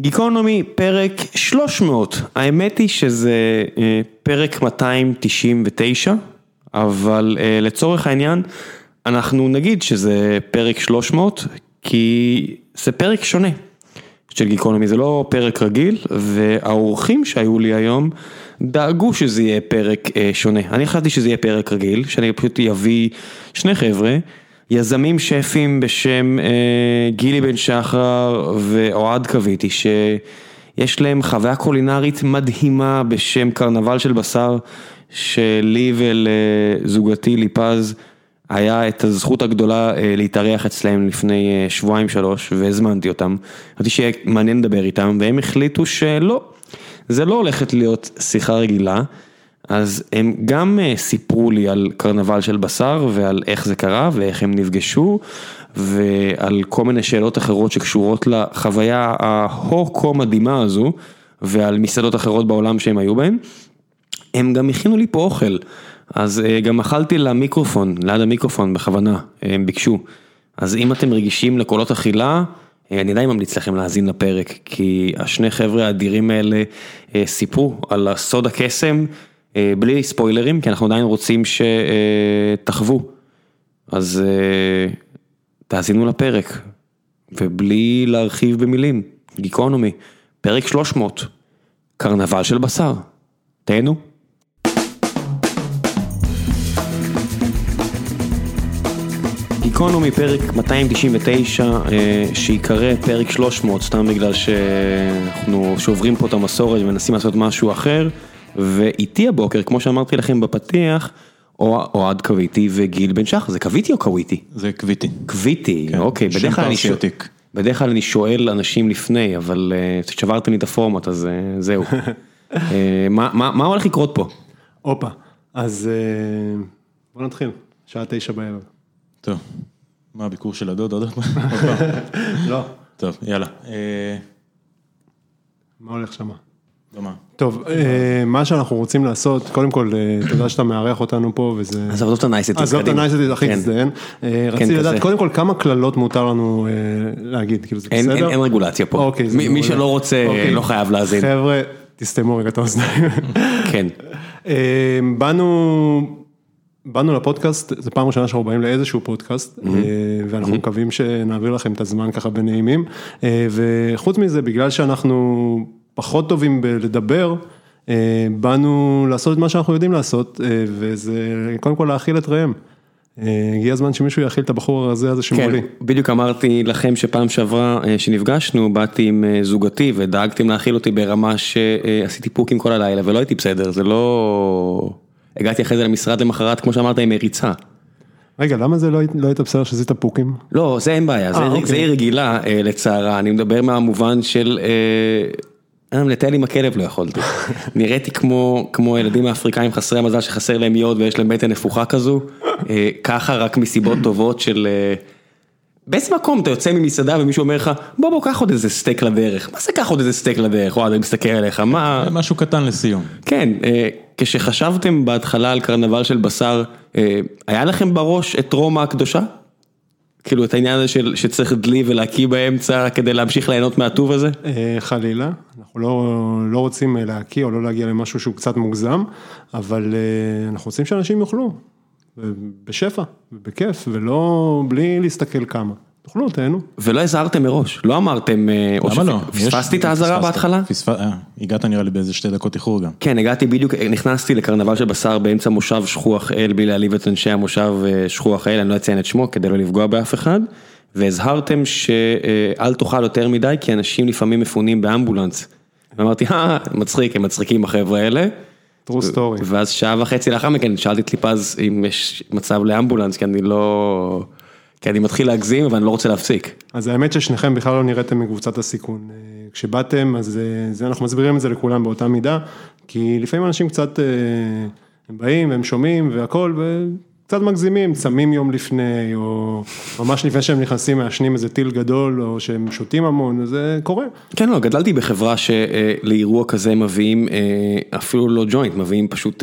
גיקונומי, פרק 300. האמת היא שזה אה, פרק 299, אבל אה, לצורך העניין, אנחנו נגיד שזה פרק 300, כי זה פרק שונה של גיקונומי, זה לא פרק רגיל, והאורחים שהיו לי היום דאגו שזה יהיה פרק אה, שונה. אני חשבתי שזה יהיה פרק רגיל, שאני פשוט אביא שני חבר'ה. יזמים שפים בשם אה, גילי בן שחר ואוהד קוויתי שיש להם חוויה קולינרית מדהימה בשם קרנבל של בשר שלי ולזוגתי ליפז היה את הזכות הגדולה אה, להתארח אצלם לפני אה, שבועיים שלוש והזמנתי אותם, חשבתי שיהיה מעניין לדבר איתם והם החליטו שלא, זה לא הולכת להיות שיחה רגילה. אז הם גם אה, סיפרו לי על קרנבל של בשר ועל איך זה קרה ואיך הם נפגשו ועל כל מיני שאלות אחרות שקשורות לחוויה ההו-כה מדהימה הזו ועל מסעדות אחרות בעולם שהם היו בהם. הם גם הכינו לי פה אוכל, אז אה, גם אכלתי למיקרופון, ליד המיקרופון בכוונה, הם ביקשו. אז אם אתם רגישים לקולות אכילה, אה, אני עדיין ממליץ לכם להאזין לפרק, כי השני חבר'ה האדירים האלה סיפרו על הסוד הקסם. אה, בלי ספוילרים, כי אנחנו עדיין רוצים שתחוו. אז אה, תאזינו לפרק, ובלי להרחיב במילים, גיקונומי, פרק 300, קרנבל של בשר, תהנו. גיקונומי פרק 299 אה, שיקרא פרק 300 סתם בגלל שאנחנו שוברים פה את המסורת ומנסים לעשות משהו אחר. ואיתי הבוקר, כמו שאמרתי לכם בפתיח, אוהד קוויתי וגיל בן שחר, זה קוויתי או קוויתי? זה קוויתי. קוויתי, כן, אוקיי, בדרך כלל אני שואל, בדרך כלל אני שואל אנשים לפני, אבל uh, שברתם לי את הפורמט, אז uh, זהו. uh, מה, מה, מה הולך לקרות פה? הופה, אז uh, בוא נתחיל, שעה תשע בערב. טוב, מה הביקור של הדוד עוד פעם? לא. טוב, יאללה. מה הולך שמה? טוב, אה, מה שאנחנו רוצים לעשות, קודם כל, אה, תודה שאתה מארח אותנו פה וזה... עזוב את הנייסטיז, עזוב את הנייסטיז, הכי תזדיין. כן. רציתי כן, לדעת, קודם כל, כמה קללות מותר לנו אה, להגיד, כאילו זה בסדר? אין רגולציה פה. אוקיי, מי שלא רוצה, אוקיי. לא חייב להאזין. חבר'ה, תסתמו רגע את האוזניים. כן. באנו... באנו לפודקאסט, זו פעם ראשונה שאנחנו באים לאיזשהו פודקאסט, ואנחנו מקווים שנעביר לכם את הזמן ככה בנעימים, וחוץ מזה, בגלל שאנחנו פחות טובים בלדבר, אה, באנו לעשות את מה שאנחנו יודעים לעשות, אה, וזה קודם כל להאכיל את ראם. אה, הגיע הזמן שמישהו יאכיל את הבחור הרזה הזה שמולי. כן, בדיוק אמרתי לכם שפעם שעברה שנפגשנו, באתי עם זוגתי ודאגתם להאכיל אותי ברמה שעשיתי פוקים כל הלילה ולא הייתי בסדר, זה לא... הגעתי אחרי זה למשרד למחרת, כמו שאמרת, עם מריצה. רגע, למה זה לא, לא היית בסדר שעשית פוקים? לא, זה אין בעיה, זה, אוקיי. זה רגילה לצערה, אני מדבר מהמובן של... גם לטייל עם הכלב לא יכולתי, נראיתי כמו כמו ילדים האפריקאים חסרי המזל שחסר להם יוד ויש להם בטן נפוחה כזו, אה, ככה רק מסיבות טובות של... אה, באיזה מקום אתה יוצא ממסעדה ומישהו אומר לך בוא בוא קח עוד איזה סטייק לדרך, מה זה קח עוד איזה סטייק לדרך, וואי אני מסתכל עליך, מה... משהו קטן לסיום. כן, אה, כשחשבתם בהתחלה על קרנבל של בשר, היה לכם בראש את רומא הקדושה? כאילו את העניין הזה של שצריך דלי ולהקיא באמצע כדי להמשיך ליהנות מהטוב הזה? אה, חלילה, אנחנו לא לא רוצים אה, להקיא או לא להגיע למשהו שהוא קצת מוגזם, אבל אה, אנחנו רוצים שאנשים יאכלו, בשפע, בכיף, ולא, בלי להסתכל כמה. תאכלו, תהנו. ולא הזהרתם מראש, לא אמרתם, אה, למה לא? פספסתי את האזהרה בהתחלה? אה, הגעת נראה לי באיזה שתי דקות איחור גם. כן, הגעתי בדיוק, נכנסתי לקרנבל של בשר באמצע מושב שכוח אל, בלי להעליב את אנשי המושב אה, שכוח אל, אני לא אציין את שמו כדי לא לפגוע באף אחד, והזהרתם שאל תאכל יותר מדי, כי אנשים לפעמים מפונים באמבולנס. ואמרתי, אה, מצחיק, הם מצחיקים החבר'ה האלה. true story. ואז שעה וחצי לאחר מכן שאלתי את ליפז אם יש מצב לאמבולנס, כי אני לא... כי אני מתחיל להגזים אבל אני לא רוצה להפסיק. אז האמת ששניכם בכלל לא נראיתם מקבוצת הסיכון. אה, כשבאתם אז אה, זה, אנחנו מסבירים את זה לכולם באותה מידה, כי לפעמים אנשים קצת, אה, הם באים והם שומעים והכל וקצת מגזימים, צמים יום לפני או ממש לפני שהם נכנסים מעשנים איזה טיל גדול או שהם שותים המון, זה קורה. כן, לא, גדלתי בחברה שלאירוע כזה מביאים אפילו לא ג'וינט, מביאים פשוט...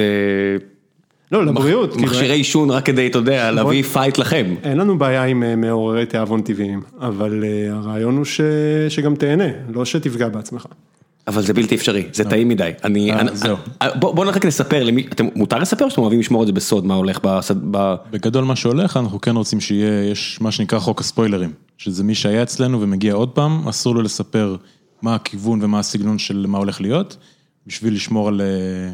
לא, לבריאות. כאילו, מכשירי עישון רק כדי, אתה יודע, להביא fight לכם. אין לנו בעיה עם אה, מעוררי תיאבון טבעיים, אבל אה, הרעיון הוא ש... שגם תהנה, לא שתפגע בעצמך. אבל זה בלתי אפשרי, זה טעים מדי. אני, אה. אה, בוא רק נספר למי, אתם, מותר לספר או שאתם אוהבים לשמור את זה בסוד, מה הולך בסד... ב... בגדול מה שהולך, אנחנו כן רוצים שיהיה, יש מה שנקרא חוק הספוילרים, שזה מי שהיה אצלנו ומגיע עוד פעם, אסור לו לספר מה הכיוון ומה הסגנון של מה הולך להיות, בשביל לשמור על, אה,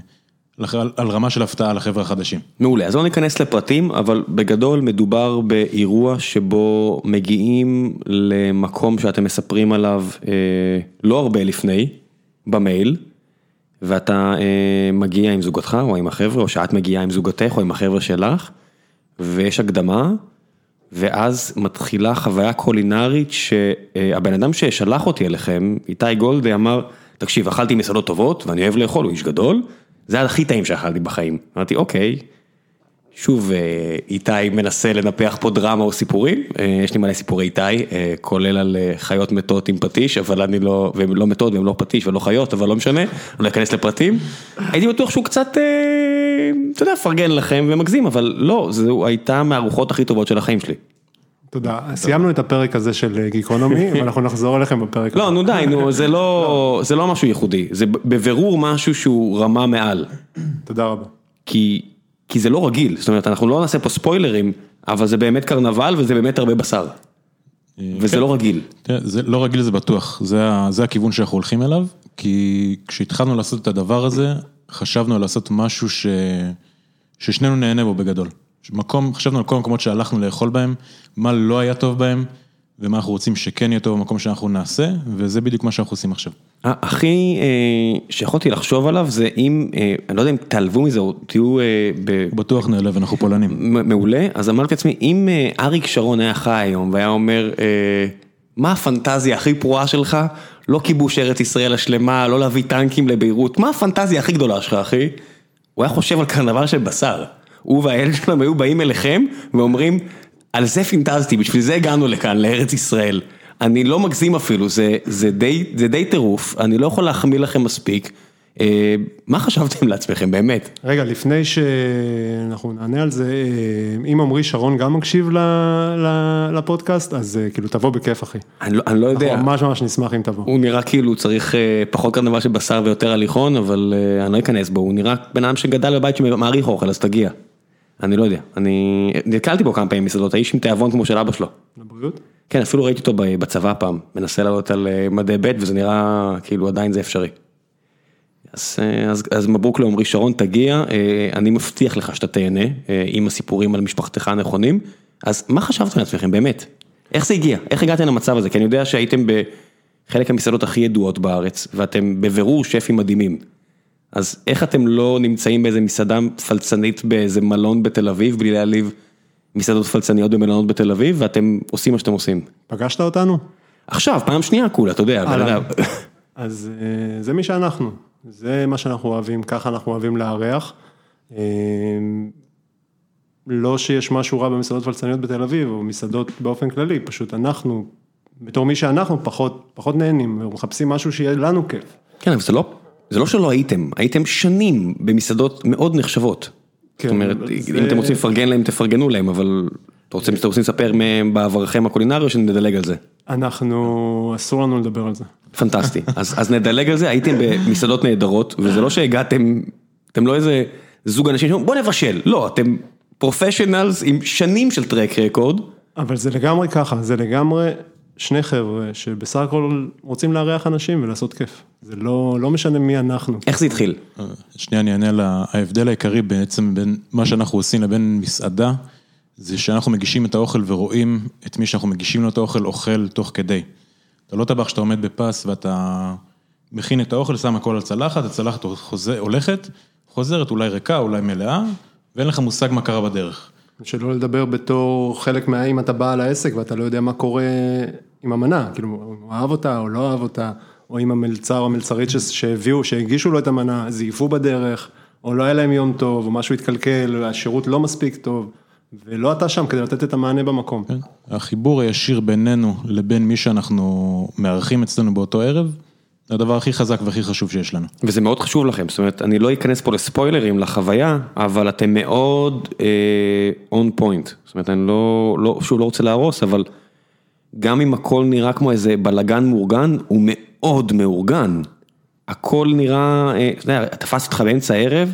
על, רמה של הפתעה לחבר'ה החדשים. מעולה, אז לא ניכנס לפרטים, אבל בגדול מדובר באירוע שבו מגיעים למקום שאתם מספרים עליו אה, לא הרבה לפני, במייל, ואתה אה, מגיע עם זוגתך או עם החבר'ה, או שאת מגיעה עם זוגתך או עם החבר'ה שלך, ויש הקדמה, ואז מתחילה חוויה קולינרית שהבן אדם ששלח אותי אליכם, איתי גולדה אמר, תקשיב, אכלתי מסעדות טובות ואני אוהב לאכול, הוא איש גדול, זה הכי טעים שאכלתי בחיים. אמרתי, אוקיי, שוב, אה, איתי מנסה לנפח פה דרמה או סיפורים, אה, יש לי מלא סיפורי איתי, אה, כולל על חיות מתות עם פטיש, אבל אני לא, והן לא מתות והן לא פטיש ולא חיות, אבל לא משנה, אני לא אכנס לפרטים. הייתי בטוח שהוא קצת, אתה יודע, פרגן לכם ומגזים, אבל לא, זו הייתה מהארוחות הכי טובות של החיים שלי. תודה. סיימנו את הפרק הזה של אה, גיקונומי, ואנחנו נחזור אליכם בפרק לא, נו די, נו, זה לא, זה לא משהו ייחודי, זה בבירור משהו שהוא רמה מעל. תודה רבה. כי, כי זה לא רגיל, זאת אומרת, אנחנו לא נעשה פה ספוילרים, אבל זה באמת קרנבל וזה באמת הרבה בשר. וזה כן. לא רגיל. תראה, זה לא רגיל זה בטוח, זה, זה הכיוון שאנחנו הולכים אליו, כי כשהתחלנו לעשות את הדבר הזה, חשבנו לעשות משהו ש... ששנינו נהנה בו בגדול. מקום, חשבנו על כל המקומות שהלכנו לאכול בהם, מה לא היה טוב בהם, ומה אנחנו רוצים שכן יהיה טוב במקום שאנחנו נעשה, וזה בדיוק מה שאנחנו עושים עכשיו. הכי אה, שיכולתי לחשוב עליו זה אם, אה, אני לא יודע אם תעלבו מזה או תהיו אה, ב- בטוח נעלב, אנחנו פולנים. מעולה, אז אמרתי לעצמי, אם אה, אריק שרון היה חי היום והיה אומר, אה, מה הפנטזיה הכי פרועה שלך? לא כיבוש ארץ ישראל השלמה, לא להביא טנקים לביירות, מה הפנטזיה הכי גדולה שלך אחי? הוא היה חושב על קרנבל של בשר. הוא והילד שלהם היו באים אליכם ואומרים, על זה פינטזתי, בשביל זה הגענו לכאן, לארץ ישראל. אני לא מגזים אפילו, זה, זה, די, זה די טירוף, אני לא יכול להחמיא לכם מספיק. אה, מה חשבתם לעצמכם, באמת? רגע, לפני שאנחנו נענה על זה, אה, אם עמרי שרון גם מקשיב ל- ל- לפודקאסט, אז אה, כאילו תבוא בכיף אחי. אני לא, אני לא יודע. אנחנו ממש ממש נשמח אם תבוא. הוא נראה כאילו צריך אה, פחות קרנבל של בשר ויותר הליכון, אבל אני לא אכנס בו, הוא נראה בן אדם שגדל בבית שמעריך אוכל, אז תגיע. אני לא יודע, אני נתקלתי בו כמה פעמים במסעדות, האיש עם תיאבון כמו של אבא שלו. לבריאות? כן, אפילו ראיתי אותו בצבא פעם, מנסה לעלות על אה, מדי ב' וזה נראה כאילו עדיין זה אפשרי. אז, אה, אז, אז מברוק לעמרי שרון, תגיע, אה, אני מבטיח לך שאתה תהנה עם הסיפורים על משפחתך הנכונים. אז מה חשבתם לעצמכם, באמת? איך זה הגיע? איך הגעתם למצב הזה? כי אני יודע שהייתם בחלק המסעדות הכי ידועות בארץ, ואתם בבירור שפים מדהימים. אז איך אתם לא נמצאים באיזה מסעדה פלצנית באיזה מלון בתל אביב, בלי להעליב מסעדות פלצניות במלונות בתל אביב, ואתם עושים מה שאתם עושים? פגשת אותנו? עכשיו, פעם שנייה כולה, אתה יודע. אז אה, זה מי שאנחנו, זה מה שאנחנו אוהבים, ככה אנחנו אוהבים לארח. אה, לא שיש משהו רע במסעדות פלצניות בתל אביב, או מסעדות באופן כללי, פשוט אנחנו, בתור מי שאנחנו, פחות, פחות נהנים, ומחפשים משהו שיהיה לנו כיף. כן, אבל זה לא, זה לא שלא הייתם, הייתם שנים במסעדות מאוד נחשבות. כן, זאת אומרת, אם אתם רוצים לפרגן להם, תפרגנו להם, אבל אתה רוצים, אתם רוצים לספר מהם בעברכם הקולינרי או שנדלג על זה? אנחנו, אסור לנו לדבר על זה. פנטסטי. אז, אז נדלג על זה, הייתם במסעדות נהדרות, וזה לא שהגעתם, אתם לא איזה זוג אנשים שאומרים בוא נבשל, לא, אתם פרופשיונלס עם שנים של טרק רקורד. אבל זה לגמרי ככה, זה לגמרי שני חבר'ה שבסך הכל רוצים לארח אנשים ולעשות כיף. זה לא, לא משנה מי אנחנו. איך זה התחיל? שנייה אני אענה על ההבדל העיקרי בעצם בין מה שאנחנו עושים לבין מסעדה, זה שאנחנו מגישים את האוכל ורואים את מי שאנחנו מגישים לו את האוכל אוכל תוך כדי. אתה לא טבח שאתה עומד בפס ואתה מכין את האוכל, שם הכל על צלחת, הצלחת חוזר, הולכת, חוזרת אולי ריקה, אולי מלאה, ואין לך מושג מה קרה בדרך. שלא לדבר בתור חלק מה... אם אתה בעל העסק ואתה לא יודע מה קורה עם המנה, כאילו, הוא אהב אותה או לא אהב אותה, או עם המלצר או המלצרית שהביאו, שהגישו לו את המנה, זייפו בדרך, או לא היה להם יום טוב, או משהו התקלקל, השירות לא מספיק טוב, ולא אתה שם כדי לתת את המענה במקום. כן? החיבור הישיר בינינו לבין מי שאנחנו מארחים אצלנו באותו ערב, זה הדבר הכי חזק והכי חשוב שיש לנו. וזה מאוד חשוב לכם, זאת אומרת, אני לא אכנס פה לספוילרים לחוויה, אבל אתם מאוד און uh, פוינט, זאת אומרת, אני לא, לא, שוב לא רוצה להרוס, אבל גם אם הכל נראה כמו איזה בלגן מאורגן, הוא מאוד מאורגן. הכל נראה, אה, אתה יודע, תפס אותך באמצע הערב,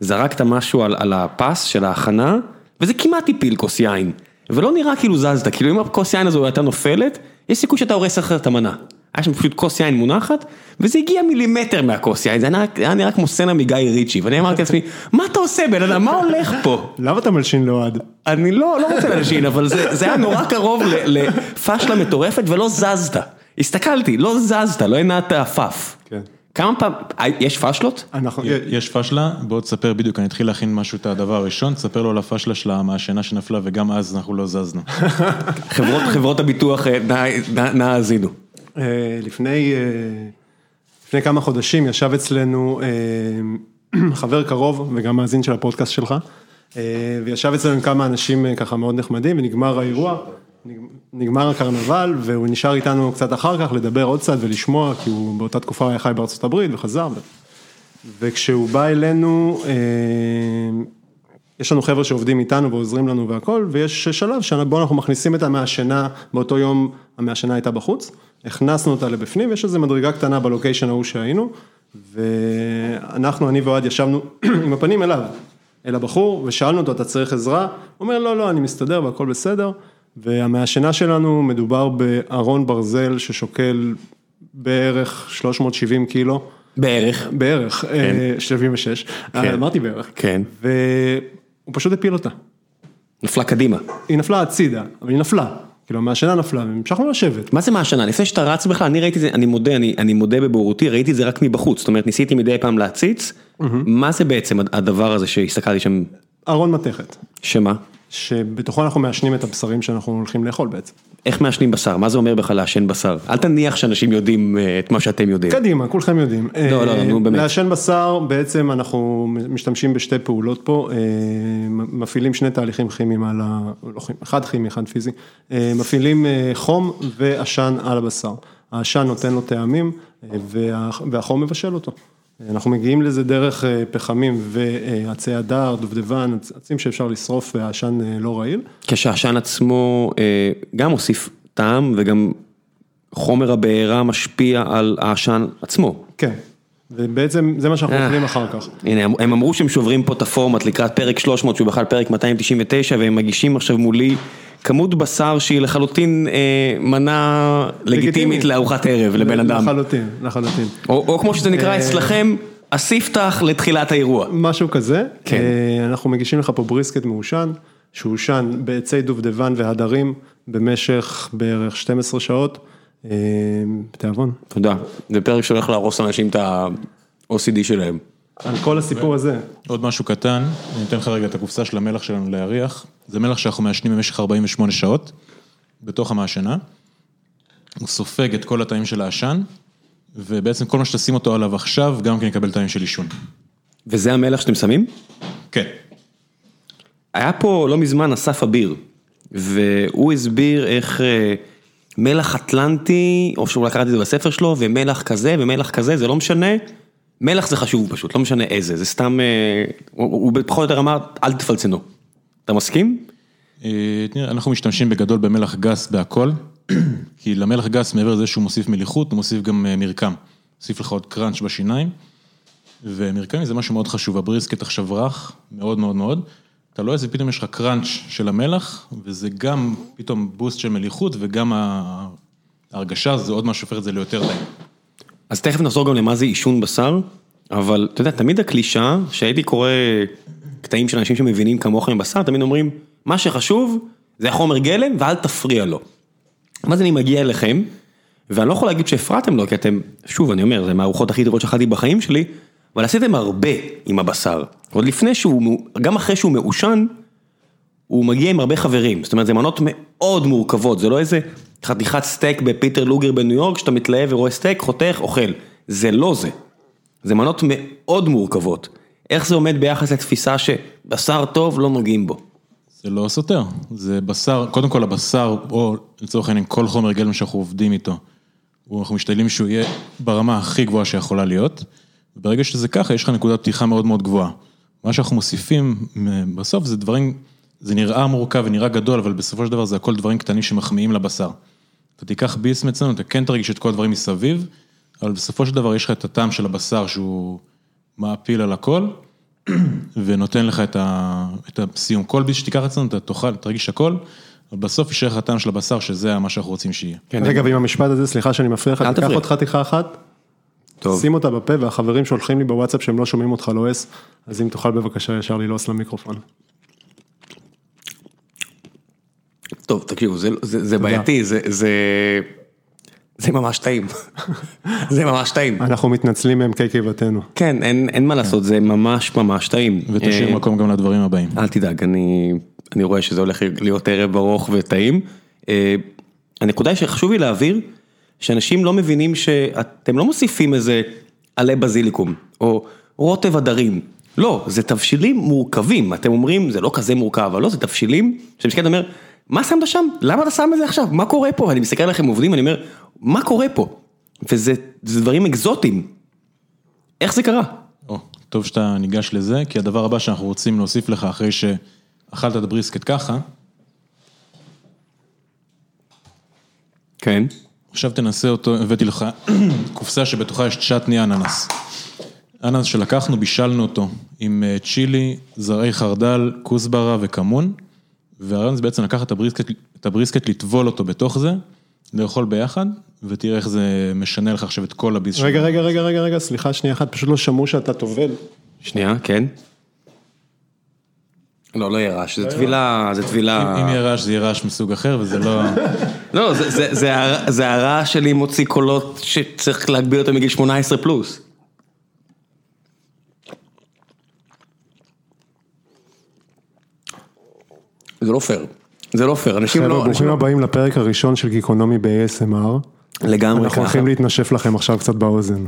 זרקת משהו על, על הפס של ההכנה, וזה כמעט הפיל כוס יין. ולא נראה כאילו זזת, כאילו אם הכוס יין הזו הייתה נופלת, יש סיכוי שאתה הורס אחרת את המנה. היה שם פשוט כוס יין מונחת, וזה הגיע מילימטר מהכוס יין, זה היה, נראה כמו סצנה מגיא ריצ'י, ואני אמרתי לעצמי, מה אתה עושה בן אדם, מה הולך פה? למה אתה מלשין לאוהד? אני לא, לא רוצה להלשין, אבל זה, זה היה נורא קרוב לפשלה מטורפת ולא זזת. הסתכלתי, לא זזת, לא הנעת עפף. כן. כמה פעם, יש פשלות? אנחנו, יש פשלה, בוא תספר בדיוק, אני אתחיל להכין משהו את הדבר הראשון, תספר לו על הפשלה שלה מהשינה שנפלה וגם אז אנחנו לא זזנו. חברות, חברות הביטוח, אה, נא האזינו. אה, לפני, אה, לפני כמה חודשים ישב אצלנו חבר קרוב וגם מאזין של הפודקאסט שלך, וישב אצלנו עם כמה אנשים ככה מאוד נחמדים ונגמר האירוע. נגמר הקרנבל והוא נשאר איתנו קצת אחר כך לדבר עוד קצת ולשמוע כי הוא באותה תקופה היה חי בארצות הברית וחזר וכשהוא בא אלינו יש לנו חבר'ה שעובדים איתנו ועוזרים לנו והכל ויש שלב שבו אנחנו מכניסים את המעשנה באותו יום המעשנה הייתה בחוץ הכנסנו אותה לבפנים יש איזה מדרגה קטנה בלוקיישן ההוא שהיינו ואנחנו אני ואוהד ישבנו עם הפנים אליו אל הבחור ושאלנו אותו אתה צריך עזרה הוא אומר לא לא אני מסתדר והכל בסדר והמעשנה שלנו מדובר בארון ברזל ששוקל בערך 370 קילו. בערך. בערך, כן. 76, כן. אמרתי בערך. כן. והוא פשוט הפיל אותה. נפלה קדימה. היא נפלה הצידה, אבל היא נפלה. כאילו המעשנה נפלה והמשכנו לשבת. מה זה מעשנה? לפני שאתה רץ בכלל, אני ראיתי את זה, אני מודה, אני, אני מודה בבורותי, ראיתי את זה רק מבחוץ, זאת אומרת ניסיתי מדי פעם להציץ, mm-hmm. מה זה בעצם הדבר הזה שהסתכלתי שם? ארון מתכת. שמה? שבתוכו אנחנו מעשנים את הבשרים שאנחנו הולכים לאכול בעצם. איך מעשנים בשר? מה זה אומר בכלל לעשן בשר? אל תניח שאנשים יודעים אה, את מה שאתם יודעים. קדימה, כולכם יודעים. לא, לא, נו באמת. לעשן בשר, בעצם אנחנו משתמשים בשתי פעולות פה, אה, מפעילים שני תהליכים כימיים על ה... לא כימיים, אחד כימי, אחד פיזי, אה, מפעילים חום ועשן על הבשר. העשן נותן לו טעמים והחום מבשל אותו. אנחנו מגיעים לזה דרך אה, פחמים ועצי הדר, דובדבן, עצים שאפשר לשרוף והעשן אה, לא רעיל. כשהעשן עצמו אה, גם מוסיף טעם וגם חומר הבעירה משפיע על העשן עצמו. כן. ובעצם זה מה שאנחנו אוכלים אחר כך. הנה, הם אמרו שהם שוברים פה את הפורמט לקראת פרק 300 שהוא בכלל פרק 299 והם מגישים עכשיו מולי כמות בשר שהיא לחלוטין אה, מנה לגיטימית לארוחת ערב לבן אדם. לחלוטין, לחלוטין. או או כמו שזה נקרא אה, אצלכם, הספתח לתחילת האירוע. משהו כזה. כן. אה, אנחנו מגישים לך פה בריסקט מעושן, שעושן בעצי דובדבן והדרים במשך בערך 12 שעות. אה, בתיאבון. תודה. זה פרק שהולך להרוס לאנשים את ה-OCD שלהם. על כל הסיפור הזה. עוד משהו קטן, אני אתן לך רגע את הקופסה של המלח שלנו להריח. זה מלח שאנחנו מעשנים במשך 48 שעות, בתוך המעשנה. הוא סופג את כל התאים של העשן, ובעצם כל מה שתשים אותו עליו עכשיו, גם כן יקבל תאים של עישון. וזה המלח שאתם שמים? כן. היה פה לא מזמן אסף אביר, והוא הסביר איך אה, מלח אטלנטי, או שאולי קראתי את זה בספר שלו, ומלח כזה ומלח כזה, זה לא משנה. מלח זה חשוב פשוט, לא משנה איזה, זה סתם, אה, הוא פחות או יותר אמר, אל תפלצנו. אתה מסכים? אה, אנחנו משתמשים בגדול במלח גס בהכל, כי למלח גס מעבר לזה שהוא מוסיף מליחות, הוא מוסיף גם אה, מרקם. מוסיף לך עוד קראנץ' בשיניים, ומרקם זה משהו מאוד חשוב, הבריסקט עכשיו רך, מאוד מאוד מאוד. אתה לא איזה, פתאום יש לך קראנץ' של המלח, וזה גם פתאום בוסט של מליחות, וגם ההרגשה, זה עוד משהו שהופך את זה ליותר טעים. אז תכף נחזור גם למה זה עישון בשר, אבל אתה יודע, תמיד הקלישה, שהייתי קורא קטעים של אנשים שמבינים כמוך עם בשר, תמיד אומרים, מה שחשוב זה החומר גלם ואל תפריע לו. ואז אני מגיע אליכם, ואני לא יכול להגיד שהפרעתם לו, כי אתם, שוב, אני אומר, זה מהארוחות הכי טובות שאכלתי בחיים שלי, אבל עשיתם הרבה עם הבשר. עוד לפני שהוא, גם אחרי שהוא מעושן, הוא מגיע עם הרבה חברים, זאת אומרת, זה מנות מאוד מורכבות, זה לא איזה חתיכת סטייק בפיטר לוגר בניו יורק, שאתה מתלהב ורואה סטייק, חותך, אוכל. זה לא זה. זה מנות מאוד מורכבות. איך זה עומד ביחס לתפיסה שבשר טוב לא נוגעים בו? זה לא סותר, זה בשר, קודם כל הבשר, או לצורך העניין כל חומר גלם שאנחנו עובדים איתו, אנחנו משתדלים שהוא יהיה ברמה הכי גבוהה שיכולה להיות, וברגע שזה ככה, יש לך נקודת פתיחה מאוד מאוד גבוהה. מה שאנחנו מוסיפים בסוף זה דברים, זה נראה מורכב ונראה גדול, אבל בסופו של דבר זה הכל דברים קטנים שמחמיאים לבשר. אתה תיקח ביס אצלנו, אתה כן תרגיש את כל הדברים מסביב, אבל בסופו של דבר יש לך את הטעם של הבשר שהוא מעפיל על הכל, ונותן לך את, ה, את הסיום. כל ביס שתיקח אצלנו, אתה תאכל, תרגיש הכל, אבל בסוף יישאר לך הטעם של הבשר, שזה מה שאנחנו רוצים שיהיה. כן, רגע, ועם המשפט הזה, סליחה שאני מפריע לך, תיקח עוד חתיכה אחת. שים אותה בפה, והחברים שולחים לי בוואטסאפ שהם לא שומעים אותך לועס, אז אם תוכל בבקשה ישר ללעוס למיקרופון. טוב, תקשיבו, זה, זה, זה בעייתי, זה, זה, זה ממש טעים. זה ממש טעים. אנחנו מתנצלים מעמקי קיבתנו. כן, אין, אין מה לעשות, זה ממש ממש טעים. ותשאיר אה, מקום גם לדברים הבאים. אל תדאג, אני, אני רואה שזה הולך להיות ערב ארוך וטעים. אה, הנקודה שחשוב לי להעביר, שאנשים לא מבינים שאתם לא מוסיפים איזה עלי בזיליקום, או רוטב הדרים. לא, זה תבשילים מורכבים, אתם אומרים, זה לא כזה מורכב, אבל לא, זה תבשילים, שמסתכל אומר, מה שמת שם? למה אתה שם את זה עכשיו? מה קורה פה? אני מסתכל עליכם עובדים, אני אומר, מה קורה פה? וזה דברים אקזוטיים. איך זה קרה? או, טוב שאתה ניגש לזה, כי הדבר הבא שאנחנו רוצים להוסיף לך אחרי שאכלת את הבריסקט ככה, כן. עכשיו תנסה אותו, הבאתי לך קופסה שבתוכה יש צ'טני אננס. אננס שלקחנו, בישלנו אותו עם אה, צ'ילי, זרעי חרדל, כוסברה וכמון. והרעיון זה בעצם לקחת את הבריסקט, לטבול אותו בתוך זה, לאכול ביחד, ותראה איך זה משנה לך עכשיו את כל הביס שלך. רגע, רגע, רגע, רגע, רגע, סליחה שנייה אחת, פשוט לא שמעו שאתה טובל. שנייה, כן. לא, לא יהיה רעש, זה טבילה, זה טבילה... אם יהיה רעש, זה יהיה רעש מסוג אחר, וזה לא... לא, זה הרעש שלי מוציא קולות שצריך להגביל אותו מגיל 18 פלוס. זה לא פייר, זה לא פייר, אנשים לא... חבר'ה, ברוכים הבאים לפרק הראשון של גיקונומי ב-ASMR. לגמרי ככה. אנחנו הולכים להתנשף לכם עכשיו קצת באוזן.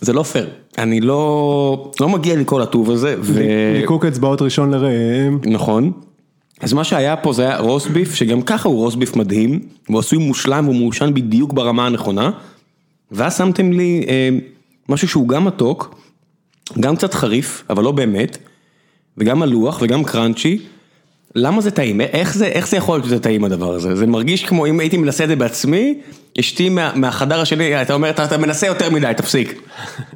זה לא פייר, אני לא, לא מגיע לי כל הטוב הזה. ו... ליקוק אצבעות ראשון לרעם. נכון. אז מה שהיה פה זה היה רוסביף, שגם ככה הוא רוסביף מדהים, והוא עשוי מושלם והוא מעושן בדיוק ברמה הנכונה, ואז שמתם לי אה, משהו שהוא גם מתוק, גם קצת חריף, אבל לא באמת, וגם מלוח וגם קראנצ'י. למה זה טעים? איך זה, איך זה יכול להיות שזה טעים הדבר הזה? זה מרגיש כמו אם הייתי מנסה את זה בעצמי, אשתי מה, מהחדר השני, אתה אומר, אתה, אתה מנסה יותר מדי, תפסיק.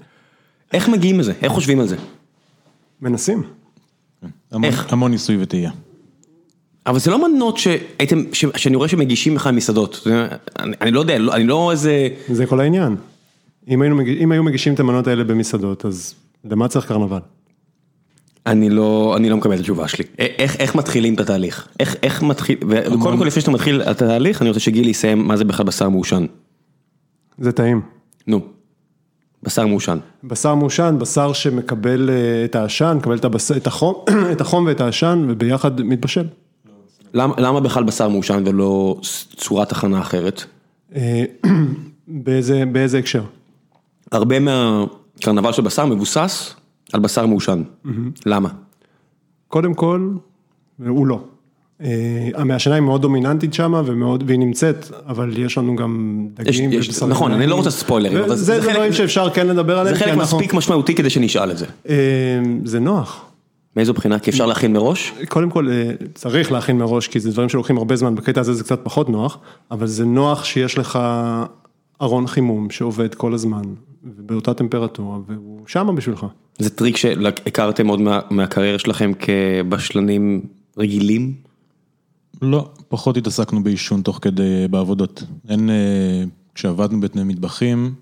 איך מגיעים לזה? איך חושבים על זה? מנסים. המון, איך? המון ניסוי וטעייה. אבל זה לא מנות שהייתם, שאני רואה שמגישים לך מסעדות, אני, אני לא יודע, לא, אני לא איזה... זה כל העניין. אם, היינו, אם היו מגישים את המנות האלה במסעדות, אז למה צריך קרנבל? אני לא, אני לא מקבל את התשובה שלי. איך, איך מתחילים את התהליך? איך, איך מתחיל, וקודם כל לפני שאתה מתחיל את התהליך, אני רוצה שגילי יסיים מה זה בכלל בשר מעושן. זה טעים. נו, בשר מעושן. בשר מעושן, בשר שמקבל אה, את העשן, מקבל את, הבס... את, החום, את החום ואת העשן וביחד מתבשל. למה, למה בכלל בשר מעושן ולא צורת הכנה אחרת? אה, באיזה, באיזה הקשר? הרבה מהקרנבל של בשר מבוסס על בשר מעושן, למה? קודם כל, הוא לא. אה, המעשנה היא מאוד דומיננטית שם והיא נמצאת, אבל יש לנו גם דגים ובשרים. נכון, אני לא רוצה ספוילרים, אבל זה דברים שאפשר כן לדבר עליהם. זה חלק מספיק משמעותי כדי שנשאל את זה. אה, זה נוח. מאיזו בחינה? כי אפשר להכין מראש? קודם כל אה, צריך להכין מראש, כי זה דברים שלוקחים הרבה זמן, בקטע הזה זה קצת פחות נוח, אבל זה נוח שיש לך ארון חימום שעובד כל הזמן, באותה טמפרטורה, והוא שמה בשבילך. זה טריק שהכרתם עוד מה, מהקריירה שלכם כבשלנים רגילים? לא, פחות התעסקנו בעישון תוך כדי בעבודות. אין, אה, כשעבדנו בתנאי מטבחים,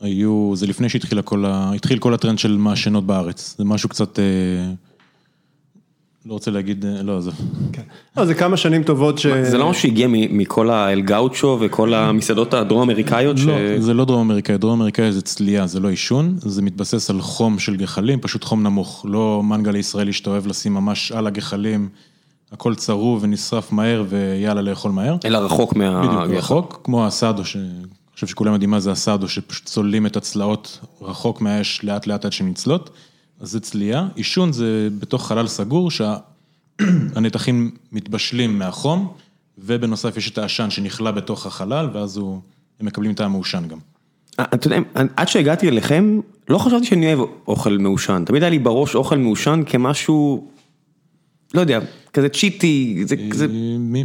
היו, זה לפני שהתחיל כל, ה, כל הטרנד של מעשנות בארץ. זה משהו קצת... לא רוצה להגיד, אה, לא, זה... כן. לא, זה כמה שנים טובות ש... זה לא משהו שהגיע מכל האל גאוצ'ו וכל המסעדות הדרום אמריקאיות? לא, זה לא דרום אמריקאי, דרום אמריקאי זה צלייה, זה לא עישון, זה מתבסס על חום של גחלים, פשוט חום נמוך, לא מנגל ישראלי שאתה אוהב לשים ממש על הגחלים, הכל צרוב ונשרף מהר ויאללה לאכול מהר. אלא רחוק מה... בדיוק, רחוק, כמו הסאדו, שאני חושב שכולם יודעים מה זה הסאדו, שפשוט צוללים את הצלעות רחוק מהאש לאט לאט עד שנצלות. זה צלייה, עישון זה בתוך חלל סגור שהנתחים מתבשלים מהחום ובנוסף יש את העשן שנכלה בתוך החלל ואז הוא הם מקבלים טעם מעושן גם. אה, אתה יודע, עד שהגעתי אליכם, לא חשבתי שאני אוהב אוכל מעושן. תמיד היה לי בראש אוכל מעושן כמשהו, לא יודע, כזה צ'יטי, זה כזה...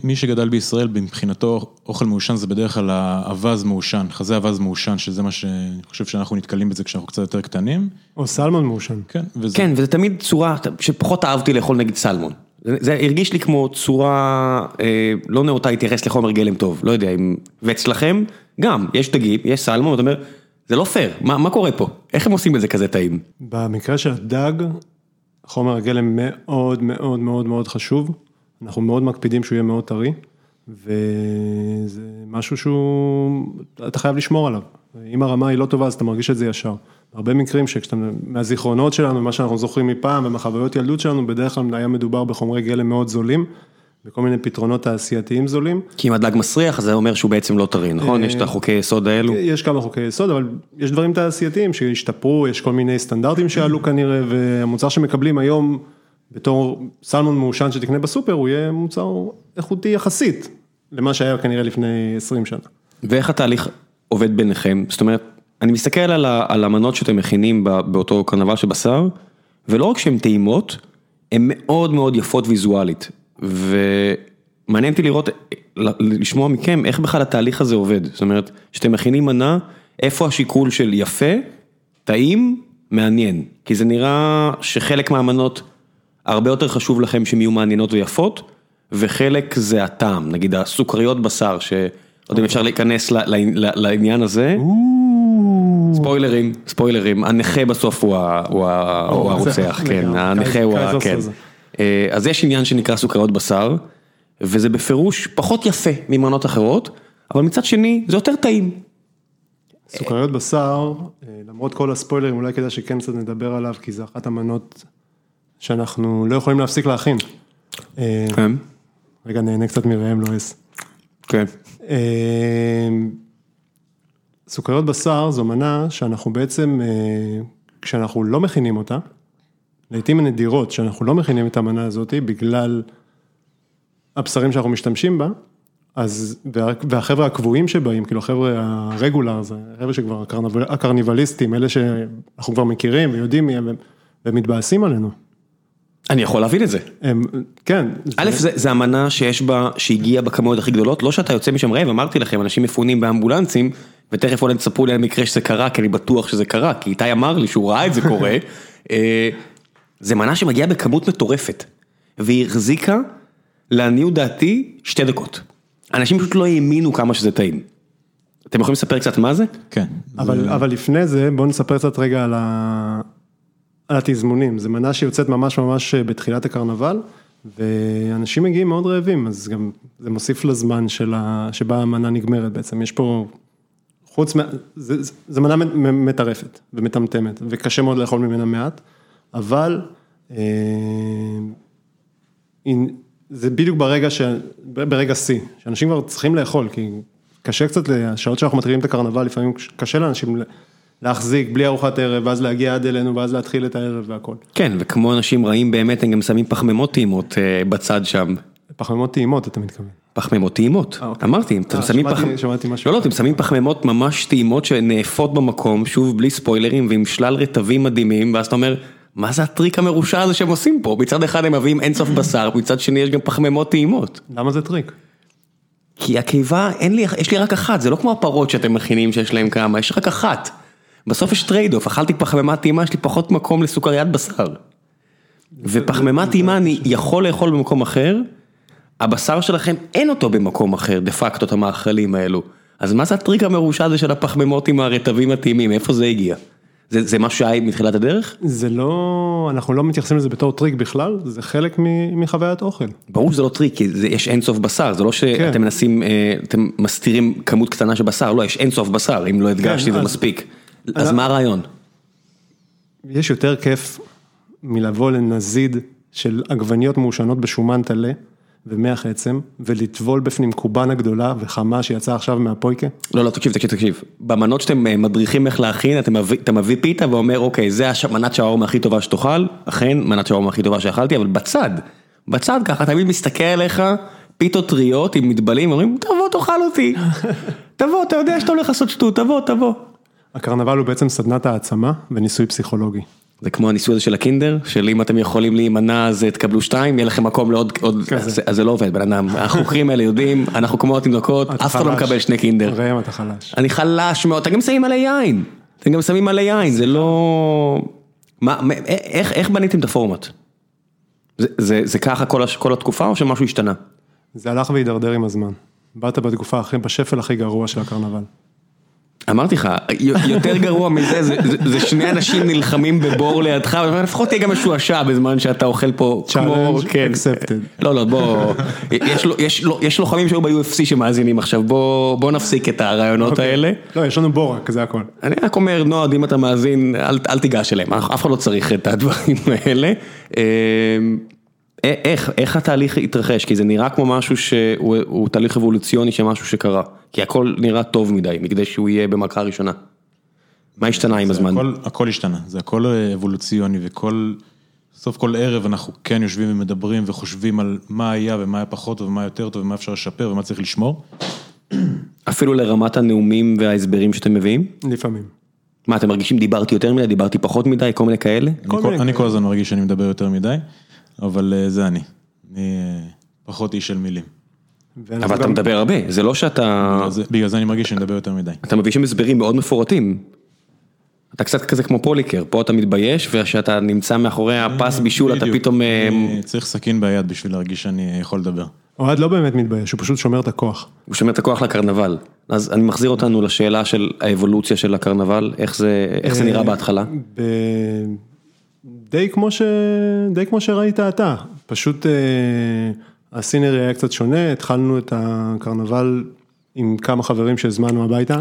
מי שגדל בישראל, מבחינתו אוכל מעושן זה בדרך כלל האווז מעושן, חזה אווז מעושן, שזה מה שאני חושב שאנחנו נתקלים בזה כשאנחנו קצת יותר קטנים. או סלמון מעושן. כן, וזה... כן, וזה תמיד צורה שפחות אהבתי לאכול נגיד סלמון. זה, זה הרגיש לי כמו צורה אה, לא נאותה להתייחס לחומר גלם טוב, לא יודע אם... ואצלכם, גם, יש דגים, יש סלמון, ואתה אומר, זה לא פייר, מה, מה קורה פה? איך הם עושים את זה כזה טעים? במקרה של הדג, חומר הגלם מאוד מאוד מאוד מאוד חשוב, אנחנו מאוד מקפידים שהוא יהיה מאוד טרי, וזה משהו שהוא, אתה חייב לשמור עליו. אם הרמה היא לא טובה אז אתה מרגיש את זה ישר. הרבה מקרים שכשאתה, מהזיכרונות שלנו, מה שאנחנו זוכרים מפעם ומהחוויות ילדות שלנו, בדרך כלל היה מדובר בחומרי גלם מאוד זולים, בכל מיני פתרונות תעשייתיים זולים. כי אם הדג מסריח, אז זה אומר שהוא בעצם לא טרי, נכון? יש את החוקי יסוד האלו. יש כמה חוקי יסוד, אבל יש דברים תעשייתיים שהשתפרו, יש כל מיני סטנדרטים שעלו כנראה, והמוצר שמקבלים היום בתור סלמון מעושן שתקנה בסופר, הוא יהיה מוצר איכותי יחסית למה שהיה כנראה לפני 20 שנה. ואיך התהליך עובד ביניכם? זאת אומרת, אני מסתכל על, ה, על המנות שאתם מכינים באותו קרנבל של בשר, ולא רק שהן טעימות, הן מאוד מאוד יפות ויזואלית. ומעניין אותי לראות, לשמוע מכם איך בכלל התהליך הזה עובד. זאת אומרת, כשאתם מכינים מנה, איפה השיקול של יפה, טעים, מעניין. כי זה נראה שחלק מהמנות הרבה יותר חשוב לכם שהן יהיו מעניינות ויפות, וחלק זה הטעם, נגיד הסוכריות בשר, שלא יודע אם אפשר להיכנס לעניין הזה. ספוילרים, ספוילרים, הנכה בסוף הוא הרוצח, כן, הנכה הוא ה... כן. אז יש עניין שנקרא סוכריות בשר, וזה בפירוש פחות יפה ממנות אחרות, אבל מצד שני זה יותר טעים. סוכריות בשר, למרות כל הספוילרים, אולי כדאי שכן קצת נדבר עליו, כי זה אחת המנות שאנחנו לא יכולים להפסיק להכין. כן. רגע, נהנה קצת מראם לואיס. כן. סוכריות בשר זו מנה שאנחנו בעצם, כשאנחנו לא מכינים אותה, לעיתים הנדירות שאנחנו לא מכינים את המנה הזאת בגלל הבשרים שאנחנו משתמשים בה, אז, והחבר'ה הקבועים שבאים, כאילו החבר'ה הרגולר, זה החבר'ה שכבר הקרניבליסטים, אלה שאנחנו כבר מכירים ויודעים מי הם, והם מתבאסים עלינו. אני יכול להבין את זה. הם, כן. א', זה, זה המנה שיש בה, שהגיעה בכמויות הכי גדולות, לא שאתה יוצא משם רעב, אמרתי לכם, אנשים מפונים באמבולנסים, ותכף אולי תספרו לי על מקרה שזה קרה, כי אני בטוח שזה קרה, כי איתי אמר לי שהוא ראה את זה קורה. זה מנה שמגיעה בכמות מטורפת, והיא החזיקה, לעניות דעתי, שתי דקות. אנשים פשוט לא האמינו כמה שזה טעים. אתם יכולים לספר קצת מה זה? כן. אבל, זה... אבל לפני זה, בואו נספר קצת רגע על, ה... על התזמונים. זו מנה שיוצאת ממש ממש בתחילת הקרנבל, ואנשים מגיעים מאוד רעבים, אז גם זה מוסיף לזמן ה... שבה המנה נגמרת בעצם. יש פה, חוץ מה... זו מנה מטרפת ומטמטמת, וקשה מאוד לאכול ממנה מעט. אבל זה בדיוק ברגע, ש... ברגע שיא, שאנשים כבר צריכים לאכול, כי קשה קצת, השעות שאנחנו מתחילים את הקרנבל, לפעמים קשה לאנשים להחזיק בלי ארוחת ערב, ואז להגיע עד אלינו, ואז להתחיל את הערב והכל. כן, וכמו אנשים רעים באמת, הם גם שמים פחמימות טעימות בצד שם. פחמימות טעימות, אתה מתכוון. פחמימות טעימות, אמרתי, אתם שמים פחמימות, לא, לא, אתם שמים פחמימות ממש טעימות שנאפות במקום, שוב בלי ספוילרים ועם שלל רטבים מדהימים, ואז אתה אומר, מה זה הטריק המרושע הזה שהם עושים פה? מצד אחד הם מביאים אינסוף בשר, מצד שני יש גם פחמימות טעימות. למה זה טריק? כי הקיבה, אין לי, יש לי רק אחת, זה לא כמו הפרות שאתם מכינים שיש להם כמה, יש רק אחת. בסוף יש trade off, אכלתי פחמימה טעימה, יש לי פחות מקום לסוכריית בשר. ופחמימה טעימה אני יכול לאכול במקום אחר, הבשר שלכם אין אותו במקום אחר, de facto, את המאכלים האלו. אז מה זה הטריק המרושע הזה של הפחמימות עם הרטבים הטעימים, איפה זה הגיע? זה זה משהו שהיה מתחילת הדרך? זה לא, אנחנו לא מתייחסים לזה בתור טריק בכלל, זה חלק מחוויית אוכל. ברור שזה לא טריק, כי זה, יש אינסוף בשר, זה לא שאתם כן. מנסים, אתם מסתירים כמות קטנה של בשר, לא, יש אינסוף בשר, אם לא הדגשתי כן, זה אז, מספיק. אז אז מה הרעיון? יש יותר כיף מלבוא לנזיד של עגבניות מעושנות בשומן טלה. ומח עצם, ולטבול בפנים קובאנה גדולה וחמה שיצאה עכשיו מהפויקה? לא, לא, תקשיב, תקשיב, תקשיב. במנות שאתם מדריכים איך להכין, אתה מביא, אתה מביא פיתה ואומר, אוקיי, זה מנת שווארמה הכי טובה שתאכל, אכן, מנת שווארמה הכי טובה שאכלתי, אבל בצד, בצד ככה, תמיד מסתכל עליך, פיתות טריות עם מטבלים, אומרים, תבוא תאכל אותי. תבוא, אתה יודע שאתה הולך לעשות שטות, תבוא, תבוא. הקרנבל הוא בעצם סדנת העצמה וניסוי פסיכולוגי. זה כמו הניסוי הזה של הקינדר, של אם אתם יכולים להימנע אז תקבלו שתיים, יהיה לכם מקום לעוד, עוד, כזה. אז זה לא עובד, בן אדם, החוקרים האלה יודעים, אנחנו כמו התינוקות, אף אחד לא. מקבל שני קינדר. ראם אתה חלש. אני חלש מאוד, אתם גם שמים מלא יין, אתם גם שמים מלא יין, זה לא... מה, מה- איך, איך בניתם את הפורמט? זה, זה, זה ככה כל, הש- כל התקופה או שמשהו השתנה? זה הלך והידרדר עם הזמן. באת בתקופה הכי, בשפל הכי גרוע של הקרנבל. אמרתי לך, יותר גרוע מזה, זה, שני אנשים נלחמים בבור לידך, אבל לפחות תהיה גם משועשע בזמן שאתה אוכל פה כמו, Challenge כן. accepted. לא, לא, בוא, יש, לו- יש, לו- יש לוחמים שהיו ב-UFC שמאזינים עכשיו, בוא, נפסיק את הרעיונות אוקיי. האלה. לא, יש לנו בורק, זה הכל. אני רק אומר, נועד, אם אתה מאזין, אל, תיגש אליהם, אף אף אחד לא צריך את הדברים האלה. אה, איך, איך התהליך התרחש? כי זה נראה כמו משהו שהוא הוא תהליך אבולוציוני של משהו שקרה. כי הכל נראה טוב מדי, מכדי שהוא יהיה במכה ראשונה. מה השתנה עם הזמן? הכל, הכל השתנה, זה הכל אבולוציוני וכל, סוף כל ערב אנחנו כן יושבים ומדברים וחושבים על מה היה ומה היה פחות ומה יותר טוב ומה אפשר לשפר ומה צריך לשמור. אפילו לרמת הנאומים וההסברים שאתם מביאים? לפעמים. מה, אתם מרגישים דיברתי יותר מדי, דיברתי פחות מדי, כל מיני כאלה? כל אני, כל, מיני אני. כל הזמן מרגיש שאני מדבר יותר מדי, אבל אה, זה אני. אני אה, פחות איש של מילים. אבל אתה גם- מדבר הרבה, זה לא שאתה... בגלל זה, בגלל זה אני מרגיש שאני מדבר יותר מדי. אתה מביא שם הסברים מאוד מפורטים. אתה קצת כזה כמו פוליקר, פה אתה מתבייש, וכשאתה נמצא מאחורי הפס בישול אתה. פתאום... אה, אני צריך סכין ביד בשביל להרגיש שאני יכול לדבר. אוהד לא באמת מתבייש, הוא פשט שומר את הכוח. הוא שומר את הכוח לקרנבל. אז אני מחזיר אותנו לשאלה של האבולוציה של הקרנבל, איך זה, איך זה נראה בהתחלה. די כמו ש... די כמו שראית אתה, פשוט אה, הסינרי היה קצת שונה, התחלנו את הקרנבל עם כמה חברים שהזמנו הביתה,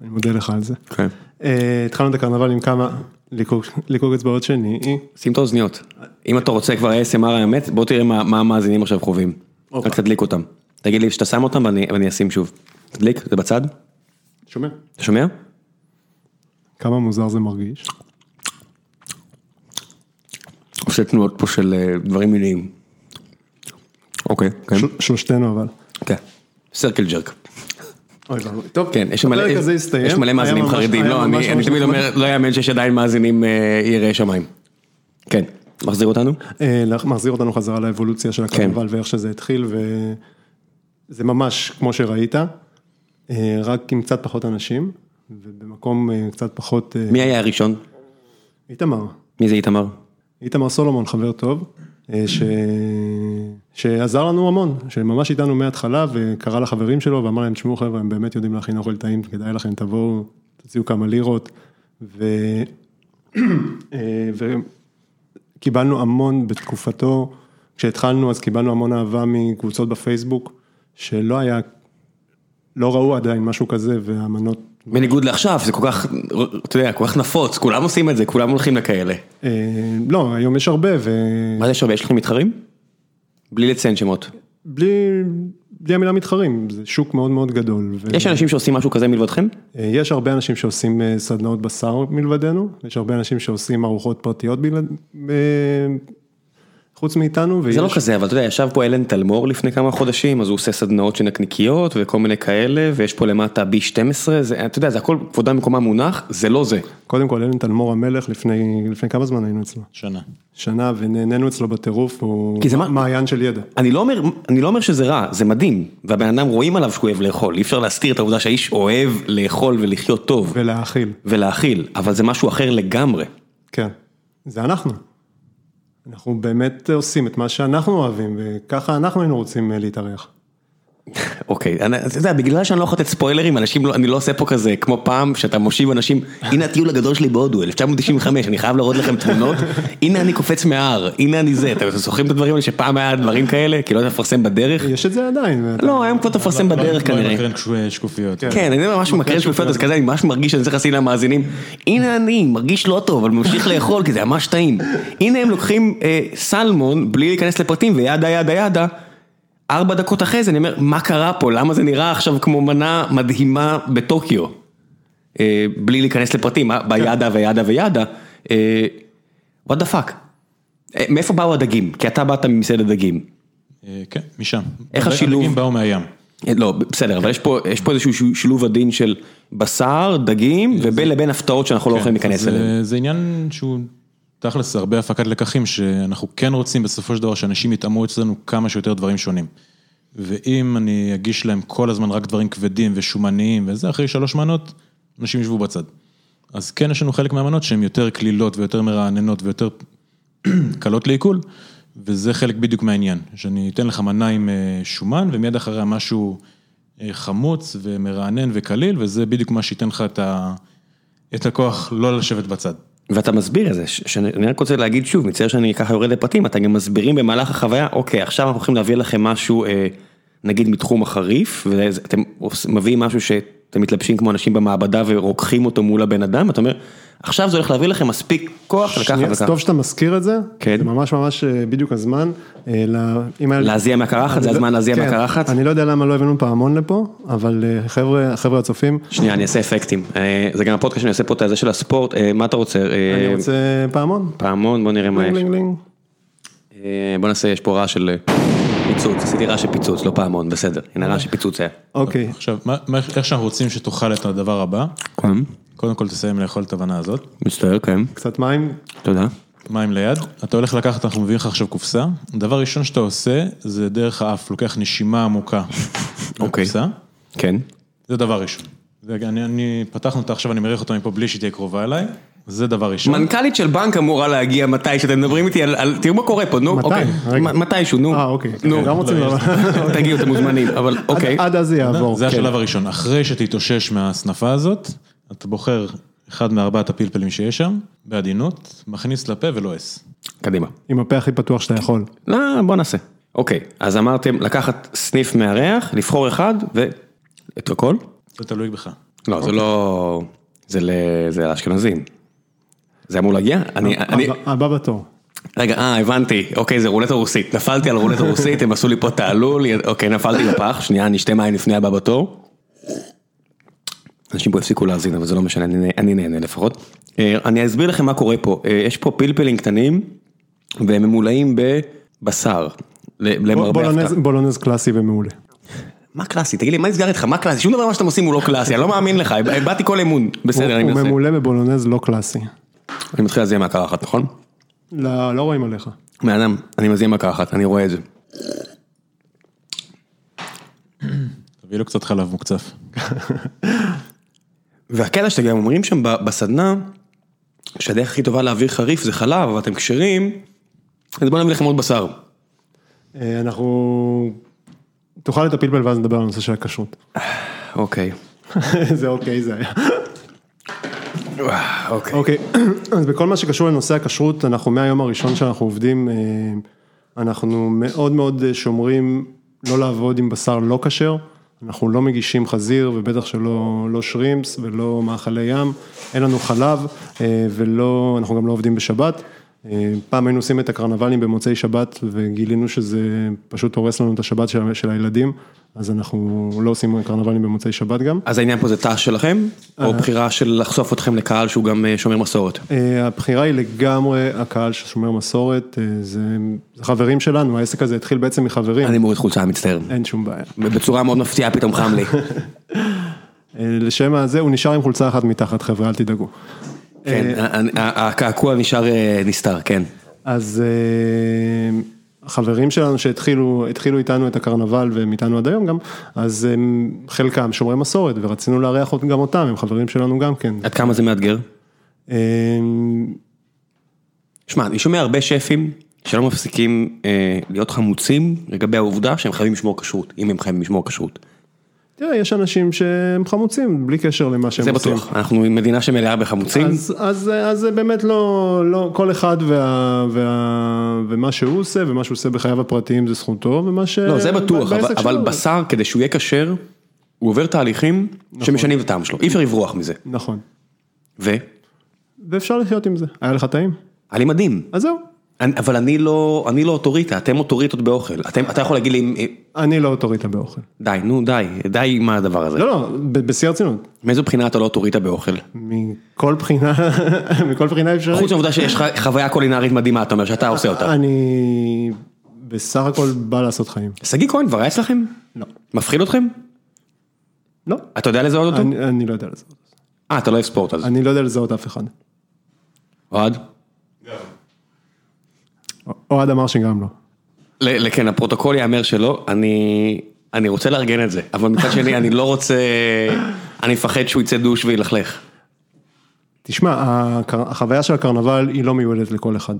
אני מודה לך על זה. כן. אה, התחלנו את הקרנבל עם כמה, ליקוק- אצבעות שני, שים את האוזניות. אם אתה רוצה כבר ASMR האמת, בוא תראה מה מה המאזינים עכשיו חווים. אוקיי. רק תדליק אותם. תגיד לי שאתה שם אותם ואני ואני אשים שוב. תדליק, זה בצד. שומע? אתה שומע? כמה מוזר זה מרגיש. עושה תנועות פה של אה, דברים מיניים. אוקיי, כן. של- שלושתנו אבל. כן. סרקל ג'רק. אוי ואבוי. טוב, כן, יש מלא. יש מלא מאזינים ממש- חרדים, לא, אני, אני תמיד. אומר, לא יאמן שיש עדיין מאזינים אה, יראי שמיים. כן, מחזיר אותנו? אה, מחזיר אותנו חזרה לאבולוציה של כן. הקרנבל ואיך שזה התחיל וזה ממש כמו שראית, אה, רק עם קצת פחות אנשים ובמקום אה, קצת פחות, אה, מי היה הראשון? איתמר, מי זה איתמר? איתמר סולומון חבר טוב, אה, ש... שעזר לנו המון, שממש איתנו מההתחלה וקרא לחברים שלו ואמר להם, תשמעו חבר'ה, הם באמת יודעים להכין אוכל טעים, כדאי לכם, תבואו, תוציאו כמה לירות. ו... אה, וקיבלנו המון בתקופתו, כשהתחלנו אז קיבלנו המון אהבה מקבוצות בפייסבוק, שלא היה, לא ראו עדיין משהו כזה והמנות, בניגוד לעכשיו, זה כל כך, אתה יודע, כל כך נפוץ, כולם עושים את זה, כולם הולכים לכאלה. אה, לא, היום יש הרבה ו... מה זה שווה, יש לכם מתחרים? בלי לציין שמות. בלי, בלי המילה מתחרים, זה שוק מאוד מאוד גדול. ו- יש אנשים שעושים משהו כזה מלבדכם? אה, יש הרבה אנשים שעושים אה, סדנאות בשר מלבדנו, יש הרבה אנשים שעושים ארוחות פרטיות אה, חוץ מאיתנו, ויש... זה לא כזה, אבל אתה יודע, ישב פה אלן תלמור לפני כמה חודשים, אז הוא עושה סדנאות של נקניקיות וכל מיני כאלה, ויש פה למטה B12, זה, אתה יודע, זה הכל כבודה במקומה מונח, זה לא זה. קודם כל, אלן תלמור המלך, לפני, לפני כמה זמן היינו אצלו? שנה. שנה, ונהנינו אצלו בטירוף, הוא זה מה- מעיין של ידע. אני לא אומר, אני לא אומר שזה רע, זה מדהים, והבן אדם רואים עליו שהוא אוהב לאכול, אי אפשר להסתיר את העובדה שהאיש אוהב לאכול ולחיות טוב, ולהאכיל, ולהאכיל, אבל זה משהו אחר לגמרי. כן. זה אנחנו. אנחנו באמת עושים את מה שאנחנו אוהבים, וככה אנחנו היינו רוצים אה, להתארח. אוקיי, אתה יודע, בגלל שאני לא יכול לתת ספוילרים, אנשים, לא- אני לא עושה פה כזה, כמו פעם, שאתה מושיב אנשים, הנה הטיול הגדול שלי בהודו, 1995, אני חייב להראות לכם תמונות, הנה אני קופץ מההר, הנה אני זה, אתם זוכרים את הדברים האלה שפעם היה דברים כאלה, כי לא היית מפרסם בדרך? יש את זה עדיין. לא, היום כבר אתה מפרסם בדרך כנראה. מקרן שק- שקופיות. כן, אני ממש מקרן שקופיות, אז כזה אני ממש מרגיש שאני צריך לשים למאזינים, הנה אני, מרגיש לא טוב, אבל ממשיך לאכול, כי זה ממש טעים. הנה הם לוקחים אה, סלמון, בלי להיכנס לפרטים, וידה ידה ידה, ארבע דקות אחרי זה אני אומר, מה קרה פה, למה זה נראה עכשיו כמו מנה מדהימה בטוקיו? אה, בלי להיכנס לפרטים, מה, בידה וידה וידה, אה, what the fuck. אה, מאיפה באו הדגים? כי אתה באת ממסעדת דגים. אה, כן, משם. איך הדגים השילוב? באו מהים. לא, בסדר, אבל יש פה, יש פה איזשהו שילוב עדין של בשר, דגים, ובין לבין הפתעות שאנחנו לא יכולים להיכנס אליהן. זה עניין שהוא תכלס הרבה הפקת לקחים, שאנחנו כן רוצים בסופו של דבר שאנשים יטעמו אצלנו כמה שיותר דברים שונים. ואם אני אגיש להם כל הזמן רק דברים כבדים ושומניים וזה, אחרי שלוש מנות, אנשים ישבו בצד. אז כן, יש לנו חלק מהמנות שהן יותר קלילות ויותר מרעננות ויותר קלות לעיכול, וזה חלק בדיוק מהעניין, שאני אתן לך מנה עם אה, שומן ומיד אחריה משהו אה, חמוץ ומרענן וקליל, וזה בדיוק מה שייתן לך את, ה... את הכוח לא לשבת בצד. ואתה מסביר את זה, שאני אני רק רוצה להגיד שוב, מצטער שאני ככה יורד לפרטים, אתה גם מסבירים במהלך החוויה, אוקיי, עכשיו אנחנו הולכים להביא לכם משהו, אה, נגיד מתחום החריף, ואתם מביאים משהו שאתם מתלבשים כמו אנשים במעבדה ורוקחים אותו מול הבן אדם, אתה אומר, עכשיו זה הולך להביא לכם מספיק כוח לקחת וככה. טוב שאתה מזכיר את זה, כן. זה ממש ממש אה, בדיוק הזמן. אה, להזיע מהקרחת? אני זה לא- הזמן להזיע כן, מהקרחת? אני לא יודע למה לא הבאנו פעמון לפה, אבל אה, חבר'ה, חבר'ה הצופים, שנייה, אני אעשה אפקטים. זה גם הפודקאסט שאני עושה פה את הזה של הספורט, מה אתה רוצה? אני רוצה פעמון. פעמון, בוא נראה מה יש. לינג לינג. בוא נעשה, יש פה רעש של פיצוץ, עשיתי רעש של פיצוץ, לא פעמון, בסדר, הנה רעש של פיצוץ היה. אוקיי, עכשיו, מה, מה, איך שאנחנו רוצים שתאכל את הדבר הבא, קודם כל תסיים לאכול את הבנה הזאת, מצטער, כן, קצת מים. תודה. מים ליד, אתה הולך לקחת, אנחנו מביאים לך עכשיו קופסה, הדבר הראשון שאתה עושה, זה דרך האף, לוקח נשימה עמוקה. אוקיי. לקופסה. כן. זה דבר ראשון. זה, אני, אני, פתחנו אותה עכשיו, אני מריח אותו מפה בלי שהיא תהיה קרובה אליי, זה דבר ראשון. מנכ"לית של בנק אמורה להגיע מתי שאתם מדברים איתי על, על תראו מה קורה פה, נו, מתי? אוקיי, רגע. מתישהו, נו, אה, אוקיי. נו, גם רוצים לא. תגיעו, אתם מוזמנים, אבל אוקיי, עד אז זה יעבור. זה כן. השלב הראשון. אחרי שתתאושש מהסנפה הזאת, אתה בוחר אחד מארבעת הפלפלים שיש שם, בעדינות, מכניס לפה ולועס. קדימה. עם הפה הכי פתוח שאתה יכול. לא, בוא נעשה. אוקיי, אז אמרתם לקחת סניף מהריח, לבחור אחד, ואת הכל? זה תלוי בך. לא, זה לא, זה ל- זה לאשכנזים. זה אמור להגיע? אני, אני, הבא- בתור. רגע, אה, הבנתי, אוקיי, זה רולטה רוסית, נפלתי על רולטה רוסית, הם עשו לי פה תעלול, אוקיי, נפלתי בפח, שנייה, אני אשתה מים לפני הבא בתור. אנשים פה הפסיקו להאזין, אבל זה לא משנה, אני, אני נהנה לפחות. אה, אני אסביר לכם מה קורה פה, אה, יש פה פלפלים קטנים, והם ממולאים בבשר, בולונז- הפתעה. בולונז קלאסי ומעולה. מה קלאסי? תגיד לי, מה נסגר איתך? מה קלאסי? שום דבר מה שאתם עושים הוא לא קלאסי, אני לא מאמין לך, איבדתי כל אמון. בסדר, אני הוא מנסה. ממולא בבולונז לא קלאסי. אני מתחיל להזיע מהקרחת, נכון? לא לא רואים עליך. בן אדם, אני מזיע מהקרחת, אני רואה את זה. תביא לו קצת חלב מוקצף. והקטע שאתם גם אומרים שם בסדנה, שהדרך הכי טובה להעביר חריף זה חלב, אבל אתם כשרים, אז בואו נביא לכם עוד בשר. אה, אנחנו... תאכל את הפלפל ואז נדבר על הנושא של הכשרות. אוקיי. זה אוקיי זה היה. אוקיי. אוקיי, אז בכל מה שקשור לנושא הכשרות, אנחנו מהיום הראשון שאנחנו עובדים, אה, אנחנו מאוד מאוד אה, שומרים לא לעבוד עם בשר לא כשר, אנחנו לא מגישים חזיר ובטח שלא לא שרימפס ולא מאכלי ים, אין לנו חלב אה, ולא, אנחנו גם לא עובדים בשבת. אה, פעם היינו עושים את הקרנבלים במוצאי שבת וגילינו שזה פשוט הורס לנו את השבת של, של הילדים, אז אנחנו לא עושים קרנבלים במוצאי שבת גם. אז העניין פה זה תא שלכם, או בחירה של לחשוף אתכם לקהל שהוא גם אה, שומר מסורת? אה, הבחירה היא לגמרי הקהל ששומר מסורת, אה, זה, זה חברים שלנו, העסק הזה התחיל בעצם מחברים, אני מוריד חולצה, מצטער. אין שום בעיה. בצורה מאוד מפתיעה פתאום חם לי. אה, לשם הזה, הוא נשאר עם חולצה אחת מתחת, חבר'ה, אל תדאגו. כן, ה- ה- הקעקוע נשאר אה, נסתר, כן. אז אה, החברים שלנו שהתחילו התחילו איתנו את הקרנבל והם איתנו עד היום גם, אז חלקם שומרי מסורת ורצינו לארח גם אותם, הם חברים שלנו גם כן. עד כמה זה מאתגר? אה, שמע, אני שומע הרבה שפים שלא מפסיקים אה, להיות חמוצים לגבי העובדה שהם חייבים לשמור כשרות, אם הם חייבים לשמור כשרות. תראה, יש אנשים שהם חמוצים בלי קשר למה שהם זה עושים. בטוח, אנחנו מדינה שמלאה בחמוצים. אז, אז, אז זה באמת לא, לא, כל אחד וה, וה, ומה שהוא עושה, ומה שהוא עושה בחייו הפרטיים זה זכותו, ומה ש... לא, זה בטוח, אבל, אבל. בשר, כדי שהוא יהיה כשר, הוא עובר תהליכים שמשנים את הטעם שלו, אי אפשר לברוח מזה. נכון, ו? ואפשר לחיות עם זה. היה לך טעים? היה לי מדהים. אז זהו. אני, אבל אני לא, אני לא אוטוריטה, אתם אוטוריטות באוכל. אתם, אתה יכול להגיד לי, אני לא אוטוריטה באוכל. די, נו די, די עם הדבר הזה. לא, לא, בשיא הרצינות. מאיזו בחינה אתה לא אוטוריטה באוכל? מכל בחינה, מכל בחינה אפשרית. חוץ מהעובדה שיש לך חוויה קולינרית מדהימה, אתה אומר שאתה עושה אותה. אני בסך הכל בא לעשות חיים. שגיא כהן כבר היה אצלכם? לא. מפחיד אתכם? לא. אתה יודע לזהות אותו? אני, אני לא יודע לזהות. אה, אתה לא אוהב ספורט אז. אני לא יודע לזהות אף אחד. אוהד? אוהד אמר שגם לא. כן, הפרוטוקול יאמר שלא, אני, אני רוצה לארגן את זה, אבל מצד שני אני לא רוצה, אני מפחד שהוא יצא דוש וילכלך. תשמע, החוויה של הקרנבל היא לא מיועדת לכל אחד.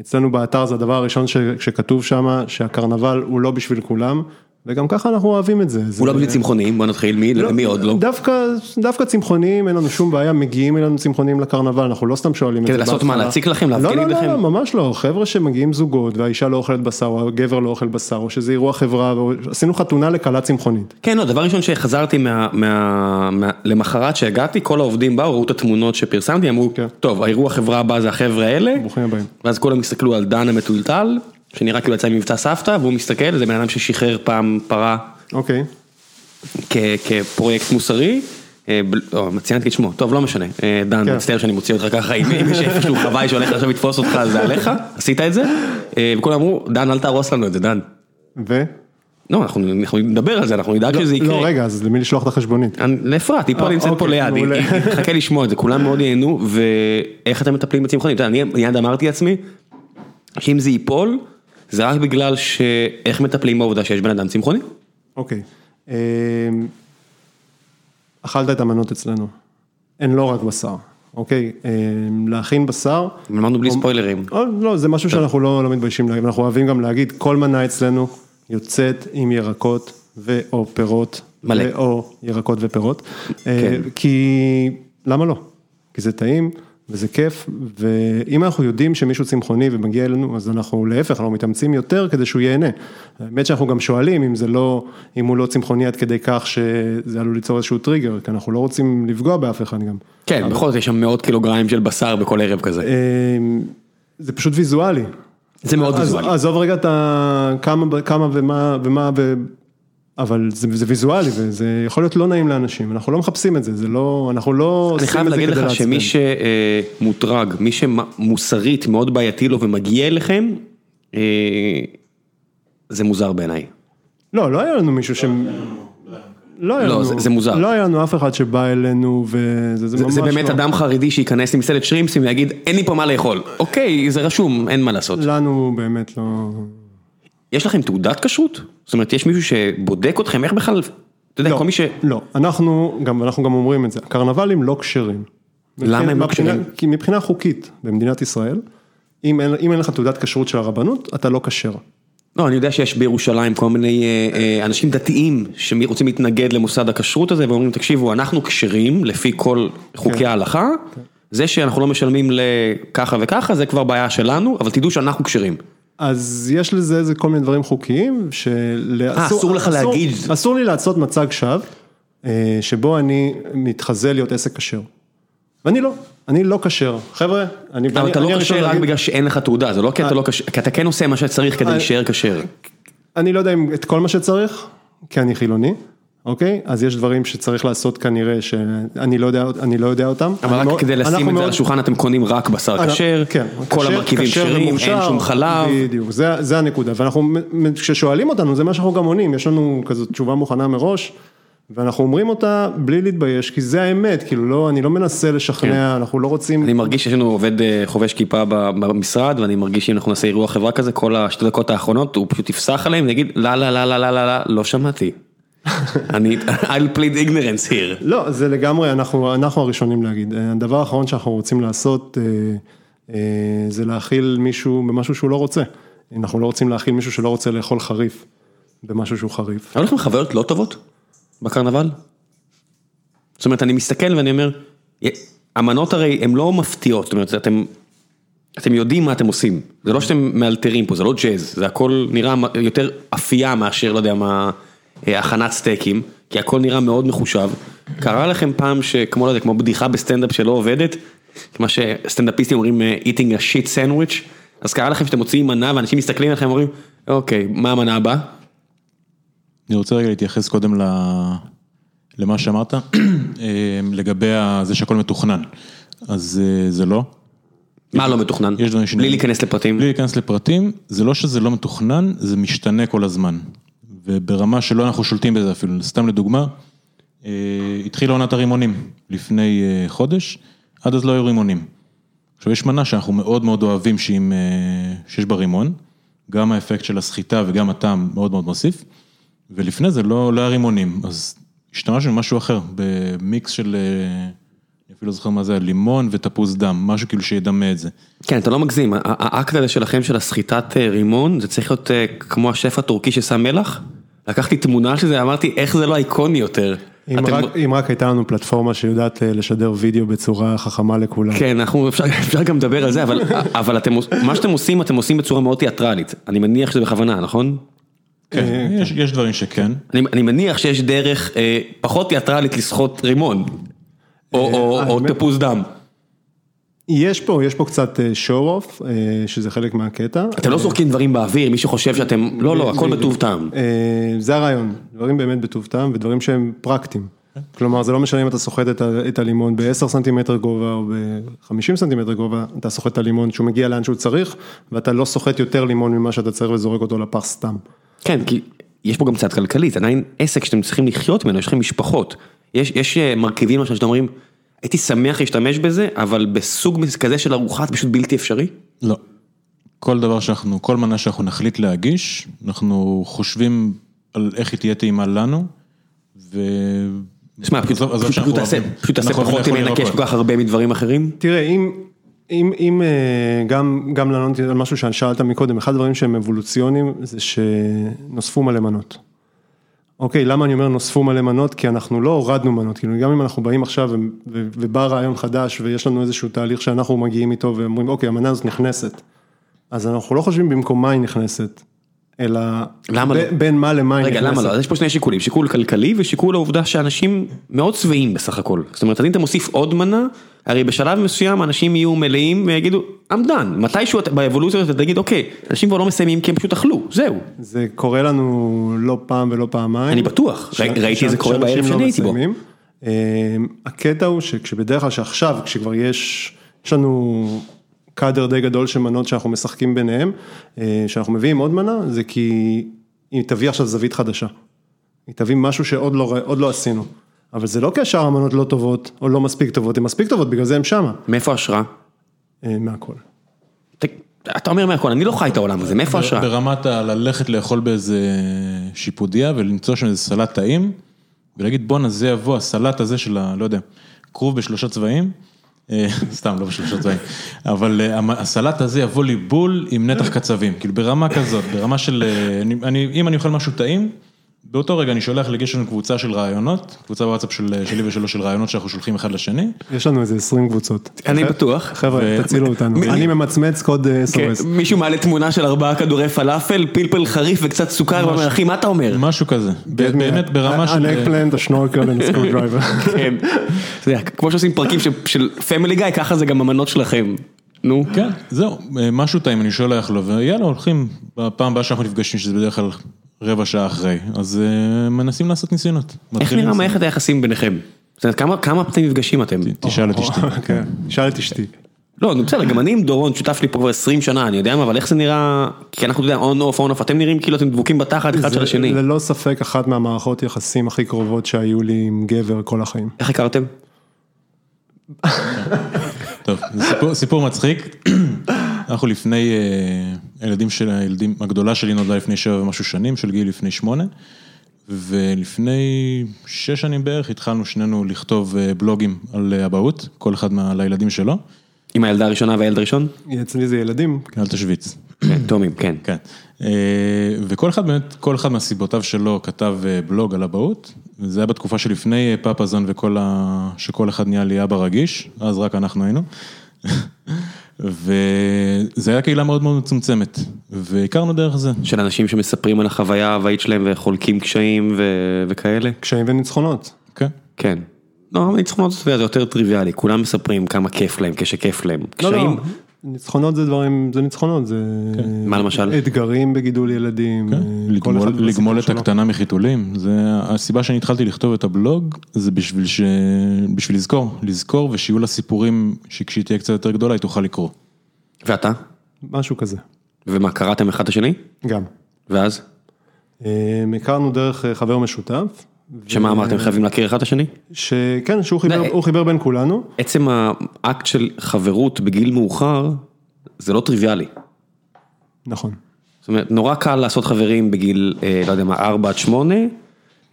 אצלנו באתר זה הדבר הראשון ש- שכתוב שם, שהקרנבל הוא לא בשביל כולם, וגם ככה אנחנו אוהבים את זה. לא בשביל צמחונים, בוא נתחיל, מי, מי עוד לא? דווקא, דווקא צמחונים, אין לנו שום בעיה, מגיעים אלינו צמחונים לקרנבל, אנחנו לא סתם שואלים את זה כדי לעשות מה. להציק לכם, להפגין לא, לא, נגדכם? לא, ממש לא, חבר'ה שמגיעים זוגות, והאישה לא אוכלת בשר, או הגבר לא אוכל בשר, או שזה אירוע חברה, עשינו חתונה לכלה צמחונית. כן, לא, דבר ראשון שחזרתי מה, מה, מה, למחרת שהגעתי, כל העובדים באו, ראו את התמונות שפרסמתי, אמרו, כן. טוב, האירוע החברה הבאה זה החבר'ה האלה. ואז כולם הסתכלו על דן המטולטל, שנראה כאילו יצא ממבצע סבתא, והוא מסתכל, זה בן אדם ששחרר פעם פרה אוקיי, כפרויקט מוסרי. אה, לא, ציינתי את שמו, טוב לא משנה, אה, דן, כן. מצטער שאני מוציא אותך ככה, אם יש איפשהו חוואי שהולך עכשיו לתפוס אותך, זה עליך, עשית את זה, אה, וכולם אמרו, דן אל תהרוס לנו את זה, דן. ו? לא, אנחנו נדבר על זה, אנחנו נדאג שזה יקרה. לא, רגע, אז למי לשלוח את החשבונית? לאפרת, היא פה נמצאת פה אוקיי, ליד, היא תחכה לשמוע את זה, כולם מאוד ייהנו, ואיך אתם מטפלים בצמחונים, אני מיד אמרתי לעצמי, שאם זה ייפול, זה רק בגלל שאיך מטפלים בעובדה שיש בן אדם צמחוני. אוקיי. אמ, אכלת את המנות אצלנו. הן לא רק בשר, אוקיי? אמ, להכין בשר. אמרנו בלי ספוילרים. לא, זה משהו שאנחנו לא, לא מתביישים להגיד, אנחנו אוהבים גם להגיד, כל מנה אצלנו יוצאת עם ירקות ו/או פירות. מלא. ו/או ירקות ופירות. כן. כי, למה לא? כי זה טעים וזה כיף, ואם אנחנו יודעים שמישהו צמחוני ומגיע אלינו, אז אנחנו להפך, אנחנו מתאמצים יותר כדי שהוא ייהנה. האמת שאנחנו גם שואלים אם זה לא, אם הוא לא צמחוני עד כדי כך שזה עלול ליצור איזשהו טריגר, כי אנחנו לא רוצים לפגוע באף אחד גם. כן, בכל זאת יש שם מאות קילוגרמים של בשר בכל ערב כזה. אמ, זה פשוט ויזואלי. זה מאוד אז- ויזואלי. עזוב רגע את. כמה, כמה ומה, ומה, ו... אבל זה, זה ויזואלי וזה יכול להיות לא נעים לאנשים, אנחנו לא מחפשים את זה, זה לא, אנחנו לא אני עושים חייב את זה להגיד כדי לך לעצבן. שמי שמוטרג, מי שמוסרית מאוד בעייתי לו ומגיע אליכם, אה, זה מוזר בעיניי. לא, לא היה לנו מישהו ש... לא היה לא, לנו, זה- זה מוזר. לא היה לנו אף אחד שבא אלינו וזה זה זה, ממש זה באמת לא. אדם חרדי שייכנס עם מסעדת שרימפסים ויגיד אין לי פה מה לאכול. אוקיי, זה רשום, אין מה לעשות. לנו באמת לא... יש לכם תעודת כשרות? זאת אומרת, יש מישהו שבודק אתכם, איך בכלל, אתה יודע, לא, כל מי ש... לא, אנחנו גם, אנחנו גם אומרים את זה, הקרנבלים לא כשרים. למה הם לא כשרים? כי מבחינה חוקית במדינת ישראל, אם אין, אם אין לך תעודת כשרות של הרבנות, אתה לא כשר. לא, אני יודע שיש בירושלים כל מיני אה, אה, אנשים דתיים שרוצים להתנגד למוסד הכשרות הזה ואומרים, תקשיבו, אנחנו כשרים לפי כל חוקי כן. ההלכה, זה שאנחנו לא משלמים לככה וככה, זה כבר בעיה שלנו, אבל תדעו שאנחנו כשרים. אז יש לזה איזה כל מיני דברים חוקיים, של... אה, אסור לך להגיד. אסור לי לעשות מצג שווא, אה, שבו אני מתחזה להיות עסק כשר. ואני לא, אני לא כשר. חבר'ה, אני... אבל אני- אתה לא כשר רק בגלל שאין לך תעודה, זה לא כי אתה אה. לא כשר, כי אתה כן עושה מה שצריך כדי אה. להישאר כשר. אני לא יודע אם את כל מה שצריך, כי אני חילוני, אוקיי? אז יש דברים שצריך לעשות כנראה שאני לא יודע, אני לא יודע אותם. אבל רק כדי לשים את זה על השולחן אתם קונים רק בשר כשר, כן, כל המרכיבים כשר כשרים, אין שום חלב. בדיוק, זה, זה הנקודה, ואנחנו, כששואלים אותנו, זה מה שאנחנו גם עונים, יש לנו כזאת תשובה מוכנה מראש, ואנחנו אומרים אותה בלי להתבייש, כי זה האמת, כאילו לא, אני לא מנסה לשכנע, אנחנו לא רוצים, כן. אני מרגיש שיש לנו עובד אה, חובש כיפה במשרד, ואני מרגיש שאם אנחנו נעשה אירוע חברה כזה, כל השתי דקות האחרונות, הוא פשוט יפסח עליהם ויגיד, לא, לא, לא, לא, לא, לא, לא, לא שמעתי. אני, I'll plead ignorance here. לא, זה לגמרי, אנחנו, אנחנו הראשונים להגיד, הדבר האחרון שאנחנו רוצים לעשות, אה, אה, זה להאכיל מישהו במשהו שהוא לא רוצה, אנחנו לא רוצים להאכיל מישהו שלא רוצה לאכול חריף, במשהו שהוא חריף. היו לכם חוויות לא טובות בקרנבל? זאת אומרת, אני מסתכל ואני אומר, המנות הרי הן לא מפתיעות, זאת אומרת, אתם, אתם יודעים מה אתם עושים, זה לא שאתם מאלתרים פה, זה לא ג'אז, זה הכל נראה יותר אפייה מאשר, לא יודע מה, אה, הכנת סטייקים, כי הכל נראה מאוד מחושב. קרה לכם פעם שכמו, לא יודע, כמו בדיחה בסטנדאפ שלא עובדת, מה שסטנדאפיסטים אומרים, אה, eating a shit sandwich, אז קרה לכם שאתם מוציאים מנה ואנשים מסתכלים עליכם ואומרים, אוקיי, מה המנה הבאה? אני רוצה רגע להתייחס קודם ל... למה שאמרת, אה, לגבי זה שהכל מתוכנן. אז אה, זה לא. מה לא מתוכנן? יש דברים ש... בלי להיכנס לפרטים. בלי להיכנס לפרטים, זה לא שזה לא מתוכנן, זה משתנה כל הזמן. וברמה שלא אנחנו שולטים בזה אפילו, סתם לדוגמה, אה, התחילה עונת הרימונים לפני אה, חודש, עד אז לא היו רימונים. עכשיו יש מנה שאנחנו מאוד מאוד אוהבים שהיא, עם, אה, שיש בה רימון, גם האפקט של הסחיטה וגם הטעם מאוד מאוד מוסיף, ולפני זה לא, לא היה רימונים, אז השתמשנו במשהו אחר, במיקס של, אני אפילו לא זוכר מה זה, לימון ותפוז דם, משהו כאילו שידמה את זה. כן, אתה לא מגזים, האקט הזה שלכם של הסחיטת רימון, זה צריך להיות כמו השף הטורקי ששם מלח? לקחתי תמונה של זה, אמרתי, איך זה לא איקוני יותר? אם אתם- רק, אם רק הייתה לנו פלטפורמה שיודעת אה, לשדר וידאו בצורה חכמה לכולם. כן, אנחנו, אפשר, אפשר גם לדבר על זה, אבל, אבל אתם, מה שאתם עושים, אתם עושים בצורה מאוד תיאטרלית. אני מניח שזה בכוונה, נכון? כן, יש, יש דברים שכן. אני, אני מניח שיש דרך אה, פחות תיאטרלית לסחוט רימון, או, או, או האמת- תפוז דם. יש פה, יש פה קצת show off, אה, שזה חלק מהקטע. אתם לא זורקים דברים באוויר, מישהו חושב שאתם, לא, לא, הכל בטוב טעם. אה, זה הרעיון, דברים באמת בטוב טעם ודברים שהם פרקטיים. כלומר, זה לא משנה אם אתה סוחט את הלימון ב-10 סנטימטר גובה או ב-50 סנטימטר גובה, אתה סוחט את הלימון שהוא מגיע לאן שהוא צריך, ואתה לא סוחט יותר לימון ממה שאתה צריך וזורק אותו לפח סתם. כן, כי יש פה גם צד כלכלי, זה עדיין עסק שאתם צריכים לחיות ממנו, יש לכם משפחות. יש, יש אה, מרכיבים למשל שאתם אומרים, הייתי שמח להשתמש בזה, אבל בסוג כזה של ארוחה זה פשוט בלתי אפשרי. לא. כל דבר שאנחנו, כל מנה שאנחנו נחליט להגיש, אנחנו חושבים על איך היא תהיה טעימה לנו, ו... תשמע, פשוט תעשה פחות יש ירקות. כל כך הרבה מדברים אחרים. תראה, אם, אם, אם אה, גם, גם לענות על משהו ששאלת מקודם, אחד הדברים שהם אבולוציוניים זה שנוספו מלא מנות. אוקיי, למה אני אומר נוספו מלא מנות? כי אנחנו לא הורדנו מנות, כאילו גם אם אנחנו באים עכשיו ובא רעיון חדש ויש לנו איזשהו תהליך שאנחנו מגיעים איתו ואומרים, אוקיי, המנה הזאת נכנסת. אז אנחנו לא חושבים במקום מה היא נכנסת, אלא למה ב- לא? בין מה למה היא רגע, נכנסת. למה לא? אז יש פה שני שיקולים, שיקול כלכלי ושיקול העובדה שאנשים מאוד שבעים בסך הכל. זאת אומרת, אז אם אתה מוסיף עוד מנה, הרי בשלב מסוים אנשים יהיו מלאים ויגידו, I'm done, מתישהו באבולוציה הזאת תגיד, אוקיי, אנשים כבר לא מסיימים כי הם פשוט אכלו, זהו. זה קורה לנו לא פעם ולא פעמיים. אני בטוח, ראיתי זה קורה בערב לא שאני הייתי בו. מסיימים. אה, הקטע הוא שכשבדרך כלל שעכשיו, כשכבר יש, יש לנו קאדר די גדול של מנות שאנחנו משחקים ביניהם, אה, שאנחנו מביאים עוד מנה, זה כי היא תביא עכשיו זווית חדשה. היא תביא משהו שעוד לא, לא עשינו. אבל זה לא כי השאר המנות לא טובות, או לא מספיק טובות, הן מספיק טובות, בגלל זה הן שמה. מאיפה ההשראה? אה, מהכל. אתה אומר מהכל, אני לא חי את העולם הזה, מאיפה ההשראה? ברמת הללכת לאכול באיזה שיפודיה ולמצוא שם איזה סלט טעים, ולהגיד בואנה זה יבוא, הסלט הזה של ה... לא יודע, כרוב בשלושה צבעים, אה, סתם לא בשלושה צבעים, אבל אה, הסלט הזה יבוא לי בול עם נתח קצבים, כאילו ברמה כזאת, ברמה של, אני, אם אני אוכל משהו טעים, באותו רגע אני שולח לגשם קבוצה של רעיונות, קבוצה בוואטסאפ של, שלי ושלו של רעיונות שאנחנו שולחים אחד לשני, יש לנו איזה 20 קבוצות. אני בטוח. חבר'ה, ו- תצילו אותנו. מי- אני ממצמץ קוד אה, כן, SOS. מישהו מעלה תמונה של ארבעה כדורי פלאפל, פלפל חריף וקצת סוכר, ואומר, אחי, מה אתה אומר? משהו כזה, באמת ברמה של... ה nuck planet, השנורקל וה screwdriver. כן. אתה יודע, כמו שעושים פרקים של- של פמילי גיא, ככה זה גם המנות שלכם. נו. כן, זהו, משהו טעים, אני שולח לו, ויאללה, הולכים, בפעם הבאה שאנחנו נפגשים, שזה בדרך כלל רבע שעה אחרי, אז אה, מנסים לעשות ניסיונות. איך נראה. מערכת היחסים ביניכם? זאת אומרת, כמה- כמה אתם נפגשים אתם? תשאל את אשתי. כן, שאל את אשתי. לא, נו בסדר, גם אני עם דורון, שותף לי פה כבר 20 שנה, אני יודע מה, אבל איך זה נראה, כי אנחנו, אתה יודע, on off, on off, אתם נראים כאילו אתם דבוקים בתחת אחד של זה השני. ללא ספק אחת מהמערכות יחסים הכי קרובות שהיו לי עם גבר כל החיים. איך הכרתם? טוב, סיפור מצחיק. אנחנו לפני, אה, הילדים של הילדים, הגדולה שלי נולדה לפני שבע ומשהו שנים, של גיל לפני שמונה. ולפני שש שנים בערך התחלנו שנינו לכתוב אה, בלוגים על אה, אבהות, כל אחד מה- לילדים שלו. עם הילדה הראשונה והילד הראשון? אצלי זה ילדים. אל תשוויץ. כן, תאומים, כן. כן, אה, וכל אחד באמת, כל אחד מהסיבותיו שלו כתב בלוג על אבהות, וזה היה בתקופה שלפני פאפאזון וכל ה... שכל אחד נהיה לי אבא רגיש, אז רק אנחנו היינו. וזה היה קהילה מאוד מאוד מצומצמת, והכרנו דרך זה. של אנשים שמספרים על החוויה ההוואית שלהם וחולקים קשיים ו- וכאלה? קשיים וניצחונות. כן. כן. לא, ניצחונות זה יותר טריוויאלי, כולם מספרים כמה כיף להם כשכיף להם. לא, לא, קשיים, ניצחונות זה דברים, זה ניצחונות, זה... מה למשל? אתגרים בגידול ילדים. כן, לגמול, לגמול את. הקטנה מחיתולים, זה הסיבה שאני התחלתי לכתוב את הבלוג, זה בשביל ש... בשביל לזכור, לזכור ושיהיו לה סיפורים שכשהיא תהיה קצת יותר גדולה היא תוכל לקרוא. ואתה? משהו כזה, ומה, קראתם אחד את השני? גם. ואז? אה, הכרנו דרך אה, חבר משותף. שמה אמרתם, חייבים להכיר אחד את השני? שכן, שהוא חיבר, לא, חיבר בין כולנו. עצם האקט של חברות בגיל מאוחר, זה לא טריוויאלי. נכון. זאת אומרת, נורא קל לעשות חברים בגיל, אה, לא יודע מה, 4 עד 8,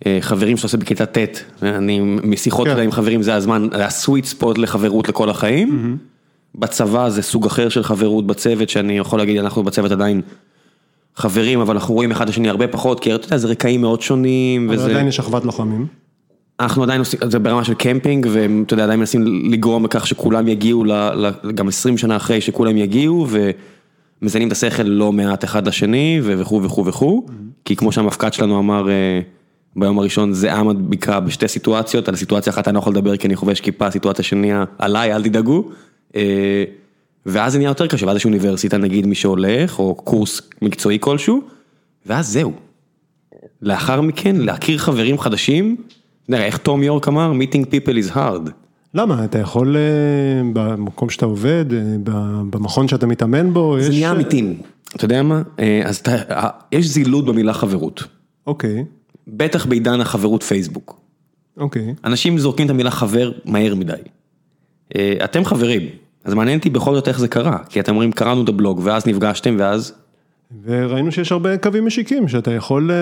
אה, חברים שאתה עושה בכיתה ט', אני משיחות כן. עם חברים, זה הזמן, זה הסוויט ספוט לחברות לכל החיים. בצבא זה סוג אחר של חברות בצוות, שאני יכול להגיד, אנחנו בצוות עדיין חברים, אבל אנחנו רואים אחד את השני הרבה פחות, כי אתה יודע, זה רקעים מאוד שונים, אבל וזה... עדיין יש אחוות לוחמים. אנחנו עדיין עושים, זה ברמה של קמפינג, ואתה יודע, עדיין מנסים לגרום לכך שכולם יגיעו, ל, ל, גם 20 שנה אחרי שכולם יגיעו, ומזיינים את השכל לא מעט אחד לשני, וכו' וכו' וכו', כי כמו שהמפקד שלנו אמר אה, ביום הראשון, זה עם מדביקה בשתי סיטואציות, על סיטואציה אחת אני לא יכול לדבר כי אני חובש כיפה, סיטואציה שנייה עליי, אל תדאגו. אה, ואז זה נהיה יותר קשה, ואז יש אוניברסיטה נגיד מי שהולך, או קורס מקצועי כלשהו, ואז זהו. לאחר מכן, להכיר חברים חדשים, יודע, איך תום יורק אמר, meeting people is hard. למה? אתה יכול אה, במקום שאתה עובד, אה, במכון שאתה מתאמן בו, זה יש... נהיה אמיתים. אתה יודע מה? אה, אז אתה, אה, יש זילות במילה חברות. אוקיי, בטח בעידן החברות פייסבוק. אוקיי. אנשים זורקים את המילה חבר מהר מדי. אה, אתם חברים, אז מעניין אותי בכל זאת איך זה קרה. כי אתם אומרים, קראנו את הבלוג, ואז נפגשתם, ואז... וראינו שיש הרבה קווים משיקים, שאתה יכול אה,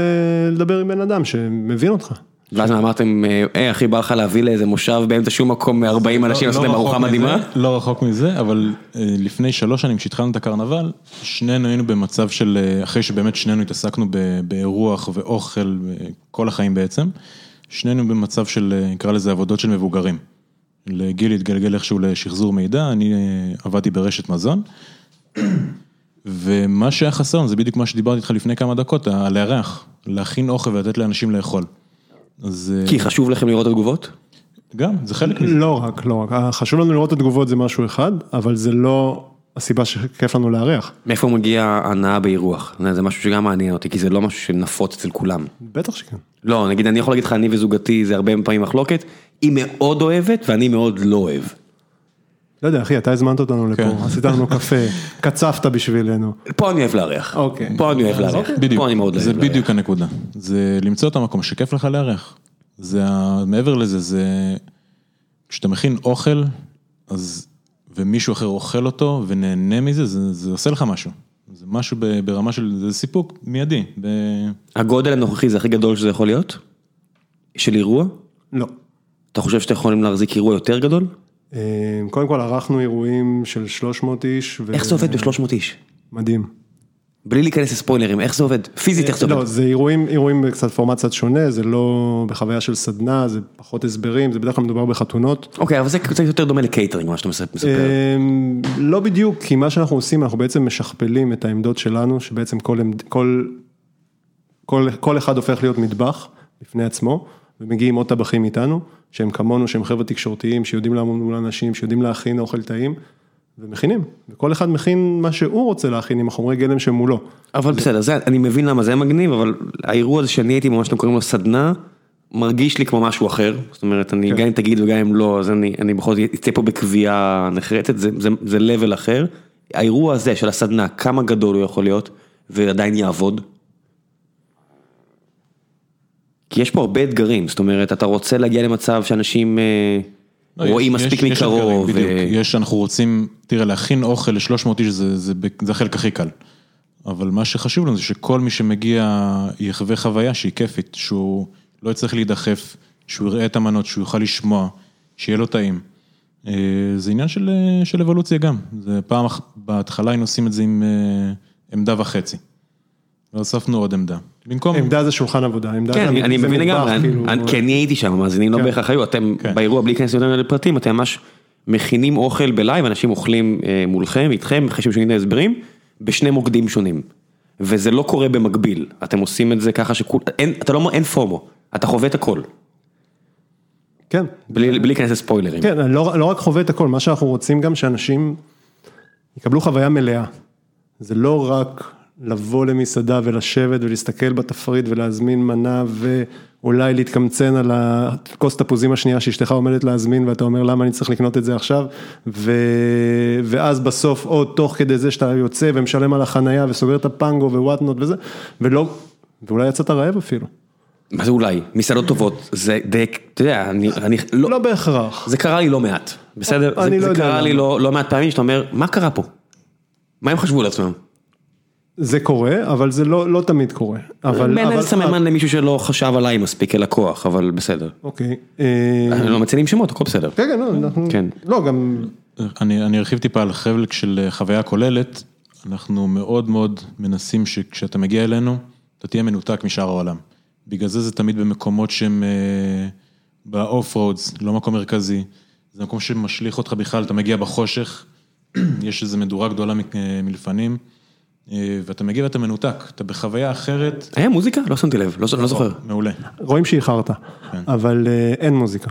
לדבר עם בן אדם שמבין אותך. ואז אמרתם, אה, היי אחי, בא לך להביא לאיזה מושב באמצע שום מקום מ-40 אנשים לעשות להם רחוק ארוחה מדהימה? לא רחוק מזה, אבל אה, לפני שלוש שנים כשהתחלנו את הקרנבל, שנינו היינו במצב של, אה, אחרי שבאמת שנינו התעסקנו באירוח ואוכל, אה, כל החיים בעצם, שנינו במצב של, אה, נקרא לזה עבודות של מבוגרים. לגיל התגלגל איכשהו לשחזור מידע, אני אה, עבדתי ברשת מזון. ומה שהיה חסר, זה בדיוק מה שדיברתי איתך לפני כמה דקות, ה- לארח, להכין אוכל ולתת לאנשים לאכול. אז אה, כי חשוב לכם לראות את התגובות? גם, זה חלק מזה. לא רק, לא רק. חשוב לנו לראות את התגובות זה משהו אחד, אבל זה לא הסיבה שכיף לנו לארח. מאיפה מגיעה הנאה באירוח? זה משהו שגם מעניין אותי, כי זה לא משהו שנפוץ אצל כולם. בטח שכן. לא, נגיד, אני יכול להגיד לך, אני וזוגתי זה הרבה פעמים מחלוקת, היא מאוד אוהבת ואני מאוד לא אוהב. לא יודע, אחי, אתה הזמנת אותנו לפה, כן. עשית לנו קפה, קצפת בשבילנו. פה אני אוהב לארח. אוקיי. פה אני אוהב לארח. בדיוק, פה אני מאוד זה אוהב לארח. בדיוק הנקודה, זה למצוא את המקום שכיף לך לארח. זה, מעבר לזה, זה, כשאתה מכין אוכל, אז, ומישהו אחר אוכל אותו ונהנה מזה, זה, זה עושה לך משהו. זה משהו ברמה של, זה סיפוק מיידי. ב... הגודל הנוכחי זה הכי גדול שזה יכול להיות? של אירוע? לא. אתה חושב שאתם יכולים להחזיק אירוע יותר גדול? אה, קודם כל ערכנו אירועים של 300 איש. ו- איך זה עובד ב-300 איש? מדהים. בלי להיכנס לספוילרים, איך זה עובד? פיזית איך זה לא, עובד? זה אירועים, אירועים בקצת פורמט קצת שונה, זה לא בחוויה של סדנה, זה פחות הסברים, זה בדרך כלל מדובר בחתונות. אוקיי, אבל זה קצת יותר דומה לקייטרינג, מה שאתה מספר. אמ, לא בדיוק, כי מה שאנחנו עושים, אנחנו בעצם משכפלים את העמדות שלנו, שבעצם כל, עמד- כל, כל, כל אחד הופך להיות מטבח בפני עצמו, ומגיעים עוד טבחים איתנו, שהם כמונו, שהם חבר'ה תקשורתיים, שיודעים לעמוד מול אנשים, שיודעים להכין אוכל טעים, ומכינים, וכל אחד מכין מה שהוא רוצה להכין עם החומרי גלם שמולו. אבל בסדר, זה, אני מבין למה זה מגניב, אבל האירוע הזה שאני הייתי במה שאתם קוראים לו סדנה, מרגיש לי כמו משהו אחר, זאת אומרת, אני כן. גם אם תגיד וגם אם לא, אז אני, אני בכל זאת אצא פה בקביעה נחרצת, זה, זה, זה level אחר. האירוע הזה של הסדנה, כמה גדול הוא יכול להיות, ועדיין יעבוד? כי יש פה הרבה אתגרים, זאת אומרת, אתה רוצה להגיע למצב שאנשים אה, רואים יש- מספיק מקרוב. ו- יש, אנחנו רוצים, תראה, להכין אוכל ל-300 איש זה, זה, ב- זה החלק הכי קל. אבל מה שחשוב לנו זה שכל מי שמגיע יחווה חוויה שהיא כיפית, שהוא לא יצטרך להידחף, שהוא יראה את המנות, שהוא יוכל לשמוע, שיהיה לו טעים. אה, זה עניין של, אה, של אבולוציה גם. זה פעם, בהתחלה היינו עושים את זה עם אה, עמדה וחצי. והוספנו עוד עמדה. במקום... עמדה זה שולחן עבודה, עמדה כן, זה- אני, מבין לגמרי, כאילו, אני- כי אני הייתי שם, המאזינים לא כן. בהכרח היו, אתם כן. באירוע בלי להיכנס יותר לפרטים, אתם ממש מכינים אוכל בלייב, אנשים אוכלים אה, מולכם, איתכם, אחרי שהם שומעים את ההסברים, בשני מוקדים שונים. וזה לא קורה במקביל, אתם עושים את זה ככה שכול, אין, אתה לא, אין פומו, אתה חווה את הכל, כן, בלי להיכנס לספוילרים. כן, לא, לא רק חווה את הכל, מה שאנחנו רוצים גם שאנשים יקבלו חוויה מלאה. זה לא רק לבוא למסעדה ולשבת ולהסתכל בתפריט ולהזמין מנה ואולי להתקמצן על הכוס תפוזים השנייה שאשתך עומדת להזמין ואתה אומר למה אני צריך לקנות את זה עכשיו ו... ואז בסוף עוד תוך כדי זה שאתה יוצא ומשלם על החנייה וסוגר את הפנגו ווואטנוט וזה ולא, ואולי יצאת רעב אפילו. מה זה אולי? מסעדות טובות, זה די, אתה יודע, אני, אני, לא, לא בהכרח. זה קרה לי לא מעט, בסדר? אני זה, לא זה קרה לי. לא, לא מעט פעמים שאתה אומר, מה קרה פה? מה הם חשבו לעצמם? זה קורה, אבל זה לא, לא תמיד קורה. אבל, זה סממן למישהו שלא חשב עליי מספיק כלקוח, אבל בסדר. אוקיי. אה, לא מציינים שמות, הכל בסדר. כן, כן, לא, אנחנו, כן. לא, גם, אני, אני ארחיב טיפה על חלק של חוויה כוללת, אנחנו מאוד מאוד מנסים שכשאתה מגיע אלינו, אתה תהיה מנותק משאר העולם. בגלל זה זה תמיד במקומות שהם אה, באוף רודס, לא מקום מרכזי, זה מקום שמשליך אותך בכלל, אתה מגיע בחושך, יש איזו מדורה גדולה מ- אה, מלפנים, ואתה מגיע ואתה מנותק, אתה בחוויה אחרת, היה מוזיקה? לא שמתי לב, לא, לא זוכר. מעולה. רואים שאיחרת, כן. אבל אה, אין מוזיקה.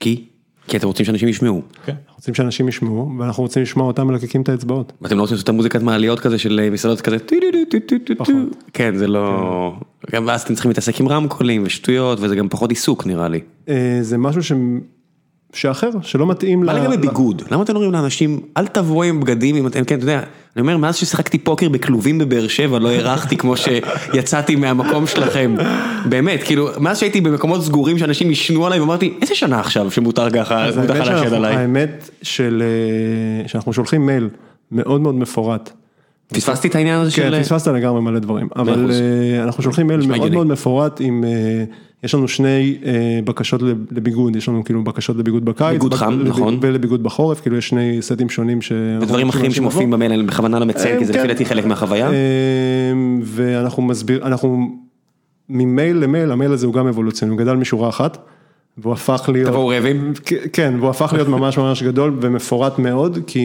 כי? כי אתם רוצים שאנשים ישמעו. כן. אנחנו רוצים שאנשים ישמעו, ואנחנו רוצים לשמוע אותם מלקקים את האצבעות. ואתם לא רוצים לעשות את המוזיקת מעליות כזה של אה, מסעדות כזה. כן זה לא, גם ואז אתם צריכים להתעסק עם רמקולים ושטויות וזה גם פחות עיסוק נראה לי. אה, זה משהו ש... שאחר, שלא מתאים מה ל- לגבי ל- ביגוד? למה אתם אומרים לאנשים אל תבואו עם בגדים אם אתם כן אתה יודע, אני אומר מאז ששיחקתי פוקר בכלובים בבאר שבע לא הארכתי כמו שיצאתי מהמקום שלכם, באמת כאילו מאז שהייתי במקומות סגורים שאנשים ישנו עליי ואמרתי איזה שנה עכשיו שמותר ככה אז מותר שאנחנו- עליי. האמת של... אה, שאנחנו שולחים מייל מאוד מאוד מפורט. פספסתי את העניין הזה כן, של... פספסת לגמרי מלא דברים, אבל. אה, אנחנו שולחים מייל מאוד. מאוד מפורט עם, אה, יש לנו שני אה, בקשות לב- לביגוד, יש לנו כאילו בקשות לביגוד בקיץ, ביגוד חם, לביג- נכון. ולביגוד בחורף, כאילו יש שני סטים שונים ש... ודברים אחרים שמופיעים במייל אני בכוונה לא מציין כי זה כן. לפי דעתי חלק מהחוויה. אה, ואנחנו מסביר, אנחנו ממייל למייל, המייל הזה הוא גם אבולוציוני, הוא גדל משורה אחת, והוא הפך להיות... תבואו רעבים. כן, והוא הפך להיות ממש ממש גדול ומפורט מאוד, כי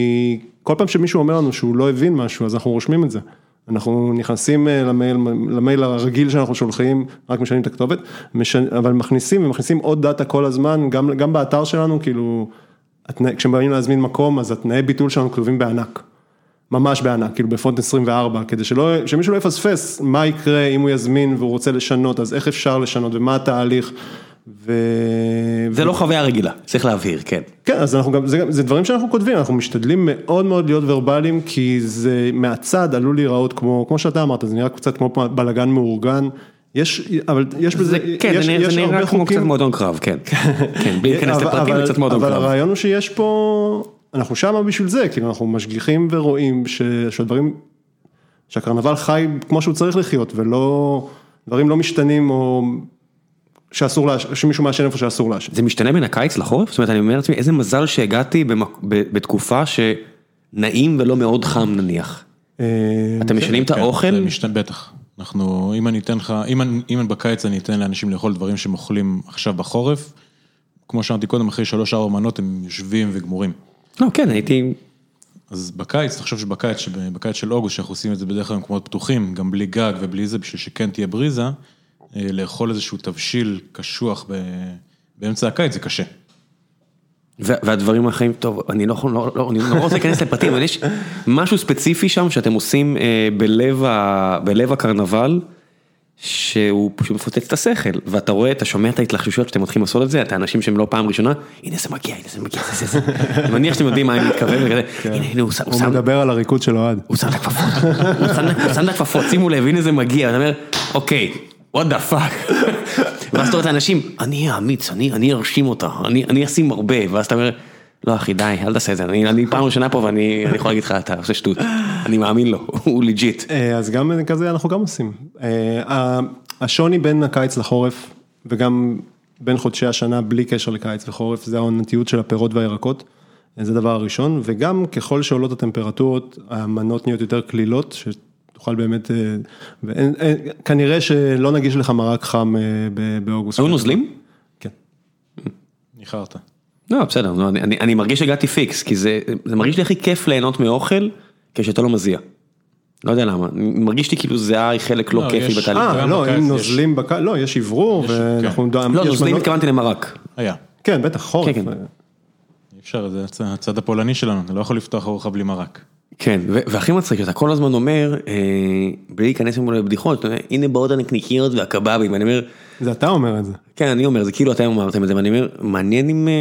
כל פעם שמישהו אומר לנו שהוא לא הבין משהו, אז אנחנו רושמים את זה. אנחנו נכנסים אה, למייל, למייל הרגיל שאנחנו שולחים, רק משנים את הכתובת, משנ... אבל מכניסים ומכניסים עוד דאטה כל הזמן, גם, גם באתר שלנו, כאילו, התנא... כשבאים להזמין מקום, אז התנאי ביטול שלנו כתובים בענק. ממש בענק, כאילו בפונט 24, כדי שלא, שמישהו לא יפספס מה יקרה אם הוא יזמין והוא רוצה לשנות, אז איך אפשר לשנות ומה התהליך. ו... זה לא חוויה רגילה, צריך להבהיר, כן. כן, אז אנחנו גם, זה, זה דברים שאנחנו כותבים, אנחנו משתדלים מאוד מאוד להיות ורבליים, כי זה מהצד עלול להיראות כמו, כמו שאתה אמרת, זה נראה קצת כמו בלאגן מאורגן, יש, אבל יש בזה, זה, כן, יש, זה נראה- יש זה נראה כמו קצת מועדון קרב, כן. כן, בלי להיכנס אבל- לפרטים, אבל- קצת מועדון אבל קרב. הרעיון הוא שיש פה, אנחנו שמה בשביל זה, כאילו אנחנו משגיחים ורואים ש, שהדברים, שהקרנבל חי כמו שהוא צריך לחיות, ולא, דברים לא משתנים או שאסור, לעש- שמישהו מעשן איפה שאסור לעשן. זה משתנה בין הקיץ לחורף? זאת אומרת, אני אומר לעצמי, איזה מזל שהגעתי במק- ב- בתקופה שנעים ולא מאוד חם נניח. אה, אתם משנים את כן, האוכל? זה משתנה, בטח. אנחנו, אם אני אתן לך, אם אני- אם אני בקיץ אני אתן לאנשים לאכול דברים שהם אוכלים עכשיו בחורף, כמו שאמרתי קודם, אחרי שלוש-ארבע מנות הם יושבים וגמורים. לא, כן, הייתי... אז בקיץ, תחשוב שבקיץ, שבקיץ של אוגוסט, שאנחנו עושים את זה בדרך כלל במקומות פתוחים, גם בלי גג ובלי זה, בשביל שכן תהיה בריזה, לאכול איזשהו תבשיל קשוח ב- באמצע הקיץ זה קשה. ו- והדברים האחרים, טוב, אני לא יכול, לא, לא, אני לא רוצה להיכנס לפרטים, אבל יש משהו ספציפי שם שאתם עושים אה, בלב, ה, בלב הקרנבל, שהוא פשוט מפוצץ את השכל, ואתה רואה, אתה שומע את ההתלחשויות שאתם מתחילים לעשות את זה, אתה אנשים שהם לא פעם ראשונה, הנה זה מגיע, הנה זה מגיע, זה זה זה, אני מניח שאתם יודעים מה אני מתכוון, וכזה, הנה הנה הוא שם, הוא הוא שם, מדבר על הריקוד של אוהד. הוא שם את הכפפות, הוא שם- את הכפפות, שימו לב, הנה זה מגיע, ואתה אומר, אוקיי, what the fuck, ואז אתה רואה את האנשים, אני אהיה אמיץ, אני ארשים אותה, אני אשים הרבה, ואז אתה אומר, לא אחי די, אל תעשה את זה, אני פעם ראשונה פה ואני אני יכול להגיד לך, אתה עושה שטות, אני מאמין לו, הוא legit. אה, אז גם כזה אנחנו גם עושים. אה, השוני בין הקיץ לחורף וגם בין חודשי השנה בלי קשר לקיץ וחורף זה העונתיות של הפירות והירקות. זה הדבר הראשון וגם ככל שעולות הטמפרטורות המנות נהיות יותר קלילות שתוכל באמת, אה, ואין- אין- כנראה שלא נגיש לך מרק חם אה, ב- באוגוסט. היו נוזלים? כן. ניחרת. לא בסדר, לא, אני- אני אני מרגיש שהגעתי פיקס, כי זה זה מרגיש לי הכי כיף ליהנות מאוכל כשאתה לא מזיע. לא יודע למה, מרגיש לי כאילו זיעה היא חלק לא לא, כיפי בתהליך. אה, לא, אם נוזלים בקיץ, לא, יש אוורור יש- ואנחנו... כן. לא, נוזלים התכוונתי למרק. היה. כן, בטח, חורף. כן, כן. אי אפשר, זה הצ- הצד הפולני שלנו, אתה לא יכול לפתוח ארוחה בלי מרק. כן, והכי מצחיק שאתה כל הזמן אומר, אה, בלי להיכנס ממנו לבדיחות, אתה הנה באות הנקניקיות והקבבים, ואני אומר, זה אתה אומר את זה. כן, אני אומר, זה כאילו אתם אמרתם את זה, ואני אומר, מעניין אם אה,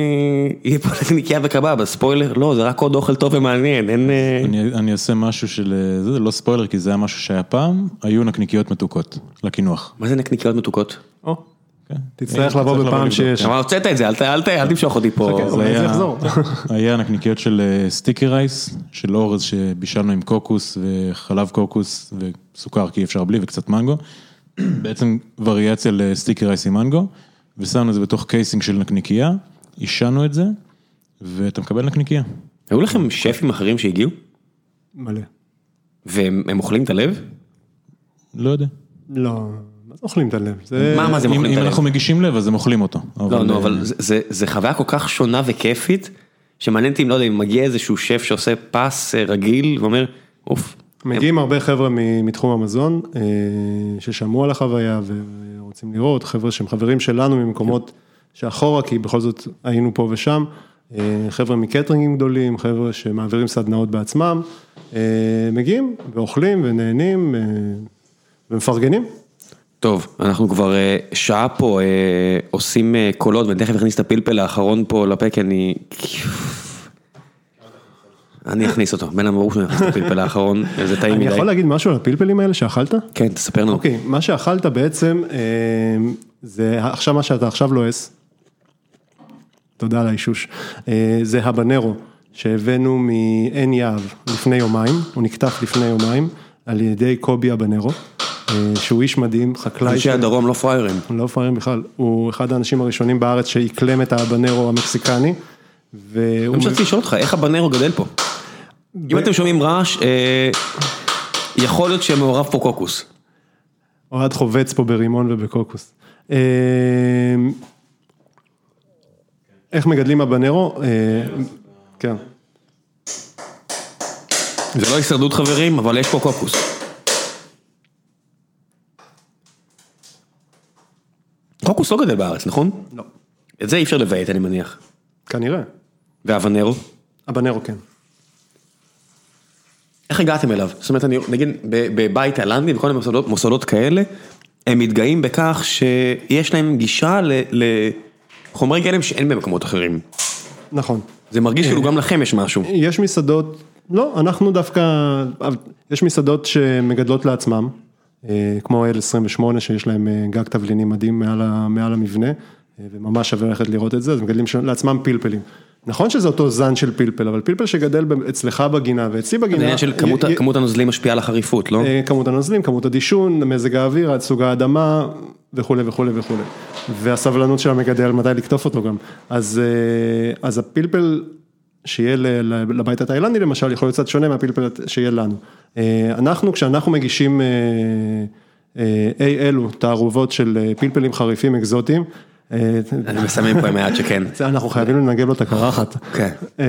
יהיה פה נקניקייה וקבב, אז ספוילר, לא, זה רק עוד אוכל טוב ומעניין, אין... אה, אני, אני אעשה משהו של, זה לא ספוילר, כי זה היה משהו שהיה פעם, היו נקניקיות מתוקות, לקינוח. מה זה נקניקיות מתוקות? או. תצטרך אה, לבוא בפעם. שיש. אבל הוצאת את זה, אל תמשוך אותי פה. זה יחזור. היה נקניקיות של אה, sticky rice, של אורז שבישלנו עם קוקוס וחלב קוקוס וסוכר כי אי אפשר בלי וקצת מנגו. בעצם וריאציה ל sticky rice עם מנגו, ושמנו את זה בתוך casing של נקניקייה, עישנו את זה, ואתה מקבל נקניקייה. היו לכם שפים אחרים שהגיעו, מלא. והם הם אוכלים את הלב? לא יודע. לא, אוכלים את הלב? זה... מה, מה זה הם אם, אוכלים את אם הלב? אנחנו מגישים לב אז הם אוכלים אותו. לא, נו, אה, אבל זה- זה- זה חוויה כל כך שונה וכיפית, שמעניין אותי אם, לא יודע, אם מגיע איזשהו שף שעושה פס אה, רגיל, ואומר, אוף. מגיעים הרבה חבר'ה מתחום המזון, אה, ששמעו על החוויה ורוצים לראות, חבר'ה שהם חברים שלנו ממקומות שאחורה, כי בכל זאת היינו פה ושם, אה, חבר'ה מקטרינגים גדולים, חבר'ה שמעבירים סדנאות בעצמם, אה, מגיעים ואוכלים ונהנים אה, ומפרגנים. טוב, אנחנו כבר אה, שעה פה אה, עושים אה, קולות, ואני תכף אכניס את הפלפל האחרון פה לפה, כי אני... אני אכניס אותו, בין אמרו שאני אכניס את הפלפל האחרון, זה טעים אני מדי. יכול להגיד משהו על הפלפלים האלה שאכלת? כן, תספר לנו. אוקיי, מה שאכלת בעצם, זה עכשיו מה שאתה עכשיו לועס, תודה על האישוש, זה הבנרו שהבאנו מעין יהב לפני יומיים, הוא נקטף לפני יומיים על ידי קובי הבנרו, שהוא איש מדהים, חקלאי, אנשי הדרום לא פראיירים. לא פראייר בכלל, הוא אחד האנשים הראשונים בארץ שאיקלם את הבנרו המקסיקני, והוא... אני רציתי לשאול אותך, איך הבנרו גדל פה? אם אתם שומעים רעש, אה, יכול להיות שמעורב פה קוקוס. אוהד חובץ פה ברימון ובקוקוס. אה, איך מגדלים הבנרו? אה, כן. זה לא הישרדות חברים, אבל יש פה קוקוס. קוקוס לא גדל בארץ, נכון? לא. את זה אי אפשר לבייט, אני מניח. כנראה. והוונרו? הבנרו כן. איך הגעתם אליו? זאת אומרת, אני, נגיד, בבית תאילנדי וכל מיני מוסדות, מוסדות כאלה, הם מתגאים בכך שיש להם גישה לחומרי גלם שאין במקומות אחרים. נכון. זה מרגיש כאילו גם לכם יש משהו. יש מסעדות, לא, אנחנו דווקא, יש מסעדות שמגדלות לעצמם, כמו L28 שיש להם אה, גג תבלינים מדהים מעל, מעל המבנה, אה, וממש שווה ללכת לראות את זה, אז מגדלים לעצמם פלפלים. נכון שזה אותו זן של פלפל, אבל פלפל שגדל אצלך בגינה ואצלי בגינה, זה עניין של כמות י- כמות הנוזלים משפיעה על החריפות, לא? אה, כמות הנוזלים, כמות הדישון, מזג האוויר, סוג האדמה וכולי וכולי וכולי. והסבלנות של המגדל מתי לקטוף אותו גם. אז, אה, אז הפלפל שיהיה לבית התאילנדי למשל, יכול להיות קצת שונה מהפלפל שיהיה לנו. אה, אנחנו, כשאנחנו מגישים אה, אה, אי אלו תערובות של אה, פלפלים חריפים אקזוטיים, אה, מסמן פה עם היד שכן. אנחנו חייבים לנגב לו את הקרחת. כן. אה,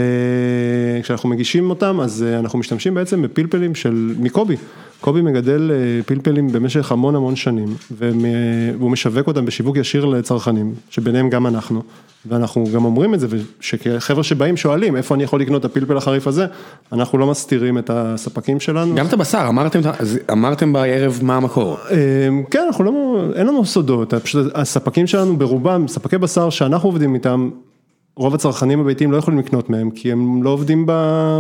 כשאנחנו מגישים אותם, אז אה, אנחנו משתמשים בעצם בפלפלים של, מקובי. קובי מגדל פלפלים במשך המון המון שנים, והוא משווק אותם בשיווק ישיר לצרכנים, שביניהם גם אנחנו, ואנחנו גם אומרים את זה, שחבר'ה שבאים שואלים, איפה אני יכול לקנות את הפלפל החריף הזה, אנחנו לא מסתירים את הספקים שלנו. גם את הבשר, אמרתם, אמרתם בערב מה המקור. כן, אנחנו לא, אין לנו סודות, הספקים שלנו ברובם, ספקי בשר שאנחנו עובדים איתם, רוב הצרכנים הביתיים לא יכולים לקנות מהם, כי הם לא עובדים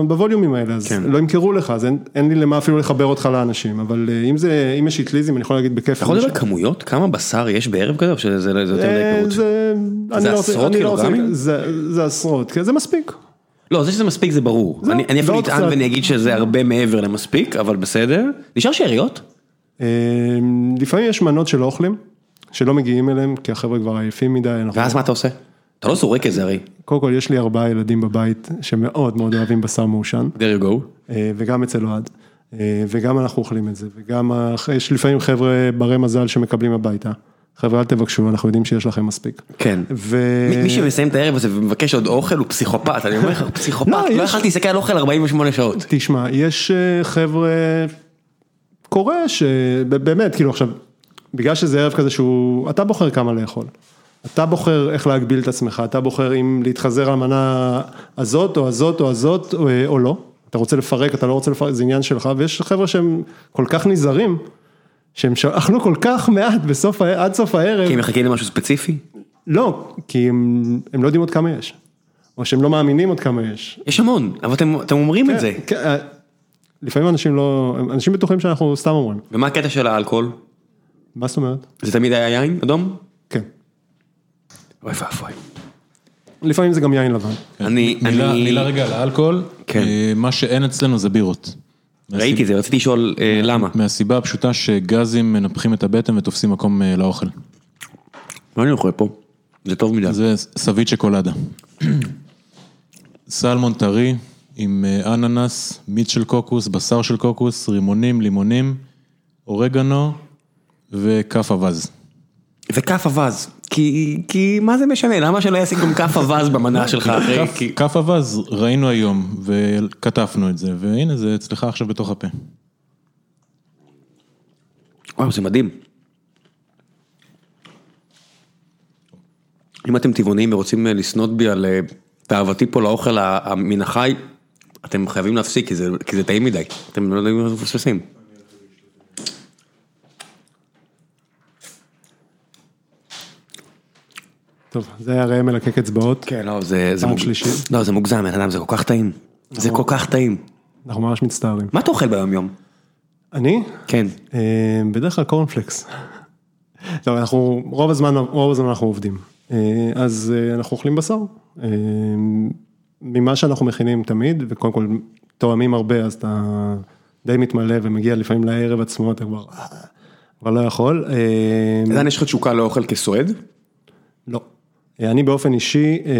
בווליומים האלה, אז כן. לא ימכרו לך, אז אין, אין לי למה אפילו לחבר אותך לאנשים, אבל אה, אם זה, אם יש איטליזם, אני יכול להגיד בכיף. אתה יכול לדבר על כמויות? כמה בשר יש בערב כזה? או שזה זה זה יותר מדי אה, פירוט? זה, לא רוצה- עשרות אני לא רוצה- קילוגרמים? זה זה עשרות, זה מספיק. לא, זה שזה מספיק זה ברור. זהו, אני אני אפילו אטען. ואני אגיד שזה הרבה מעבר למספיק, אבל בסדר. נשאר שאריות? אה, לפעמים יש מנות שלא אוכלים, שלא מגיעים אליהם, כי החבר'ה כבר עייפים מדי. אנחנו- ואז מה אתה עושה? אתה לא זורק את זה הרי. קודם כל יש לי ארבעה ילדים בבית שמאוד מאוד אוהבים בשר מעושן. there you go. אה, וגם אצל אוהד, אה, וגם אנחנו אוכלים את זה, וגם יש לפעמים חבר'ה ברי מזל שמקבלים הביתה. חבר'ה אל תבקשו, אנחנו יודעים שיש לכם מספיק. כן. ו... מי מי שמסיים את הערב הזה ומבקש עוד אוכל הוא פסיכופת, אני אומר לך, פסיכופת, לא, לא יכלתי להסתכל על אוכל 48 שעות. תשמע, יש אה, חבר'ה, קורה שבאמת, כאילו עכשיו, בגלל שזה ערב כזה שהוא, אתה בוחר כמה לאכול. אתה בוחר איך להגביל את עצמך, אתה בוחר אם להתחזר על המנה הזאת או הזאת או הזאת או, או לא. אתה רוצה לפרק, אתה לא רוצה לפרק, זה עניין שלך, ויש חבר'ה שהם כל כך נזהרים, שהם אכלו כל כך מעט בסוף, עד סוף הערב, כי הם מחכים למשהו ספציפי? לא, כי הם, הם לא יודעים עוד כמה יש, או שהם לא מאמינים עוד כמה יש. יש המון, אבל אתם, אתם אומרים את זה. כן, אה, לפעמים אנשים לא, אנשים בטוחים שאנחנו סתם אומרים, ומה הקטע של האלכוהול? מה זאת אומרת? זה תמיד היה יין אדום? כן, אוי ואבוי. לפעמים זה גם יין לבן. אני, מילה, אני, מילה רגע על האלכוהול, כן. אה, מה שאין אצלנו זה בירות. ראיתי את זה, רציתי לשאול אה, למה. מהסיבה הפשוטה שגזים מנפחים את הבטן ותופסים מקום אה, לאוכל. מה אני אוכל פה? זה טוב מדי. זה סבית שקולדה. סלמון טרי עם אננס, מיץ של קוקוס, בשר של קוקוס, רימונים, לימונים, אורגנו וכף אווז. וכף אווז, כי, כי מה זה משנה, למה שלא ישים גם כף אווז במנה שלך אחרי, כף- כי... אווז ראינו היום וכתפנו את זה, והנה זה אצלך עכשיו בתוך הפה. וואו, זה מדהים. אם אתם טבעונים ורוצים אה, לשנות בי על אה, תאוותי פה לאוכל מן החי, אתם חייבים להפסיק, כי זה, כי זה טעים מדי, אתם לא יודעים מה אתם מפספסים. טוב, זה היה ראם מלקק אצבעות, כן, לא, זה... פעם מוג- שלישית. לא, זה מוגזם, בן אדם, זה כל כך טעים. זה כל כך טעים. אנחנו ממש מצטערים. מה אתה אוכל ביום יום? אני? כן. אה, בדרך כלל קורנפלקס. לא, אנחנו, רוב הזמן, רוב הזמן אנחנו עובדים. אה, אז אה, אנחנו אוכלים בשר. אה, ממה שאנחנו מכינים תמיד, וקודם כל תואמים הרבה, אז אתה די מתמלא ומגיע לפעמים לערב עצמו, אתה כבר, כבר לא יכול. עדיין יש לך תשוקה לאוכל כסועד? לא. אה, אני באופן אישי, אה,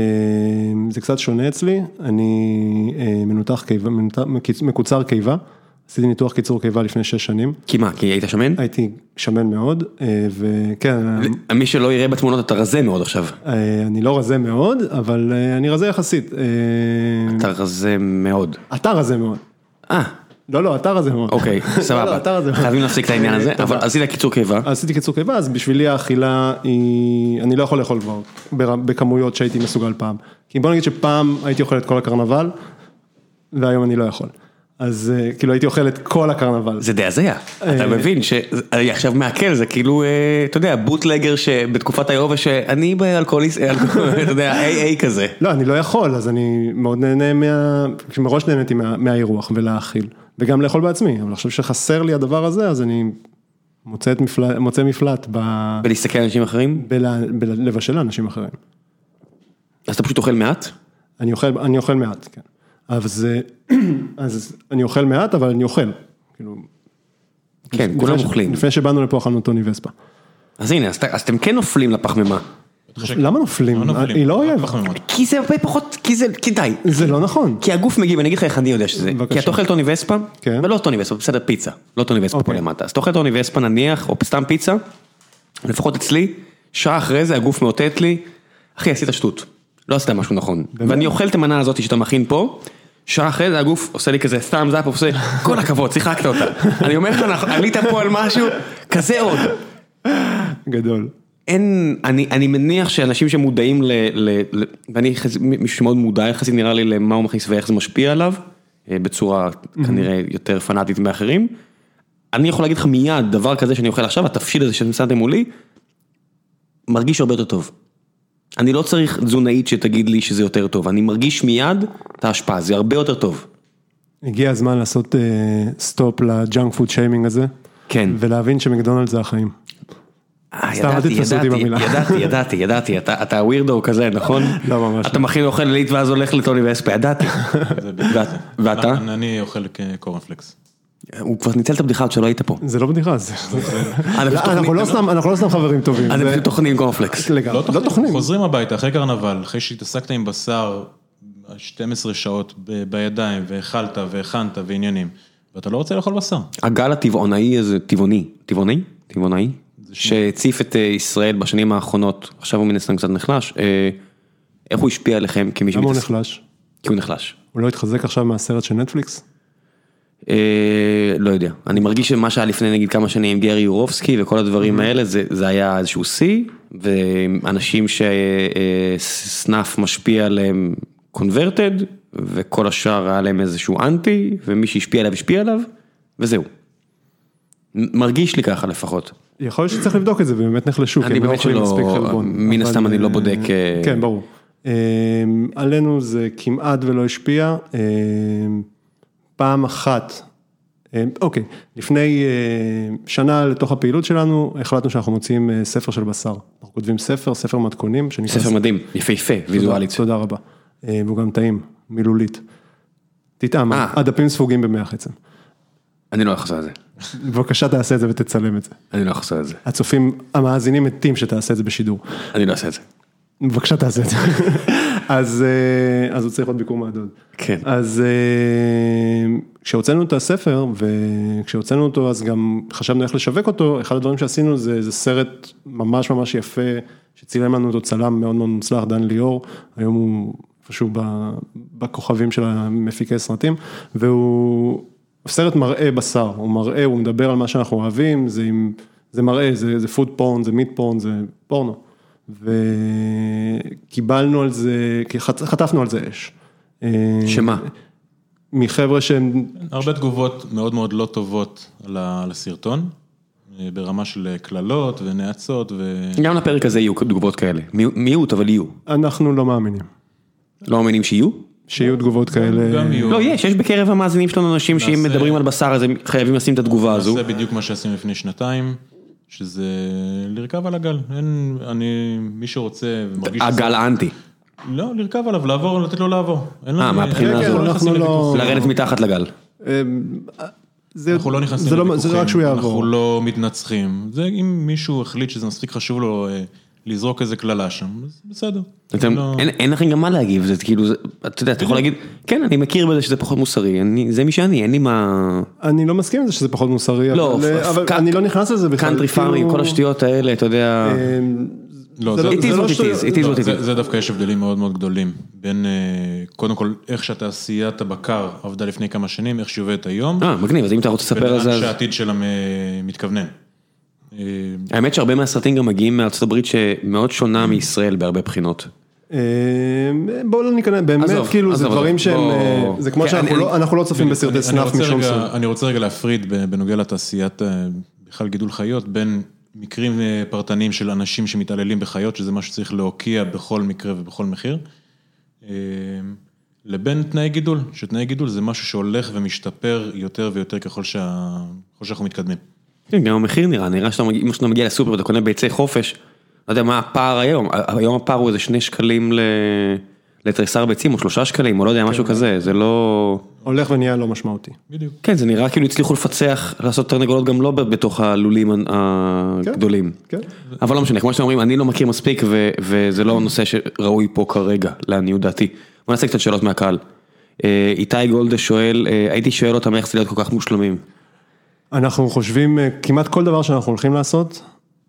זה קצת שונה אצלי, אני אה, מנותח קיבה, מקוצר קיבה, עשיתי ניתוח קיצור קיבה לפני שש שנים, כי מה, כי היית שמן? הייתי שמן מאוד, וכן, מי שלא יראה בתמונות אתה רזה מאוד עכשיו. אני לא רזה מאוד, אבל אני רזה יחסית. אתה רזה מאוד. אתה רזה מאוד. אה, לא, לא, אתה רזה מאוד. אוקיי, לא, לא, סבבה. אתה רזה מאוד. חייבים להפסיק את העניין הזה. אבל עשית קיצור קיבה. עשיתי קיצור קיבה, אז בשבילי האכילה היא, אני לא יכול לאכול כבר בר- בכמויות שהייתי מסוגל פעם. כי בוא נגיד שפעם הייתי אוכל את כל הקרנבל, והיום אני לא יכול. אז אה, כאילו הייתי אוכל את כל הקרנבל. זה די הזיה, אתה אה, מבין שאני עכשיו מעכל, זה כאילו, אה, אתה יודע, בוטלגר שבתקופת היובש, שאני באלכוהוליסט, אה, אלכוהול, אתה יודע, AA כזה. לא, אני לא יכול, אז אני מאוד נהנה מה... מראש נהניתי מה, מהאירוח ולהאכיל, וגם לאכול בעצמי, אבל חושב שחסר לי הדבר הזה, אז אני מוצא, מפל... מוצא מפלט ב... ולהסתכל על אנשים אחרים, בלה... בלבשל לאנשים אחרים. אז אתה פשוט אוכל מעט? אני אוכל, אני אוכל מעט, כן. אז, אז אני אוכל מעט, אבל אני אוכל. כאילו, כן, כולם ש- אוכלים. לפני שבאנו לפה אכלנו טוני וספה. אז הנה, אז אז אתם כן נופלים לפחמימה. למה נופלים? היא לא אויב. כי זה הרבה פחות, כי זה, כי די. זה לא נכון. כי הגוף מגיב, אני אגיד לך איך אני יודע שזה. כי אתה אוכל טוני וספה, כן. ולא טוני וספה, בסדר פיצה, לא טוני וספה פה אוקיי. למטה, אז אתה אוכל טוני וספה נניח, או סתם פיצה, לפחות אצלי, שעה אחרי זה הגוף מאותת לי, אחי עשית שטות, לא עשית משהו נכון, ואני אוכל את המנה הזאת שאתה מכין פה, שעה אחרי זה הגוף עושה לי כזה סתם זאפ, עושה כל הכבוד, שיחקת אותה, אני אומר לך, עלית פה על משהו, כזה עוד. גדול. אין, אני, אני מניח שאנשים שמודעים ל... ל, ל ואני יחס- מישהו שמאוד מודע יחסית נראה לי למה הוא מכניס ואיך זה משפיע עליו, אה, בצורה כנראה יותר פנאטית מאחרים. אני יכול להגיד לך מיד דבר כזה שאני אוכל עכשיו, התפשיט הזה ששמתם מולי, מרגיש הרבה יותר טוב. אני לא צריך תזונאית שתגיד לי שזה יותר טוב, אני מרגיש מיד את ההשפעה, זה הרבה יותר טוב. הגיע הזמן לעשות stop ל junk food shaming הזה. כן. ולהבין שמקדונלדס זה החיים. אה, סתם, אל ידעתי, תתפסו אותי ידעתי, במילה. ידעתי, ידעתי, ידעתי, אתה weirdo כזה, נכון? לא, ממש אתה לא. מכין אוכל עילית ואז הולך לטוני וספה, ידעתי. ואתה? אני- אני אוכל קורנפלקס. הוא כבר ניצל את הבדיחה עוד שלא היית פה. זה לא בדיחה, זה... אה, לא, אנחנו לא סתם- אנחנו לא סתם חברים טובים. זה פשוט תוכנית קורנפלקס. לגמרי. לא תוכנים. חוזרים הביתה אחרי קרנבל, אחרי שהתעסקת עם בשר 12 שעות בידיים, והאכלת והכנת ועניינים, ואתה לא רוצה לאכול בשר. הגל הטבעונאי הזה, טבעוני, טבעוני? טבעונאי? שהציף את אה, ישראל בשנים האחרונות, עכשיו הוא מן הסתם קצת נחלש, אה, איך הוא השפיע עליכם כמי למה הוא שמתעסק? נחלש? כי הוא נחלש. הוא לא התחזק עכשיו מהסרט של נטפליקס? אה, לא יודע, אני מרגיש שמה שהיה לפני נגיד כמה שנים עם גרי יורובסקי וכל הדברים האלה, זה זה היה איזשהו שיא, ואנשים שסנאף משפיע עליהם קונברטד, וכל השאר היה להם איזשהו אנטי, ומי שהשפיע עליו השפיע עליו, וזהו. מרגיש לי ככה לפחות. יכול להיות שצריך לבדוק את זה, ובאמת נחלשו, כי הם לא אוכלים שלא- מספיק חלבון. מן הסתם אני לא אה, בודק, אה, כן, ברור. אה, עלינו זה כמעט ולא השפיע. פעם אחת, אוקיי, לפני שנה לתוך הפעילות שלנו, החלטנו שאנחנו מוציאים ספר של בשר. אנחנו כותבים ספר, ספר מתכונים. ספר מדהים, יפהפה, ויזואלית. תודה רבה. והוא גם טעים, מילולית. תטעם. הדפים ספוגים במח עצם. אני לא לעשות את זה. בבקשה תעשה את זה ותצלם את זה. אני לא לעשות את זה. הצופים, המאזינים מתים שתעשה את זה בשידור. אני לא אעשה את זה. בבקשה תעשה את זה. אז, אה, אז הוא צריך עוד ביקור מהדוד. כן. אז אה, כשהוצאנו את הספר וכשהוצאנו אותו אז גם חשבנו איך לשווק אותו, אחד הדברים שעשינו זה, זה סרט ממש ממש יפה שצילם לנו אותו צלם מאוד מאוד מוצלח, דן ליאור, היום הוא איפשהו בכוכבים של המפיקי סרטים, והוא סרט מראה בשר, הוא מראה, הוא מדבר על מה שאנחנו אוהבים, זה, עם, זה מראה, זה, זה פוד פורן, זה מיט פורן, זה פורנו. וקיבלנו על זה, חטפנו על זה אש. אה, שמה? מחבר'ה שהם, הרבה תגובות מאוד מאוד לא טובות על ה- על הסרטון, אה, ברמה של קללות ונאצות ו... גם לפרק הזה יהיו תגובות כאלה. מיעוט, אבל יהיו. אנחנו לא מאמינים, לא מאמינים שיהיו? שיהיו תגובות כאלה. גם יהיו. לא, יש, יש בקרב המאזינים שלנו אנשים שאם מדברים על בשר אז הם חייבים לשים את התגובה הזו. נעשה בדיוק מה שעשינו לפני שנתיים, שזה לרכב על הגל, אין, אני, מי שרוצה ומרגיש... הגל האנטי. לא, לרכב עליו, לעבור, לתת לו לעבור. אה, מהבחינה אין- הזו. אנחנו אנחנו לא-. לרדת מתחת לגל. אה, זה, אנחנו לא נכנסים זה לא, לוויכוחים, זה אנחנו. לא מתנצחים. זה אם מישהו החליט שזה מספיק חשוב לו אה, לזרוק איזה קללה שם, אז בסדר. אתם, לא- אין, אין לכם גם מה להגיב, זה כאילו, זה, אתה יודע, אתה יכול להגיד, כן, אני מכיר בזה שזה פחות מוסרי, אני, זה מי שאני, אין לי מה... אני לא מסכים עם זה שזה פחות מוסרי, לא, אבל, אבל פ- אני לא נכנס לזה בכלל. קאנטרי כאילו, farming, כל השטויות האלה, אתה יודע, אה, לא, זה זה- לא- זה לא לא, זה, דווקא יש הבדלים מאוד מאוד גדולים בין, אה, קודם כל, איך שהתעשיית הבקר עבדה לפני כמה שנים, איך שהיא עובדת היום, אה, מגניב, אז אם אתה רוצה לספר על זה, ולאן אז... שהעתיד שלה מתכוונן. אה, האמת שהרבה מהסרטים גם מגיעים מארצות הברית שמאוד שונה מישראל בהרבה בחינות. אה, בואו לא ניכנס, באמת כאילו זה דברים שהם, אה, זה כמו כן, שאנחנו לא- לא צופים בסרטי אני סנאפ רוצה משום סוג. אני רוצה רגע להפריד בנוגע לתעשיית, בכלל גידול חיות, בין מקרים פרטניים של אנשים שמתעללים בחיות, שזה משהו שצריך להוקיע בכל מקרה ובכל מחיר, לבין תנאי גידול, שתנאי גידול זה משהו שהולך ומשתפר יותר ויותר ככל שאנחנו מתקדמים. כן, גם המחיר נראה, נראה שאתה מגיע, אם שאתה מגיע לסופר ואתה קונה ביצי חופש, לא יודע מה הפער היום, היום הפער הוא איזה שני שקלים ל- לתריסר ביצים או שלושה שקלים או לא יודע, משהו כזה, זה לא... הולך ונהיה לא משמעותי. בדיוק. כן, זה נראה כאילו הצליחו לפצח, לעשות תרנגולות גם לא בתוך הלולים הגדולים. כן. אבל לא משנה, כמו שאתם אומרים, אני לא מכיר מספיק ו- וזה לא נושא שראוי פה כרגע, לעניות דעתי. בוא נעשה קצת שאלות מהקהל. אה, איתי גולדה שואל, אה, הייתי שואל אותם איך זה להיות כל כך מושלמים. אנחנו חושבים, אה, כמעט כל דבר שאנחנו הולכים לעשות,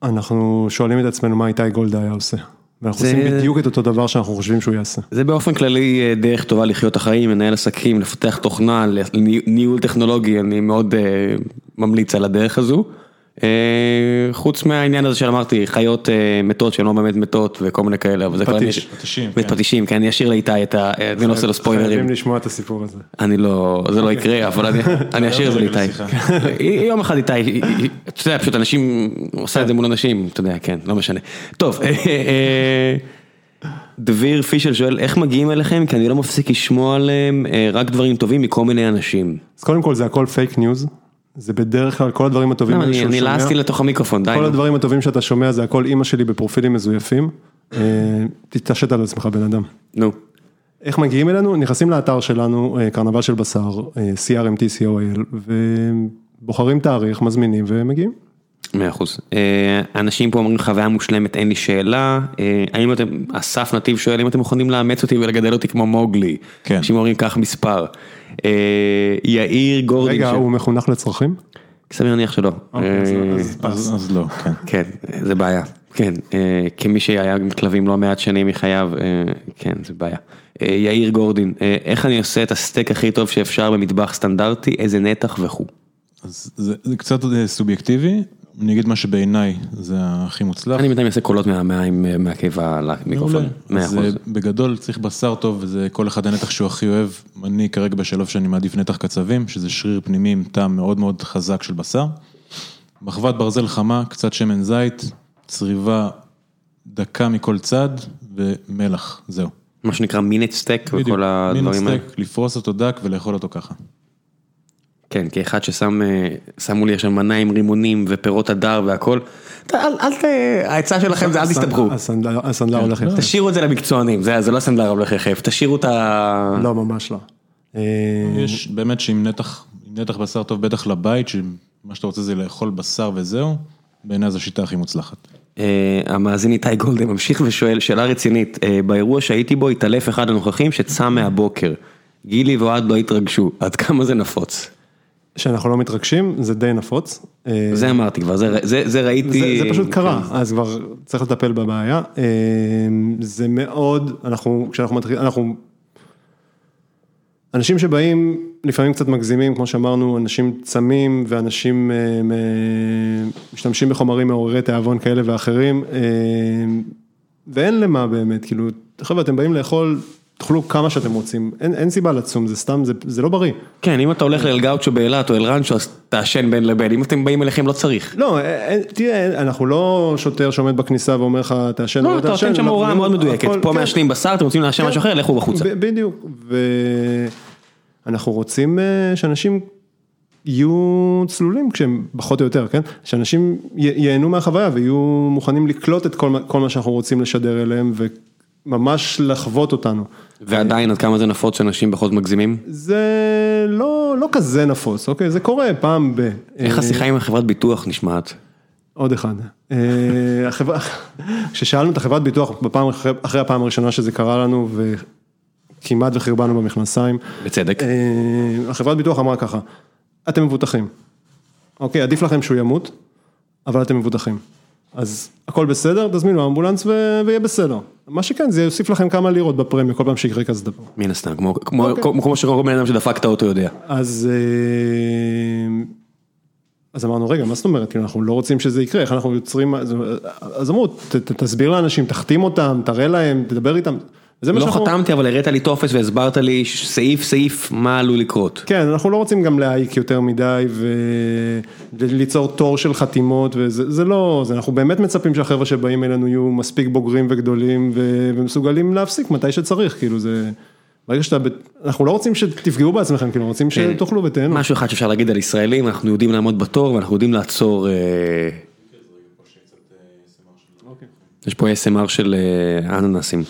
אנחנו שואלים את עצמנו מה איתי גולדה היה עושה. ואנחנו זה- עושים בדיוק את אותו דבר שאנחנו חושבים שהוא יעשה. זה באופן כללי אה, דרך טובה לחיות החיים, לנהל עסקים, לפתח תוכנה, ניהול טכנולוגי, אני מאוד אה, ממליץ על הדרך הזו. אה, חוץ מהעניין הזה שאמרתי, חיות אה, מתות שהן לא באמת מתות וכל מיני כאלה, אבל זה כבר... פטיש. פטישים, כן. פטישים, כן, אני אשאיר לאיתי את ה... אני לא עושה לו ספוילרים. חייבים לשמוע את הסיפור הזה. אני לא, זה לא יקרה, אבל אני- אשאיר את זה רגע לאיתי. יום אחד איתי, אתה יודע, פשוט אנשים, עושה את זה מול אנשים, אתה יודע, כן, לא משנה. טוב, אה, דביר פישל שואל, איך מגיעים אליכם? כי אני לא מפסיק לשמוע עליהם רק דברים טובים מכל מיני אנשים. אז קודם כל זה הכל fake news, זה בדרך כלל כל הדברים הטובים לא, האלה אני שומע. לעסתי לתוך המיקרופון, די. כל. הדברים הטובים שאתה שומע זה הכל אימא שלי בפרופילים מזויפים. אה, תתעשת על עצמך בן אדם. נו, איך מגיעים אלינו? נכנסים לאתר שלנו, אה, קרנבל של בשר, אה, CRMT co.il, ובוחרים תאריך, מזמינים ומגיעים. מאה אחוז. אנשים פה אומרים חוויה מושלמת, אין לי שאלה. האם אתם, אסף נתיב שואל אם אתם מוכנים לאמץ אותי ולגדל אותי כמו מוגלי. כן. אנשים אומרים קח מספר. אה, יאיר גורדין. רגע, הוא מחונך לצרכים? סביר להניח שלא. אוקיי, אז- אה, אז לא, כן. כן, זה בעיה. כן, אה, כמי שהיה עם כלבים לא מעט שנים מחייו, כן, זה בעיה. יאיר גורדין, איך אני עושה את הסטייק הכי טוב שאפשר במטבח סטנדרטי, איזה נתח וכו'. אז זה, זה קצת סובייקטיבי, אני אגיד מה שבעיניי זה הכי מוצלח. אני בינתיים אעשה קולות מהקיבה למיקרופון. אה, בגדול צריך בשר טוב וזה כל אחד הנתח שהוא הכי אוהב. אני כרגע בשלב שאני מעדיף נתח קצבים, שזה שריר פנימי עם טעם מאוד מאוד חזק של בשר. מחבת ברזל חמה, קצת שמן זית, צריבה דקה מכל צד ומלח, זהו. מה שנקרא minute steak וכל הדברים האלה. סטייק, לפרוס אותו דק ולאכול אותו ככה. כן, כאחד ששם, אה, שמו לי עכשיו מנה עם רימונים ופירות הדר והכל. אל, אל ת... העצה שלכם זה אל תסתבכו. הסנדלר הסנדלר הולך יחף. תשאירו את זה למקצוענים, זה זה לא סנדלר הולך יחף, תשאירו את ה... לא, ממש לא. אה, יש באמת שעם נתח, נתח בשר טוב בטח לבית, שמה שאתה רוצה זה לאכול בשר וזהו, בעיניי זו השיטה הכי מוצלחת. אה, המאזין איתי גולדן ממשיך ושואל שאלה רצינית, באירוע שהייתי בו התעלף אחד הנוכחים שצם מהבוקר. גילי ואוהד לא התרגשו, עד כמה זה נפוץ? שאנחנו לא מתרגשים, זה די נפוץ. אה, זה אמרתי כבר, זה- זה זה ראיתי. זה, זה פשוט קרה, כן. אז כבר צריך לטפל בבעיה. אה, זה מאוד, אנחנו, כשאנחנו מתחילים, אנחנו... אנשים שבאים, לפעמים קצת מגזימים, כמו שאמרנו, אנשים צמים ואנשים אה, משתמשים בחומרים מעוררי תיאבון כאלה ואחרים, אה, ואין למה באמת, כאילו, חבר'ה, אתם באים לאכול, תאכלו כמה שאתם רוצים, אין, אין סיבה לצום, זה סתם, זה, זה לא בריא. כן, אם אתה הולך לאל גאוצ'ו באילת או אל רנצ'ו אז תעשן בין לבין, אם אתם באים אליכם לא צריך. לא, אין- תראה, אנחנו לא שוטר שעומד בכניסה ואומר לך, תעשן או לא, לא אתה תעשן. נותן שם הוראה מאוד מדויקת, פה כן. מעשנים בשר, אתם רוצים לעשן משהו אחר, לכו בחוצה. בדיוק, ואנחנו רוצים אה, שאנשים יהיו צלולים כשהם, פחות או יותר, כן? שאנשים ייהנו מהחוויה ויהיו מוכנים לקלוט את כל כל מה שאנחנו רוצים לשדר אליהם וממש לחוות אותנו. ועדיין עד כמה זה נפוץ שאנשים בכל זאת מגזימים? זה לא, לא כזה נפוץ, אוקיי? זה קורה פעם ב... איך אה, השיחה עם החברת ביטוח נשמעת? עוד אחד. אה, כששאלנו את החברת ביטוח בפעם, אחרי, אחרי הפעם הראשונה שזה קרה לנו וכמעט וחרבנו במכנסיים, בצדק. אה, החברת ביטוח אמרה ככה, אתם מבוטחים, אוקיי, עדיף לכם שהוא ימות, אבל אתם מבוטחים. אז הכל בסדר, תזמינו אמבולנס ו- ויהיה בסדר. מה שכן, זה יוסיף לכם כמה לירות בפרמיה כל פעם שיקרה כזה דבר. מן הסתם, כמו- כמו אוקיי. כמו- כמו שכל בן אדם שדפק את האוטו יודע. אז, אה, אז אמרנו, רגע, מה זאת אומרת, כאילו, אנחנו לא רוצים שזה יקרה, איך אנחנו יוצרים, אז- אמרו, תסביר לאנשים, תחתים אותם, תראה להם, תדבר איתם. לא שאנחנו- חתמתי אבל הראית לי טופס והסברת לי סעיף סעיף מה עלול לקרות. כן, אנחנו לא רוצים גם להעיק יותר מדי וליצור תור של חתימות וזה זה לא, זה, אנחנו באמת מצפים שהחבר'ה שבאים אלינו יהיו מספיק בוגרים וגדולים ו- ומסוגלים להפסיק מתי שצריך, כאילו זה, ברגע שאתה, אנחנו לא רוצים שתפגעו בעצמכם, כאילו רוצים שתאכלו ותהנו. משהו אחד שאפשר להגיד על ישראלים, אנחנו יודעים לעמוד בתור ואנחנו יודעים לעצור. אה, יש פה ASMR של אה, אננסים.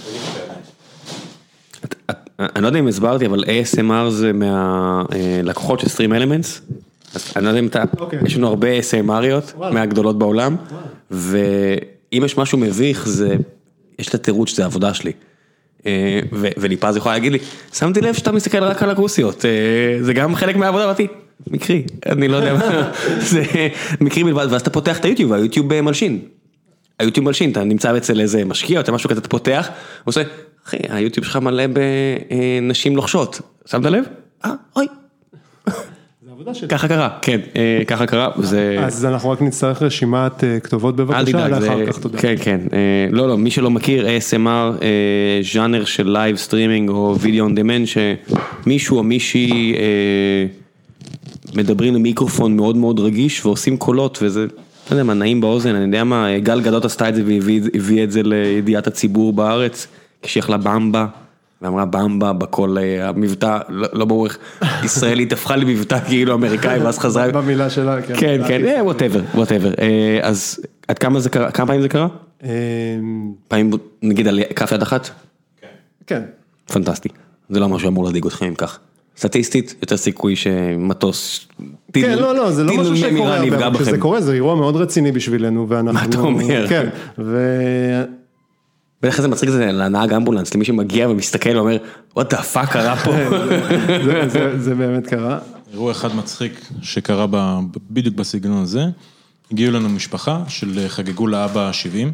אני לא יודע אם הסברתי, אבל ASMR זה מהלקוחות של Stream Elements. אז אני לא יודע אם אתה, אוקיי. יש לנו הרבה ASMRיות. מהגדולות בעולם, ואם יש משהו מביך זה, יש את התירוץ שזה העבודה שלי. אה, וליפז יכולה להגיד לי, שמתי לב שאתה מסתכל רק על הכוסיות, אה, זה גם חלק מהעבודה, אמרתי, מקרי, אני לא יודע מה, זה מקרי בלבד, ואז אתה פותח את היוטיוב, והיוטיוב אה, מלשין. היוטיוב מלשין, אתה נמצא אצל איזה משקיע או משהו כזה, אתה פותח, הוא עושה, אחי, היוטיוב שלך מלא בנשים לוחשות, שמת לב? אה, אוי, זה עבודה שלי. ככה קרה, כן, אה, ככה קרה, זה... אז אנחנו רק נצטרך רשימת אה, כתובות אל בבקשה, לאחר כך תודה. כן כן, אה, לא לא, מי שלא מכיר ASMR, ז'אנר של live streaming או video on demand, שמישהו או מישהי מדברים למיקרופון מאוד מאוד רגיש ועושים קולות וזה, לא יודע מה, נעים באוזן, אני יודע מה, גל גדות עשתה את זה והביא הביא את זה לידיעת הציבור בארץ, כשהיא אכלה במבה. ואמרה במבה בקול אה, המבטא, לא לא ברור איך ישראלית הפכה למבטא כאילו אמריקאי ואז חזרה, במילה שלה, כן. כן, כן, whatever, whatever. אז עד כמה זה קרה, כמה פעמים זה קרה? אה, פעמים נגיד על כף יד אחת? כן. פנטסטי. זה לא משהו שאמור להדאיג אתכם אם כך. סטטיסטית, יותר סיכוי שמטוס, טיל- כן, לא, לא, זה לא משהו שקורה הרבה, כשזה. קורה זה אירוע מאוד רציני בשבילנו, ואנחנו... מה אתה אומר? כן, ו... בדרך כלל זה מצחיק זה לנהג אמבולנס, למי שמגיע ומסתכל ואומר, what the fuck קרה פה. זה- באמת קרה. אירוע אחד מצחיק שקרה בדיוק בסגנון הזה, הגיעו לנו משפחה של חגגו לאבא 70,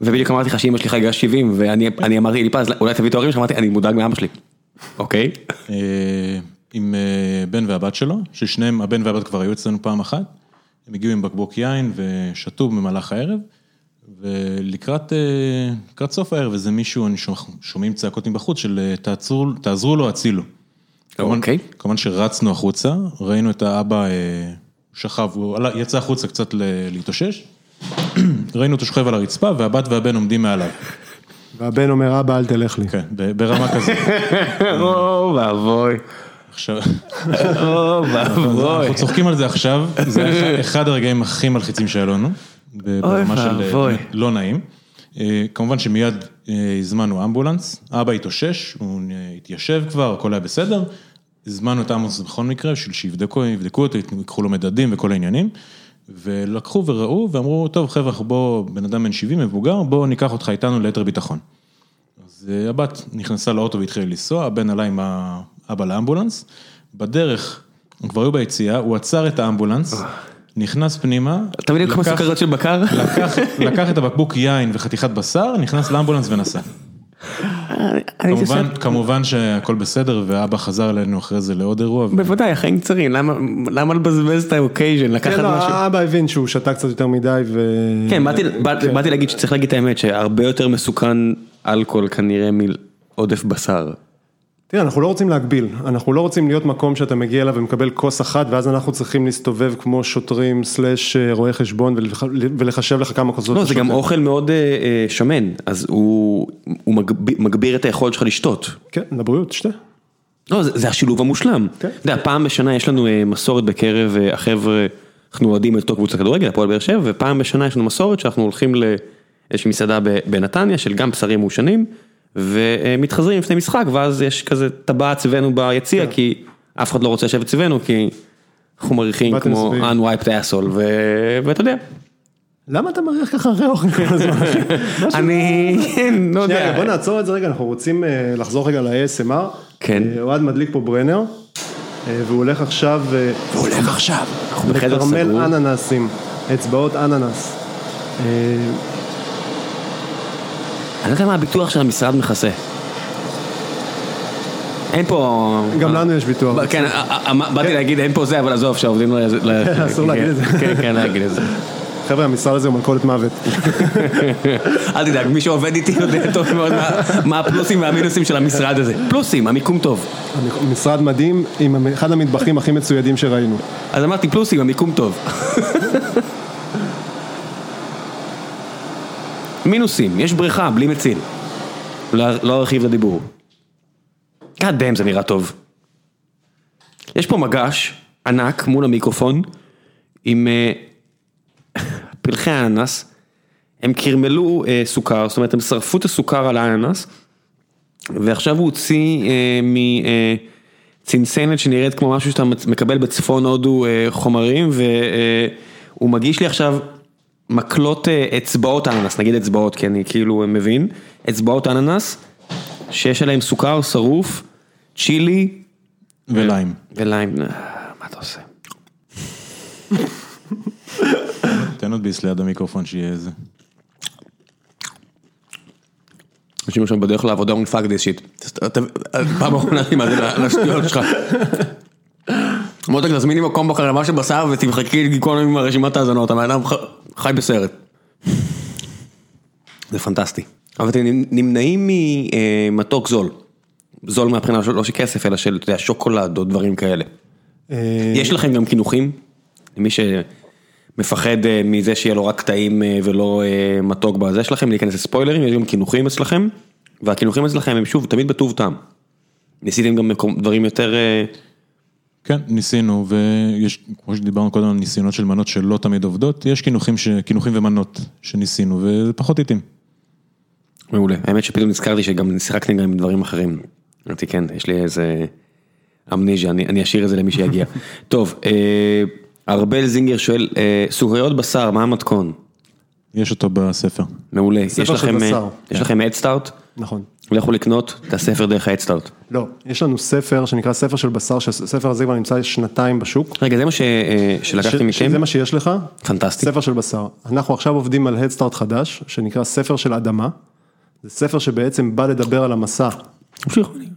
ובדיוק אמרתי לך שאמא שלי חגגה 70 ואני אני אמרתי לי פז אולי תביא את ההורים שלך, אמרתי אני מודאג מאבא שלי. אוקיי? אה, עם אה, בן והבת שלו, ששניהם, הבן והבת כבר היו אצלנו פעם אחת, הם הגיעו עם בקבוק יין ושתו במהלך הערב, ולקראת אה, לקראת סוף הערב איזה מישהו, אני שומע, שומעים צעקות מבחוץ של אה, תעזרו לו, הצילו. אוקיי. כמובן שרצנו החוצה, ראינו את האבא אה, שכב, הוא עלה, יצא החוצה קצת ל- להתאושש, ראינו אותו שוכב על הרצפה והבת והבן עומדים מעליו, והבן אומר, אבא, אל תלך לי. כן, ב- ברמה כזאת. או ואבוי, עכשיו, או ואבוי. אנחנו צוחקים על זה עכשיו, זה אחד- הרגעים הכי מלחיצים שהיו לנו, ברמה של אה. לא נעים. אה, כמובן שמיד אה, הזמנו אמבולנס, אבא התאושש, הוא התיישב כבר, הכל היה בסדר. הזמנו את האמבולנס בכל מקרה, בשביל שיבדקו, יבדקו אותו, ייקחו לו מדדים וכל העניינים. ולקחו וראו ואמרו, טוב חבר'ה, בואו, בן אדם בן 70, מבוגר, בואו ניקח אותך איתנו ליתר ביטחון. אז הבת נכנסה לאוטו והתחילה לנסוע, הבן עלה עם האבא לאמבולנס, בדרך, הם כבר היו ביציאה, הוא עצר את האמבולנס, נכנס פנימה, אתה מבין כמה סוכריות של בקר? לקח, לקח את הבקבוק יין וחתיכת בשר, נכנס לאמבולנס ונסע. כמובן, כמובן שהכל בסדר, ואבא חזר אלינו אחרי זה לעוד אירוע. בוודאי, החיים קצרים, למה- למה לבזבז את ה occasion, לקחת כן, לא, משהו? האבא הבין שהוא שתה קצת יותר מדי ו... כן, באתי באתי להגיד שצריך להגיד את האמת, שהרבה יותר מסוכן אלכוהול כנראה מעודף בשר. תראה, אנחנו לא רוצים להגביל, אנחנו לא רוצים להיות מקום שאתה מגיע אליו ומקבל כוס אחת ואז אנחנו צריכים להסתובב כמו שוטרים סלאש אה, רואי חשבון ולח- ולחשב לך כמה כוסות. לא, זה גם. אוכל מאוד אה, אה, שמן, אז הוא הוא מגב- מגביר את היכולת שלך לשתות. כן, לבריאות, שתה. לא, זה השילוב המושלם. כן. אתה יודע, פעם בשנה יש לנו מסורת בקרב החבר'ה, אנחנו אוהדים את אותו קבוצת כדורגל, הפועל באר שבע, ופעם בשנה יש לנו מסורת שאנחנו הולכים לאיזושהי מסעדה בנתניה של גם בשרים מעושנים, ומתחזרים לפני משחק, ואז יש כזה טבעת סביבנו ביציע, כי אף אחד לא רוצה לשבת סביבנו, כי אנחנו מריחים כמו unwiped asshole, ו- ואתה יודע, למה אתה מריח ככה אוכל כל הזמן? אחי? משהו- אני, כן, לא שנייה, יודע. בוא נעצור את זה רגע, אנחנו רוצים אה, לחזור רגע ל-ASMR. כן. אה, אוהד מדליק פה ברנר, אה, והוא הולך עכשיו... אה, הוא הולך עכשיו. אנחנו בחדר סגור. לקרמל אננסים, אצבעות אננס. אה, אני לא יודע מה הביטוח של המשרד מכסה. אין פה... גם לנו יש ביטוח. כן, אה, אה, באתי להגיד אין פה זה, אבל עזוב, שהעובדים לא... ל- אסור להגיד את זה. כן, כן, להגיד את זה. חבר'ה, המשרד הזה הוא מלכודת מוות. אל תדאג, מי שעובד איתי יודע טוב מאוד מה הפלוסים והמינוסים של המשרד הזה. פלוסים, המיקום טוב. משרד מדהים, עם אחד המטבחים הכי מצוידים שראינו. אז אמרתי פלוסים, המיקום טוב. מינוסים, יש בריכה בלי מציל. לא לא ארחיב את הדיבור. God damn זה נראה טוב. יש פה מגש ענק מול המיקרופון עם אה, פלחי האננס, הם קרמלו אה, סוכר, זאת אומרת הם שרפו את הסוכר על האננס ועכשיו הוא הוציא אה, מצנצנת שנראית כמו משהו שאתה מקבל בצפון הודו אה, חומרים והוא מגיש לי עכשיו מקלות אה, אצבעות אננס, נגיד אצבעות כי אני כאילו מבין, אצבעות אננס שיש עליהם סוכר שרוף, צ'ילי וליים. וליים, אה, מה אתה עושה? תן עוד ביס ליד המיקרופון שיהיה איזה. אנשים עכשיו בדרך לעבודה אומרים fuck this shit. פעם אחרונה אני מאזין לשטויות שלך. מותק תזמיני מקום בקרמה של בשר ותמחקי גיקונומי מרשימת האזנות, הבן אדם חי בסרט. זה פנטסטי. אבל אתם נמנעים ממתוק זול. זול מהבחינה של לא של כסף אלא של אתה יודע, שוקולד או דברים כאלה. אה, יש לכם גם קינוחים? למי שמפחד אה, מזה שיהיה לו רק טעים אה, ולא אה, מתוק בזה יש לכם להיכנס לספוילרים, יש גם קינוחים אצלכם, והקינוחים אצלכם הם שוב תמיד בטוב טעם. ניסיתם גם דברים יותר, אה, כן, ניסינו, ויש, כמו שדיברנו קודם, על ניסיונות של מנות שלא תמיד עובדות, יש קינוחים, ש... קינוחים ומנות שניסינו, וזה פחות התאים. מעולה. האמת שפתאום נזכרתי שגם שיחקתי גם עם דברים אחרים. אמרתי כן, יש לי איזה אמניזיה, אני, אני אשאיר את זה למי שיגיע. טוב, אה, ארבל זינגר שואל, אה, סוכריות בשר, מה המתכון? יש אותו בספר. מעולה. יש ספר של לכם, אה, בשר. יש לכם הדסטארט? נכון. לכו לקנות את הספר דרך ההדסטארט. לא, יש לנו ספר שנקרא ספר של בשר, שהספר הזה כבר נמצא שנתיים בשוק. רגע, זה מה ש- אה, שלקחתי ש- מכם? זה מה שיש לך, פנטסטי. ספר של בשר. אנחנו עכשיו עובדים על הדסטארט חדש, שנקרא ספר של אדמה. זה ספר שבעצם בא לדבר על המסע,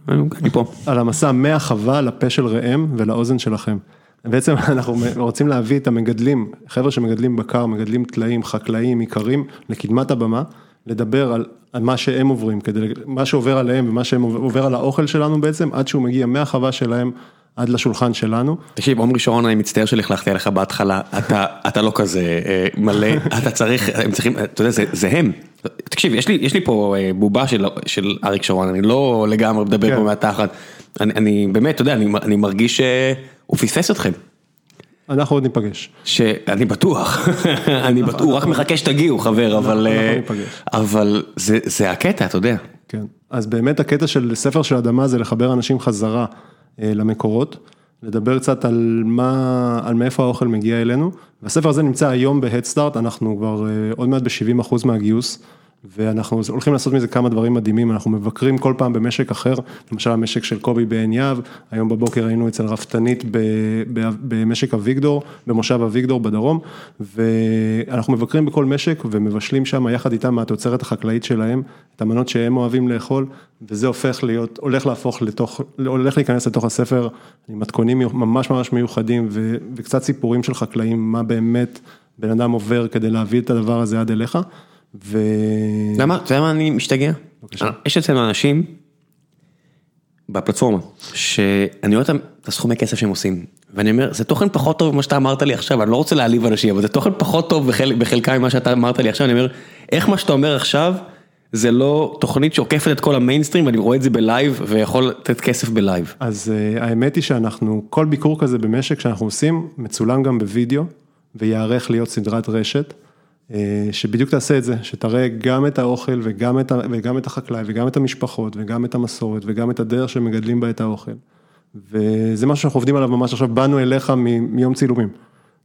אני פה. על המסע מהחווה לפה של ראם ולאוזן שלכם. בעצם אנחנו רוצים להביא את המגדלים, חבר'ה שמגדלים בקר, מגדלים טלאים, חקלאים, איכרים, לקדמת הבמה, לדבר על, על מה שהם עוברים, כדי, מה שעובר עליהם ומה שעובר על האוכל שלנו בעצם, עד שהוא מגיע מהחווה שלהם עד לשולחן שלנו. תקשיב, עמרי שרון, אני מצטער שלכלכתי עליך בהתחלה, אתה, אתה לא כזה אה, מלא, אתה צריך, הם צריכים, אתה יודע, זה, זה הם. תקשיב, יש לי, יש לי פה אה, בובה של, של אריק שרון, אני לא לגמרי מדבר כן. פה מהתחת. אני, אני באמת, אתה יודע, אני, אני מרגיש שהוא פספס אתכם. אנחנו עוד ניפגש. שאני בטוח, אני בטוח, הוא רק מחכה שתגיעו חבר, אבל, אנחנו אה, ניפגש. אבל זה, זה הקטע, אתה יודע. כן, אז באמת הקטע של ספר של אדמה זה לחבר אנשים חזרה אה, למקורות, לדבר קצת על מה, על מאיפה האוכל מגיע אלינו, והספר הזה נמצא היום בהדסטארט, אנחנו כבר אה, עוד מעט ב-70% מהגיוס, ואנחנו הולכים לעשות מזה כמה דברים מדהימים, אנחנו מבקרים כל פעם במשק אחר, למשל המשק של קובי בעין יהב, היום בבוקר היינו אצל רפתנית במשק אביגדור, במושב אביגדור בדרום, ואנחנו מבקרים בכל משק ומבשלים שם יחד איתם מהתוצרת החקלאית שלהם, את המנות שהם אוהבים לאכול, וזה הופך להיות, הולך להפוך לתוך, הולך להיכנס לתוך הספר עם מתכונים ממש ממש מיוחדים ו- וקצת סיפורים של חקלאים, מה באמת בן אדם עובר כדי להביא את הדבר הזה עד אליך. ו... למה, אתה יודע מה אני משתגע? יש אצלנו אנשים בפלטפורמה, שאני רואה את הסכומי כסף שהם עושים, ואני אומר, זה תוכן פחות טוב ממה שאתה אמרת לי עכשיו, אני לא רוצה להעליב אנשים, אבל זה תוכן פחות טוב בחל, בחלקה ממה שאתה אמרת לי עכשיו, אני אומר, איך מה שאתה אומר עכשיו, זה לא תוכנית שעוקפת את כל המיינסטרים, ואני רואה את זה בלייב, ויכול לתת כסף בלייב. אז אה, האמת היא שאנחנו, כל ביקור כזה במשק שאנחנו עושים, מצולם גם בווידאו, וייערך להיות סדרת רשת, שבדיוק תעשה את זה, שתראה גם את האוכל וגם את, וגם את החקלאי וגם את המשפחות וגם את המסורת וגם את הדרך שמגדלים בה את האוכל. וזה משהו שאנחנו עובדים עליו ממש עכשיו, באנו אליך מ- מיום צילומים.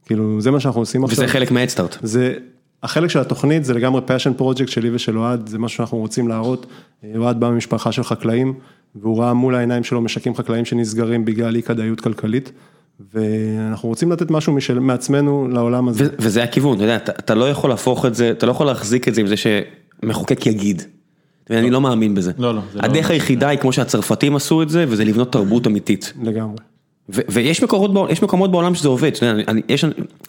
כאילו, זה מה שאנחנו עושים עכשיו. וזה חלק מהאדסטארט. זה, החלק של התוכנית זה לגמרי passion project שלי ושל אוהד, זה משהו שאנחנו רוצים להראות. אוהד בא ממשפחה של חקלאים, והוא ראה מול העיניים שלו משקים חקלאיים שנסגרים בגלל אי כדאיות כלכלית, ואנחנו רוצים לתת משהו משל, מעצמנו לעולם הזה. ו- וזה הכיוון, אתה יודע, אתה, אתה לא יכול להפוך את זה, אתה לא יכול להחזיק את זה עם זה שמחוקק יגיד. ואני לא מאמין בזה. לא, לא, לא- הדרך היחידה היא כמו שהצרפתים עשו את זה, וזה לבנות תרבות אמיתית. לגמרי. ו- ויש מקומות, בעול- יש מקומות בעולם שזה עובד, יודע, אני, יש,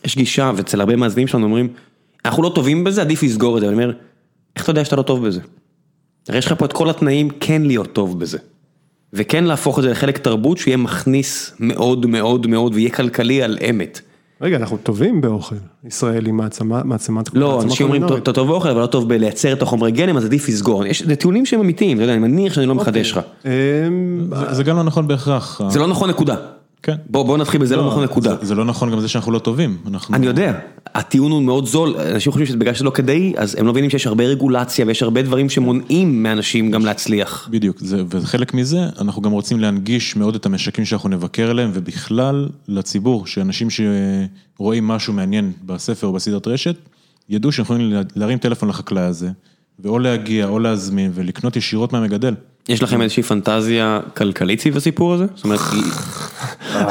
יש גישה, ואצל הרבה מאזינים שלנו אומרים, אנחנו לא טובים בזה, עדיף לסגור את זה, ואני אומר, איך אתה יודע שאתה לא טוב בזה? הרי יש לך פה את כל התנאים כן להיות טוב בזה. וכן להפוך את זה לחלק תרבות שיהיה מכניס מאוד מאוד מאוד ויהיה כלכלי על אמת. רגע, אנחנו טובים באוכל, ישראלי מעצמה, מעצמת לא, אנשים אומרים. אתה טוב באוכל, אבל לא טוב בלייצר את החומרי גלם, אז עדיף לסגור. יש, זה טיעונים שהם אמיתיים, אתה יודע, אני מניח שאני לא מחדש לך. אמ, זה גם לא נכון בהכרח. זה לא נכון נקודה. כן. בוא, בוא נתחיל בזה, לא נכון נקודה. זה- זה לא נכון גם זה שאנחנו לא טובים. אנחנו... אני יודע, הטיעון הוא מאוד זול, אנשים חושבים שזה בגלל שזה לא כדאי, אז הם לא מבינים שיש הרבה רגולציה ויש הרבה דברים שמונעים מאנשים גם להצליח. בדיוק, זה, וחלק מזה, אנחנו גם רוצים להנגיש מאוד את המשקים שאנחנו נבקר אליהם, ובכלל לציבור, שאנשים שרואים משהו מעניין בספר או בסדרת רשת, ידעו שהם יכולים לה- להרים טלפון לחקלאי הזה, ואו להגיע או להזמין ולקנות ישירות מהמגדל. יש לכם איזושהי פנטזיה כלכלית סביב הסיפור הזה? זאת אומרת,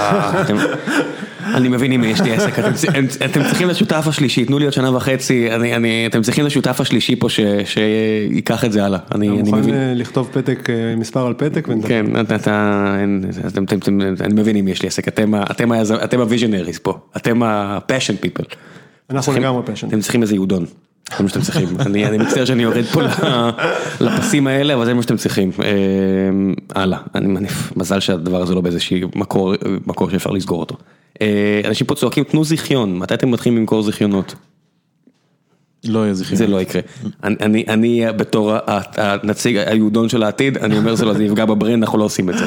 אני מבין אם יש לי עסק, אתם צריכים לשותף השלישי, תנו לי עוד שנה וחצי, אתם צריכים לשותף השלישי פה ש- שייקח את זה הלאה, אני אתה אני מוכן מבין. לכתוב פתק, אה, מספר על פתק. כן, אתה, אתה, אני מבין אם יש לי עסק, אתם, הוויז'נריז פה, אתם ה-passion people. אנחנו לגמרי passion. אתם צריכים איזה יהודון, זה מה שאתם צריכים, אני, אני מצטער שאני יורד פה לפסים האלה, אבל זה מה שאתם צריכים. אה, הלאה, אני מניף, מזל שהדבר הזה לא באיזשהי מקור, מקור שאפשר לסגור אותו. אה, אנשים פה צועקים, תנו זיכיון, מתי אתם מתחילים למכור זיכיונות? לא יהיה זכרון. זה לא יקרה. אני, אני, אני בתור הנציג היהודון של העתיד, אני אומר זה לא, זה יפגע בברנד, אנחנו לא עושים את זה.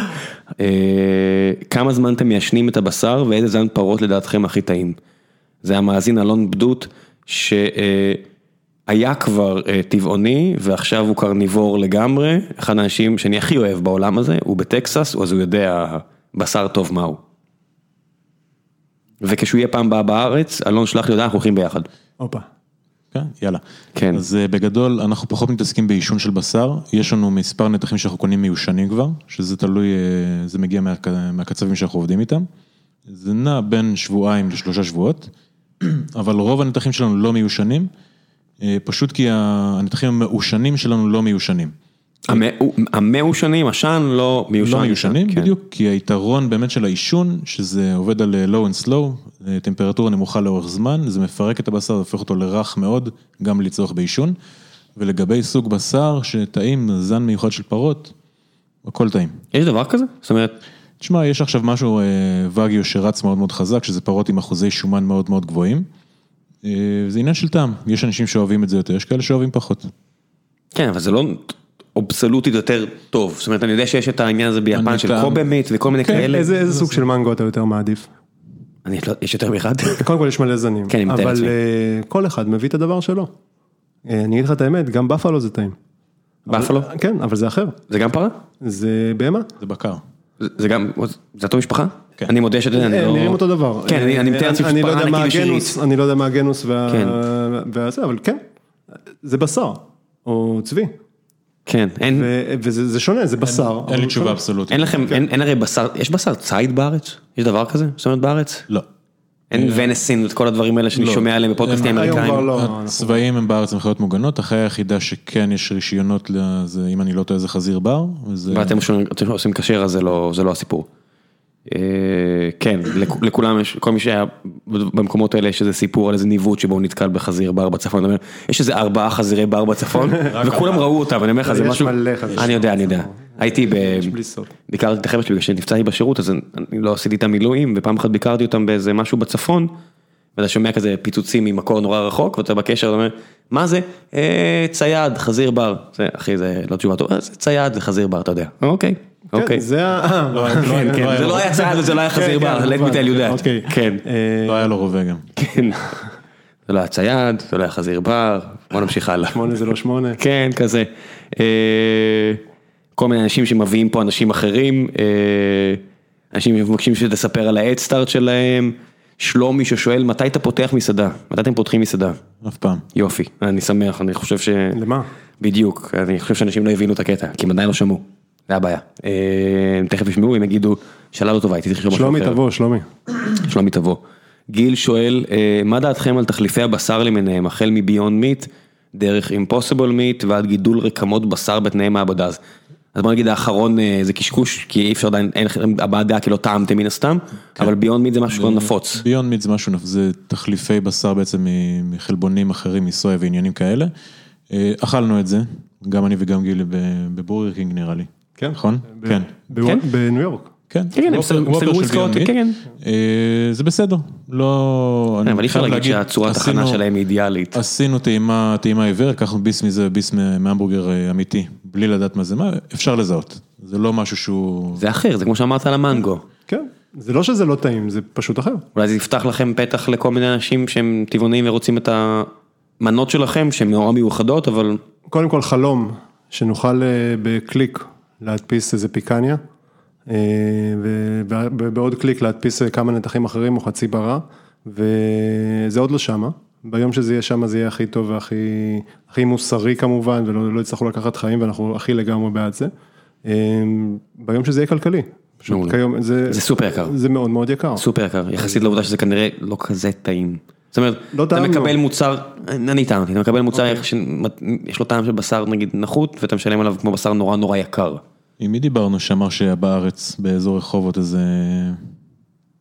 אה, כמה זמן אתם מיישנים את הבשר ואיזה זן פרות לדעתכם הכי טעים? זה המאזין אלון בדות, שהיה כבר אה, טבעוני ועכשיו הוא קרניבור לגמרי, אחד האנשים שאני הכי אוהב בעולם הזה, הוא בטקסס, אז הוא יודע בשר טוב מהו. וכשהוא יהיה פעם באה בארץ, אלון שלח לי הודעה, אנחנו הולכים ביחד. הופה. כן, יאללה. כן. אז אה, בגדול, אנחנו פחות מתעסקים בעישון של בשר, יש לנו מספר נתחים שאנחנו קונים מיושנים כבר, שזה תלוי, אה, זה מגיע מהק- מהקצבים שאנחנו עובדים איתם. זה נע בין שבועיים לשלושה שבועות, אבל רוב הנתחים שלנו לא מיושנים, פשוט כי הנתחים המעושנים שלנו לא מיושנים. המעושנים, עשן לא מיושן. לא מיושנים, כן. בדיוק, כי היתרון באמת של העישון, שזה עובד על אה, low and slow, אה, טמפרטורה נמוכה לאורך זמן, זה מפרק את הבשר, הופך אותו לרך מאוד, גם בלי צורך בעישון. ולגבי סוג בשר, שטעים, זן מיוחד של פרות, הכל טעים. יש דבר כזה? זאת אומרת... תשמע, יש עכשיו משהו, אה, וגיו שרץ מאוד מאוד חזק, שזה פרות עם אחוזי שומן מאוד מאוד גבוהים. אה, זה עניין של טעם, יש אנשים שאוהבים את זה יותר, יש כאלה שאוהבים פחות. כן, אבל זה לא אובסולוטית יותר טוב. זאת אומרת, אני יודע שיש את העניין הזה ביפן של. קובה מיט וכל מיני כן, כאלה. איזה איזה סוג של מנגו אתה יותר מעדיף? אני לא, יש יותר מאחד? קודם כל יש מלא זנים, כן, אני מתאר אבל לעצמי. אה, כל אחד מביא את הדבר שלו. אה, אני אגיד לך את האמת, גם בפלו זה טעים. בפלו? כן, אבל זה אחר, זה גם פרה? זה בהמה. זה בקר. זה גם, זה אותו משפחה? כן. אני מודה שאתה יודע, אני הם לא... נראים אותו דבר. כן, אני- אני מתאר לעצמי לא ענקית הגנוס, ושרירית. אני לא יודע מה הגנוס וה- כן. והזה, אבל כן, זה בשר, או צבי, כן, אין, ו- וזה זה שונה, זה בשר. אין אבל לי תשובה. אבסולוטית. אין לכם, אין אין הרי בשר, יש בשר ציד בארץ? יש דבר כזה? זאת אומרת בארץ? לא. אין ונסין ואת כל הדברים האלה שאני לא. שומע עליהם בפודקאסטים האמריקאים. כבר לא. הם בארץ הם חיות מוגנות, החיה היחידה שכן יש רישיונות לזה, אם אני לא טועה זה חזיר בר. ואתם עושים כשר אז זה לא, זה לא הסיפור. אה, כן, לכ- לכולם יש, כל מי שהיה במקומות האלה יש איזה סיפור על איזה ניווט שבו הוא נתקל בחזיר בר בצפון, יש איזה ארבעה חזירי בר בצפון, וכולם ראו אותם, אני אומר לך, זה משהו. אני יודע, אני יודע, הייתי ב... ביקרתי את החבר'ה שלי בגלל שנפצעתי בשירות, אז אני לא עשיתי את המילואים, ופעם אחת ביקרתי אותם באיזה משהו בצפון, ואתה שומע כזה פיצוצים ממקור נורא רחוק, ואתה בקשר, אתה אומר, מה זה? "אה, צייד, חזיר בר. זה, אחי, זה לא תשובה טובה, "אה, זה צייד, זה חזיר בר, אתה יודע. אוקיי, כן, אוקיי. זה ה... אה, לא, כן, כן, זה לא היה צייד וזה לא היה חזיר בר, let me tell you that. כן, לא היה לו רובה גם. כן. זה לא היה צייד, זה לא היה חזיר בר, בוא נמשיך הלאה. שמונה זה לא שמונה. כן, כזה. כל מיני אנשים שמביאים פה אנשים אחרים, אה, אנשים מבקשים שתספר על האדסטארט שלהם, שלומי ששואל מתי אתה פותח מסעדה, מתי אתם פותחים מסעדה? אף פעם. יופי, אני שמח, אני חושב ש... למה? בדיוק, אני חושב שאנשים לא הבינו את הקטע, כי הם עדיין לא שמעו, זה הבעיה. אה, הם תכף ישמעו, הם יגידו, שאלה לא טובה, הייתי צריך לשאול משהו שלומי אחר. תבוא, שלומי. שלומי תבוא. גיל שואל, אה, מה דעתכם על תחליפי הבשר למיניהם, החל מביונד מיט, דרך אימפוסיבול מיט ועד גידול רקמות בשר בתנאי מעבדה. אז בוא נגיד האחרון אה, זה קשקוש, כי אי אפשר עדיין, אין לכם הבעת דעה כי לא טעמתם מן הסתם, אבל ביונד מיט זה משהו לא נפוץ. ביונד מיט זה משהו, נפ- זה תחליפי בשר בעצם מ- מחלבונים אחרים, מסויה ועניינים כאלה. אה, אכלנו את זה, גם אני וגם גילי ב- בבורגר קינג נראה לי. כן. נכון? ב- כן. כן. בניו יורק. כן, כן, הם וופר- סגרו- עסקאות, כן, meat. אה, זה בסדר, לא... כן, אני אבל אי אפשר חייב להגיד שהצורת הכנה שלהם היא אידיאלית. עשינו טעימה, טעימה עיוור, לקחנו ביס מזה, ביס מהמבורגר אה, אמיתי, בלי לדעת מה זה, מה, אפשר לזהות. זה לא משהו שהוא... זה אחר, זה כמו שאמרת על המנגו. כן. זה לא שזה לא טעים, זה פשוט אחר. אולי זה יפתח לכם פתח לכל מיני אנשים שהם טבעוניים ורוצים את המנות שלכם, שהן נורא מיוחדות, אבל קודם כל חלום, שנוכל אה, בקליק להדפיס איזה פיקניה, ובעוד קליק להדפיס אה, כמה נתחים אחרים או חצי ברא, וזה עוד לא שמה. ביום שזה יהיה שמה זה יהיה הכי טוב והכי הכי מוסרי כמובן, ולא לא יצטרכו לקחת חיים ואנחנו הכי לגמרי בעד זה. אה, ביום שזה יהיה כלכלי. פשוט. כיום זה, זה סופר יקר. זה מאוד מאוד יקר. סופר יקר, יחסית לעובדה שזה כנראה לא כזה טעים. זאת אומרת, לא אתה. מקבל מוצר, אני טעמתי, אתה מקבל מוצר שיש לו טעם של בשר נגיד נחות, ואתה משלם עליו כמו בשר נורא נורא יקר. עם מי דיברנו? שאמר שהיה בארץ, באזור רחובות איזה...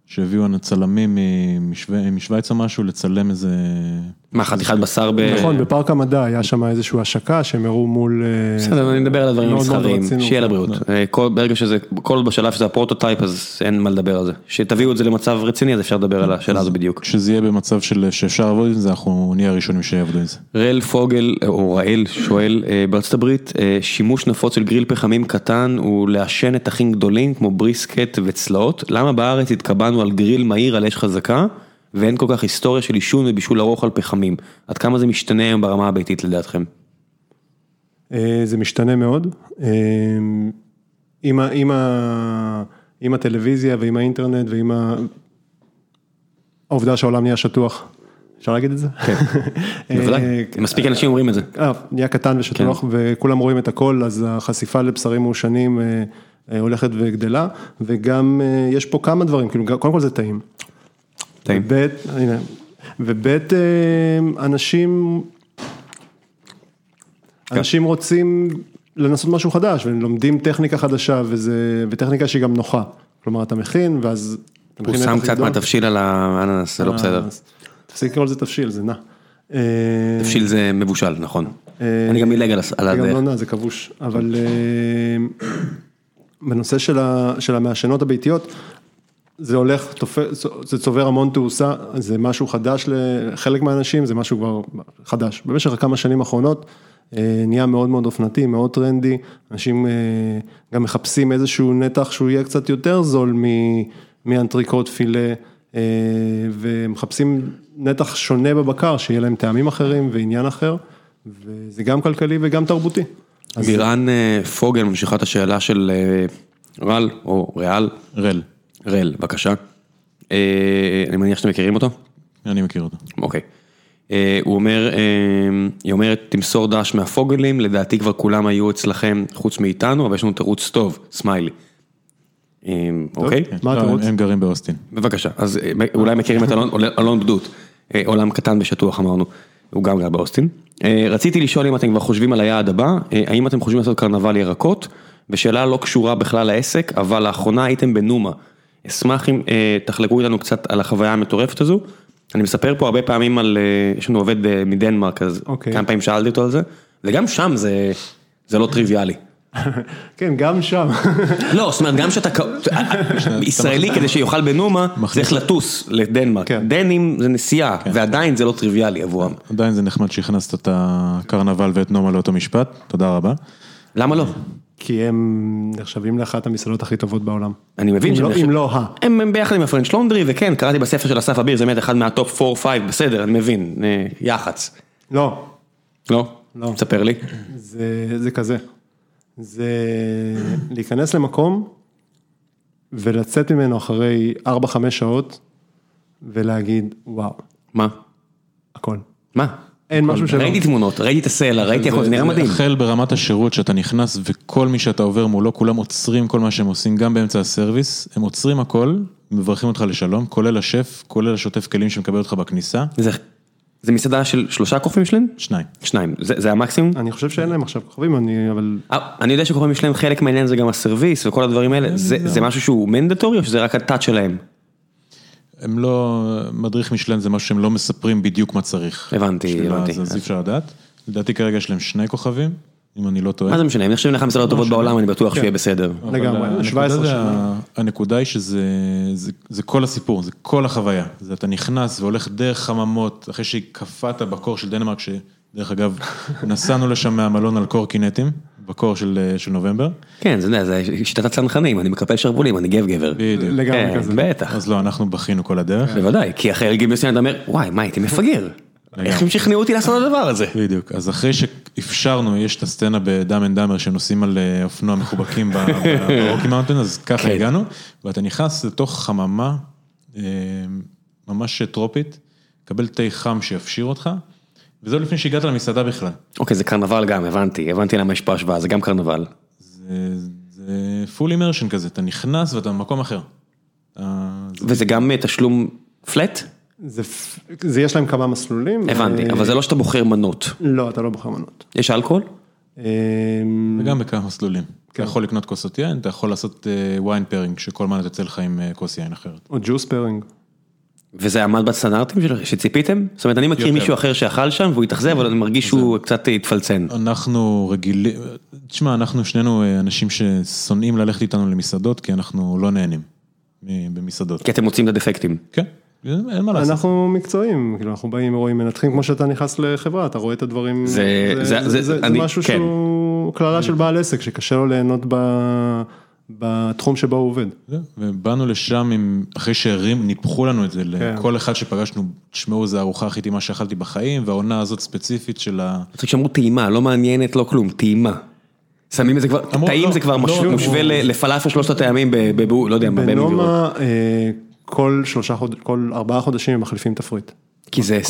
שהביאו לנו צלמים משו- משוויץ או משהו, לצלם איזה... מה, חתיכת בשר ב... נכון, בפארק המדע היה שם איזושהי השקה שהם הראו מול... אה, בסדר, אני מדבר על הדברים המסחריים. שיהיה לבריאות. אה, כל- ברגע שזה, כל עוד בשלב שזה הפרוטוטייפ, אז אין מה לדבר על זה. שתביאו את זה למצב רציני, אז אפשר לדבר על השאלה הזו בדיוק. כשזה יהיה במצב של שאפשר לעבוד עם זה, אנחנו נהיה הראשונים שיעבדו עם זה. ראל פוגל, או ראל, שואל, אה, בארצות הברית, אה, שימוש נפוץ של גריל פחמים קטן הוא לעשן נתחים גדולים כמו בריסקט וצלעות. למה בארץ התקבענו על גריל מהיר על אש חזקה, ואין כל כך היסטוריה של עישון ובישול ארוך על פחמים? עד כמה זה משתנה היום ברמה הביתית לדעתכם? אה, זה משתנה מאוד. אה, עם, ה, עם, ה, עם הטלוויזיה ועם האינטרנט ועם ה... העובדה שהעולם נהיה שטוח, אפשר להגיד את זה? כן. בוודאי, מספיק אנשים אומרים את זה. אה, נהיה קטן ושטוח כן. וכולם רואים את הכל, אז החשיפה לבשרים מעושנים אה, אה, הולכת וגדלה, וגם אה, יש פה כמה דברים, כאילו, קודם כל זה טעים. טעים. וב', הנה, וב', אה, אנשים, אנשים רוצים לנסות משהו חדש, ולומדים טכניקה חדשה, וזה, וטכניקה שהיא גם נוחה. כלומר, אתה מכין, ואז... הוא שם קצת. מהתבשיל על האננס, זה לא בסדר. תפסיק לקרוא לזה תבשיל, זה נע. אה, תבשיל זה מבושל, נכון. אה, אני גם מילג על על זה גם הדרך. לא נע, זה כבוש, אבל אה, בנושא של ה- של המעשנות הביתיות, זה הולך, תופס, זה צובר המון תאוצה, זה משהו חדש לחלק מהאנשים, זה משהו כבר חדש. במשך כמה שנים האחרונות אה, נהיה מאוד מאוד אופנתי, מאוד טרנדי, אנשים אה, גם מחפשים איזשהו נתח שהוא יהיה קצת יותר זול מ- מאנטריקוט פילה, אה, ומחפשים נתח שונה בבקר, שיהיה להם טעמים אחרים ועניין אחר, וזה גם כלכלי וגם תרבותי. אז בירן אה, פוגל ממשיכה את השאלה של אה, רל, או ריאל, רל, רל, בבקשה. אה, אני מניח שאתם מכירים אותו? אני מכיר אותו. אוקיי. הוא אומר, היא אומרת, תמסור דש מהפוגלים, לדעתי כבר כולם היו אצלכם חוץ מאיתנו, אבל יש לנו תירוץ טוב, סמיילי. אוקיי? מה לא, התירוץ? הם- גרים באוסטין. בבקשה, אז אולי מכירים את אלון, אלון בדות, עולם קטן ושטוח אמרנו, הוא גם גר באוסטין. אה, רציתי לשאול אם אתם כבר חושבים על היעד הבא, אה, האם אתם חושבים לעשות קרנבל ירקות, ושאלה לא קשורה בכלל לעסק, אבל לאחרונה הייתם בנומה. אשמח אם אה, תחלקו איתנו קצת על החוויה המטורפת הזו. אני מספר פה הרבה פעמים על, יש לנו עובד מדנמרק, אז אוקיי. כמה פעמים שאלתי אותו על זה, וגם שם זה, זה לא טריוויאלי. כן, גם שם. לא, זאת אומרת, גם שאתה, ישראלי כדי שיאכל בנומה, צריך לטוס לדנמרק. כן. דנים זה נסיעה, ועדיין זה לא טריוויאלי עבורם. עדיין זה נחמד שהכנסת את הקרנבל ואת נומה לאותו משפט, תודה רבה. למה לא? כי הם נחשבים לאחת המסעדות הכי טובות בעולם. אני מבין שהם לא- נחשב- אם לא ה. הם ביחד עם הפרנץ' לונדרי, וכן, קראתי בספר של אסף אביר, זה באמת אחד מהטופ 4-5, בסדר, אני מבין, אה, יח"צ. לא, לא? לא. תספר לי. זה כזה. זה להיכנס למקום ולצאת ממנו אחרי 4-5 שעות ולהגיד, וואו, מה? הכל. מה? אין משהו שלא. ראיתי תמונות, ראיתי את הסלע, ראיתי הכל, זה נראה מדהים. החל ברמת השירות שאתה נכנס וכל מי שאתה עובר מולו, כולם עוצרים כל מה שהם עושים, גם באמצע הסרוויס, הם עוצרים הכל, מברכים אותך לשלום, כולל השף, כולל השוטף כלים שמקבל אותך בכניסה, זה- זה מסעדה של שלושה כוכבים שלהם? שניים. שניים, זה זה המקסימום? אני חושב שאין להם עכשיו כוכבים, אני, אבל אה, אני יודע שכוכבים שלהם חלק מהעניין זה גם הסרוויס וכל הדברים האלה, זה זה משהו שהוא מנדטורי או שזה רק הטאט שלהם? הם לא, מדריך משלן זה משהו שהם לא מספרים בדיוק מה צריך. הבנתי, הבנתי. אז אי אפשר לדעת. לדעתי כרגע יש להם שני כוכבים, אם אני לא טועה. מה זה משנה, הם נחשבים לאחת המסעדות הטובות בעולם, אני בטוח שיהיה בסדר. לגמרי, הנקודה 17 זה- שנה. הנקודה היא שזה זה, זה כל הסיפור, זה כל החוויה. זה אתה נכנס והולך דרך חממות, אחרי שקפאת בקור של דנמרק, שדרך אגב, נסענו לשם מהמלון על קורקינטים, בקור של, של נובמבר. כן, זה, זה שיטת הצנחנים, אני מקפל שרוולים, אני גב גבר. בדיוק. לגמרי כן, כזה. בטח, אז לא, אנחנו בכינו כל הדרך. בוודאי, כי אחרי גיל מסוים אתה אומר, וואי, מה הייתי מפגר? איך הם שכנעו אותי לעשות את הדבר הזה? בדיוק, אז אחרי שאפשרנו, יש את הסצנה ב Dumb and Dumber שנוסעים על אה, אופנוע מחובקים ב Rocky Mountain, אז ככה כן. הגענו, ואתה נכנס לתוך חממה אה, ממש טרופית, קבל תה חם שיפשיר אותך, וזה לפני שהגעת למסעדה בכלל. אוקיי, זה קרנבל גם, הבנתי, הבנתי למה יש פה השוואה, זה גם קרנבל. זה, full immersion כזה, אתה נכנס ואתה במקום אחר. וזה גם אה, תשלום flat? זה, זה יש להם כמה מסלולים. הבנתי, אה, אבל זה לא שאתה בוחר מנות. לא, אתה לא בוחר מנות. יש אלכוהול? אה, וגם בכמה מסלולים. אתה כן. יכול לקנות כוסות יין, אתה יכול לעשות wine pairing, שכל מנה יוצאת לך עם אה, כוס יין אחרת. או juice pairing. וזה עמד בסטנדרטים שציפיתם? זאת אומרת, אני מכיר יותר. מישהו אחר שאכל שם והוא התאכזב, אבל אני מרגיש שהוא קצת התפלצן. אנחנו רגילים, תשמע, אנחנו שנינו אה, אנשים ששונאים ללכת איתנו למסעדות, כי אנחנו לא נהנים במסעדות. כי אתם מוצאים את הדפקטים. כן, אין מה לעשות. אנחנו מקצועיים, כאילו אנחנו באים, רואים, מנתחים כמו שאתה נכנס לחברה, אתה רואה את הדברים, זה- זה- זה, זה- זה, זה אני- משהו כן. שהוא קללה של בעל עסק, שקשה לו ליהנות ב, בתחום שבו הוא עובד. זהו, ובאנו לשם עם, אחרי שהרים, ניפחו לנו את זה, כן. לכל אחד שפגשנו, תשמעו, זו הארוחה הכי טעימה שאכלתי בחיים, והעונה הזאת ספציפית של ה... צריך שאמרו טעימה, לא מעניינת, לא כלום, טעימה. שמים את זה כבר, טעים לא, זה כבר לא, משהו אמרו. מושווה ל- לפלאפל שלושת הטעמים, לא יודע. בנומה, אה, כל שלושה חודשים, כל ארבעה חודשים הם מחליפים תפריט. כי זה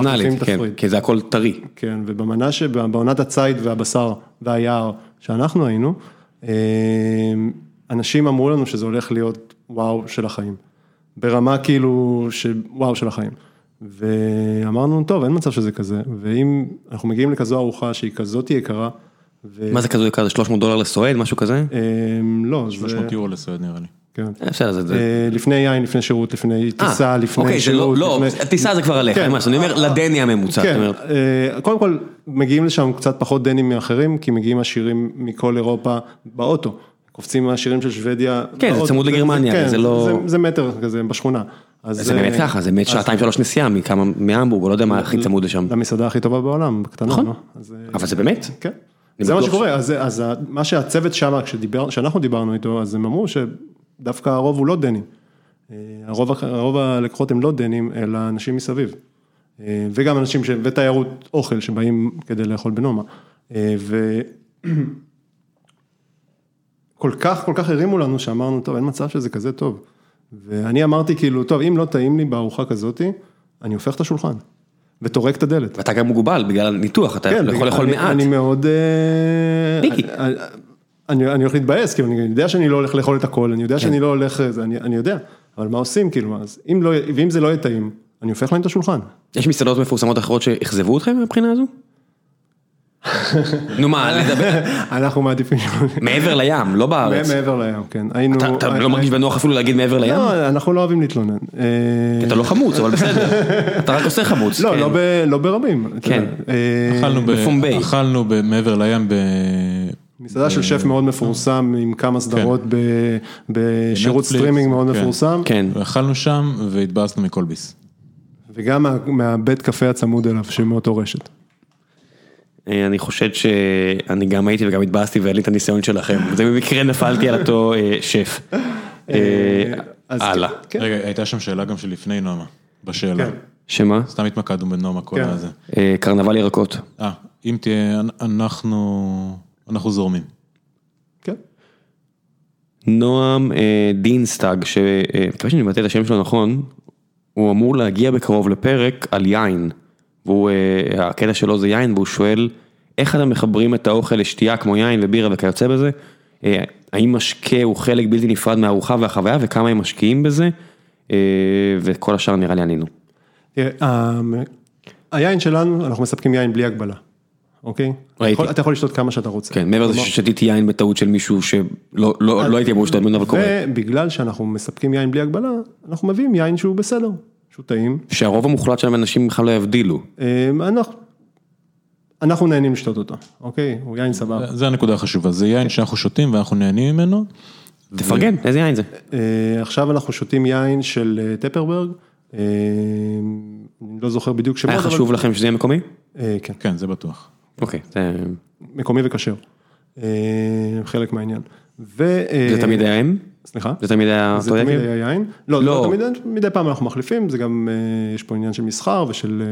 מחליפים כן. כי זה הכל טרי. כן, ובמנה שבעונת הציד והבשר והיער שאנחנו היינו, אה, אנשים אמרו לנו שזה הולך להיות וואו של החיים. ברמה כאילו של וואו של החיים. ואמרנו, טוב, אין מצב שזה כזה, ואם אנחנו מגיעים לכזו ארוחה שהיא כזאת יקרה, ו- מה זה כזה יקר? זה 300 דולר לסועד, משהו כזה? אמ, לא, זה... 300 יורו לסועד נראה לי. כן. אה, בסדר, זה... זה- אה, לפני יין, לפני שירות, לפני אה, טיסה, לפני אוקיי, זה לא, שירות. לא, לפני- טיסה זה כבר עליך, כן. אני אומר לדני הממוצע, כן, אה, קודם כל מגיעים לשם קצת פחות דנים מאחרים, כי מגיעים עשירים מכל אירופה באוטו. קופצים מהשירים של שוודיה. כן, זה. צמוד לגרמניה, כן, זה לא- זה- מטר כזה בשכונה. זה באמת אה, ככה, זה באמת שעתיים שלוש נסיעה מכמה, מהמבורג, או לא יודע מה הכי צמוד לשם, למסעדה הכי טובה בעולם, בקטנה. נכון. לא? אה, אבל זה באמת, כן. זה מה שקורה, אז, מה שהצוות שם, כשאנחנו דיברנו איתו, אז הם אמרו שדווקא הרוב הוא לא דנים. אה, הרוב, הרוב הלקוחות הם לא דנים, אלא אנשים מסביב. אה, וגם אנשים, ש... ותיירות אוכל שבאים כדי לאכול בנומה. אה, וכל כך, כל כך הרימו לנו שאמרנו, טוב, אין מצב שזה כזה טוב. ואני אמרתי כאילו, טוב, אם לא טעים לי בארוחה כזאתי, אני הופך את השולחן. וטורק את הדלת. ואתה גם מוגבל בגלל הניתוח, אתה כן, יכול לאכול מעט, אני מאוד... מיקי. אני- אני הולך להתבאס, כי אני יודע שאני לא הולך לאכול את הכל, אני יודע כן. שאני לא הולך, זה, אני אני יודע, אבל מה עושים, כאילו, אז אם לא, ואם זה לא יהיה טעים, אני הופך להם את השולחן. יש מסעדות מפורסמות אחרות שאכזבו אתכם מהבחינה הזו? נו מה, לדבר, אנחנו מעדיפים, מעבר לים, לא בארץ, מעבר לים, כן, היינו... אתה- לא מרגיש בנוח אפילו להגיד מעבר לים? לא, אנחנו לא אוהבים להתלונן. אה, אתה לא חמוץ, אבל בסדר, אתה רק עושה חמוץ, לא, כן. לא לא ברבים. כן. אה, אכלנו מעבר לים ב... מסעדה של שף מאוד מפורסם, עם כמה סדרות ב- בשירות סטרימינג מאוד כן. מפורסם. כן, אכלנו שם והתבאסנו מכל ביס. וגם מה- מהבית קפה הצמוד אליו, שמאותו רשת. אה, אני חושד שאני גם הייתי וגם התבאסתי ואין לי את הניסיון שלכם, זה במקרה נפלתי על אותו אה, שף. אה, הלאה. כן. רגע, הייתה שם שאלה גם שלפני נומה, בשאלה. כן. שמה? סתם התמקדנו בנומה כל כן. הזה. קרנבל ירקות. אה, אם תהיה, אנחנו, אנחנו זורמים. כן. נועם אה, דינסטאג, שמקווה שאני מבטא את השם שלו נכון, הוא אמור להגיע בקרוב לפרק על יין. והוא, אה, הקטע שלו זה יין, והוא שואל איך אתם מחברים את האוכל לשתייה כמו יין ובירה וכיוצא בזה, אה, האם משקה הוא חלק בלתי נפרד מהארוחה והחוויה וכמה הם משקיעים בזה, אה, וכל השאר נראה לי ענינו. תראה, ה- היין שלנו, אנחנו מספקים יין בלי הגבלה, אוקיי? ראיתי. יכול- אתה יכול לשתות כמה שאתה רוצה. כן, מעבר לזה ששתיתי יין בטעות של מישהו שלא לא, לא הייתי אמור לשתות ממנו, אבל קורה. ובגלל שאנחנו מספקים יין בלי הגבלה, אנחנו מביאים יין שהוא בסדר, שהוא טעים. שהרוב המוחלט של האנשים בכלל לא יבדילו. אה, אנחנו, אנחנו נהנים לשתות אותו, אוקיי? הוא יין סבבה. זה הנקודה החשובה, זה יין שאנחנו שותים ואנחנו נהנים ממנו. תפרגן, איזה יין זה? אה, עכשיו אנחנו שותים יין של אה, טפרברג, אה, אני לא זוכר בדיוק שמות, היה אבל- חשוב לכם שזה יהיה מקומי? אה, כן. כן, זה בטוח. אוקיי, זה מקומי וכשר, אה, חלק מהעניין. ו... אה, זה תמיד היה הם? סליחה? זה תמיד היה זה אותו תמיד יקר? היה יין? לא, זה לא. לא תמיד, מדי פעם אנחנו מחליפים, זה גם, אה, יש פה עניין של מסחר ושל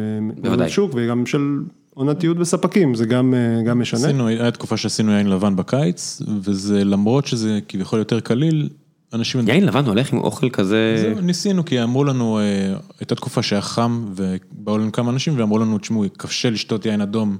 בוודאי. שוק וגם של עונתיות בספקים, זה גם, גם משנה. עשינו, היה תקופה שעשינו יין לבן בקיץ, וזה למרות שזה כביכול יותר קליל, אנשים... יין לבן הולך עם אוכל כזה... זהו, ניסינו, כי אמרו לנו, הייתה תקופה שהיה חם, ובאו לנו כמה אנשים ואמרו לנו, תשמעו, קשה לשתות יין אדום,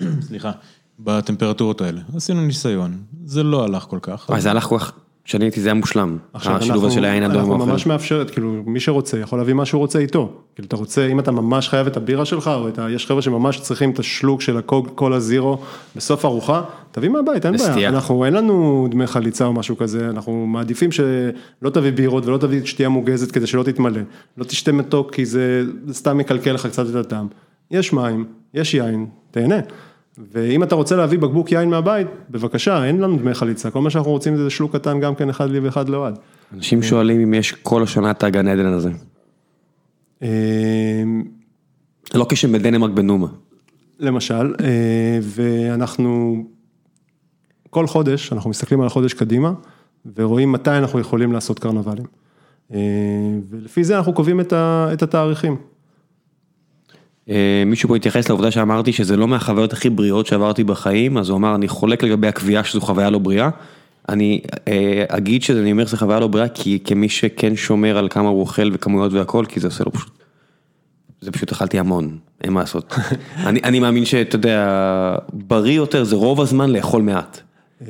סליחה, בטמפרטורות האלה. עשינו ניסיון, זה לא הלך כל כך. זה הלך כל כך... כשאני הייתי זה היה מושלם. השילוב הזה של היין אדום אנחנו. ממש מאפשרת, כאילו מי שרוצה יכול להביא מה שהוא רוצה איתו. כאילו אתה רוצה, אם אתה ממש חייב את הבירה שלך, או את ה... יש חבר'ה שממש צריכים את השלוק של הקוג קולה זירו בסוף ארוחה, תביא מהבית, אין. בעיה. אנחנו, אין לנו דמי חליצה או משהו כזה, אנחנו מעדיפים שלא תביא בירות ולא תביא שתייה מוגזת כדי שלא תתמלא. לא תשתה מתוק כי זה סתם יקלקל לך קצת את הטעם. יש מים, יש יין, תהנה. ואם אתה רוצה להביא בקבוק יין מהבית, בבקשה, אין לנו דמי חליצה, כל מה שאנחנו רוצים זה שלוק קטן גם כן אחד לי ואחד לאוהד. אנשים שואלים אם יש כל השנה את הגן עדן הזה. אה, לא כשהם בדנמרק בנומה. למשל, אה, ואנחנו, כל חודש, אנחנו מסתכלים על החודש קדימה, ורואים מתי אנחנו יכולים לעשות קרנבלים. אה, ולפי זה אנחנו קובעים את התאריכים. אה, מישהו פה התייחס לעובדה שאמרתי שזה לא מהחוויות הכי בריאות שעברתי בחיים, אז הוא אמר, אני חולק לגבי הקביעה שזו חוויה לא בריאה. אני אה, אגיד שאני אומר שזו חוויה לא בריאה, כי כמי שכן שומר על כמה הוא אוכל וכמויות והכל, כי זה עושה לו פשוט, זה פשוט אכלתי המון, אין מה לעשות. אני, אני מאמין שאתה יודע, בריא יותר זה רוב הזמן לאכול מעט.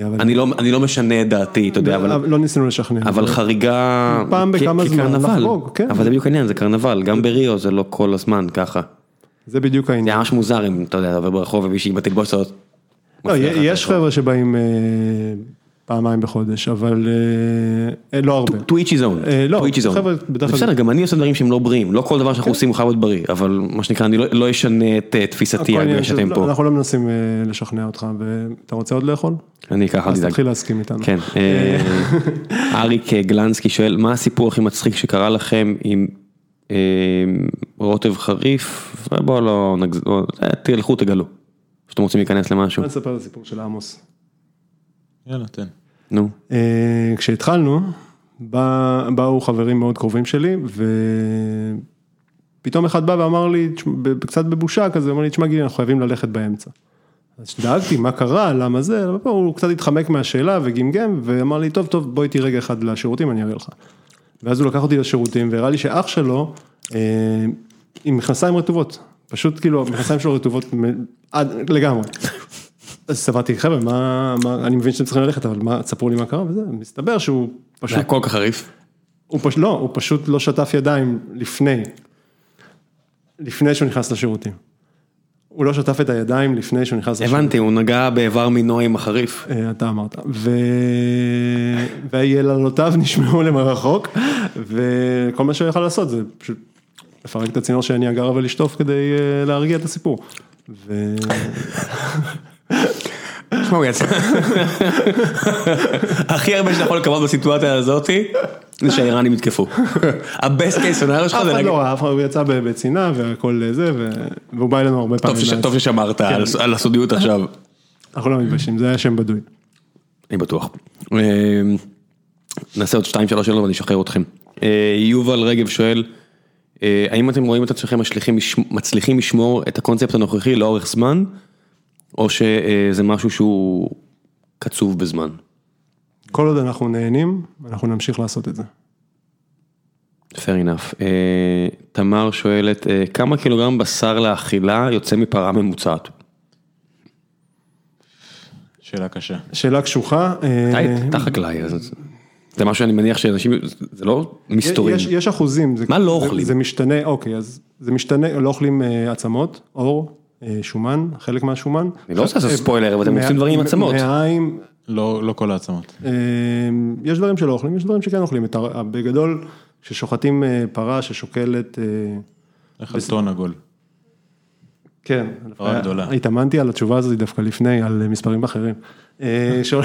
אני לא, אני לא משנה את דעתי, אתה יודע, אבל, לא ניסינו לשכנע. אבל חריגה, פעם בכמה זמן. לחגוג, כן. אבל זה בדיוק העניין, זה קרנבל, גם בריו זה לא כל הזמן ככה. זה בדיוק זה העניין. היה ממש מוזר אם אתה יודע, אתה עובר ברחוב ומישהי בתלבושת, לא, יש. חבר'ה שבאים אה, פעמיים בחודש, אבל אה, לא הרבה. to each his own, אה, לא. חבר'ה בדרך זה כלל- בסדר, גם אני עושה דברים שהם לא בריאים, לא כל דבר שאנחנו עושים הוא חייב להיות בריא, אבל מה שנקרא, אני לא- לא אשנה את אה, תפיסתי על מה שאתם לא, פה. אנחנו לא מנסים אה, לשכנע אותך, ואתה רוצה עוד לאכול? אני ככה, אל אז. תתחיל להסכים איתנו. כן, אה, אריק גלנסקי שואל, מה הסיפור הכי מצחיק שקרה לכם עם אה, רוטב חריף? בואו לא נגז... אה, תלכו תגלו. שאתם רוצים להיכנס למשהו, אני אספר את הסיפור של עמוס. יאללה, תן. נו. אה, כשהתחלנו, בא- באו חברים מאוד קרובים שלי, ופתאום אחד בא ואמר לי, קצת בבושה כזה, הוא אמר לי, תשמע גילי, אנחנו חייבים ללכת באמצע. אז דאגתי, מה קרה, למה זה, הוא קצת התחמק מהשאלה וגמגם, ואמר לי, טוב, טוב, בוא איתי רגע אחד לשירותים, אני אראה לך. ואז הוא לקח אותי לשירותים, והראה לי שאח שלו, אה, עם מכנסיים רטובות, פשוט כאילו, המכנסיים שלו רטובות מ- עד, לגמרי. אז סברתי, חבר'ה, מה, מה, אני מבין שאתם צריכים ללכת, אבל מה, תספרו לי מה קרה וזה, מסתבר שהוא זה פשוט, היה כל כך חריף. הוא פשוט, לא, הוא פשוט לא שטף ידיים לפני, לפני שהוא נכנס לשירותים. הוא לא שטף את הידיים לפני שהוא נכנס לשירותים. הבנתי, הוא נגע באיבר מינו עם החריף. אה, אתה אמרת. ויללותיו נשמעו למרחוק, וכל מה שהוא יכל לעשות זה פשוט לפרק את הצינור שאני אגר ולשטוף כדי אה, להרגיע את הסיפור. תשמע, הוא יצא. הכי הרבה שאתה יכול לקוות בסיטואציה הזאתי, זה שהאיראנים יתקפו. הבסט קייס סונאריו שלך אף זה אחד להגיד, לא ראה, אף אחד- הוא יצא בצינה והכל זה, והוא בא אלינו הרבה פעמים. טוב ששמרת על- על הסודיות עכשיו. אנחנו לא מתביישים, זה היה שם בדוי. אני בטוח. אה, נעשה עוד שתיים שלוש שאלות ואני אשחרר אתכם. אה, יובל רגב שואל, אה, האם אתם רואים את עצמכם מצליחים לשמור את הקונספט הנוכחי לאורך זמן, או שזה משהו שהוא קצוב בזמן? כל עוד אנחנו נהנים, אנחנו נמשיך לעשות את זה. fair enough. אה, תמר שואלת, אה, כמה קילוגרם בשר לאכילה יוצא מפרה ממוצעת? שאלה קשה. שאלה קשוחה. אה, אתה- חקלאי, אז זה משהו שאני מניח שאנשים, זה לא מסתורים. יש, יש אחוזים. זה, מה לא אוכלים? זה משתנה, אוקיי, אז זה משתנה, לא אוכלים עצמות, אה, שומן, חלק מהשומן. אני לא רוצה לעשות אה, ספוילר, אבל אתם עושים דברים עם עצמות. מעיים, לא, לא כל העצמות. אה, יש דברים שלא אוכלים, יש דברים שכן אוכלים. בגדול, כששוחטים אה, פרה ששוקלת, אה, איך על טון עגול. כן, פרה גדולה. התאמנתי על התשובה הזאת דווקא לפני, על אה, מספרים אחרים. אה, שו-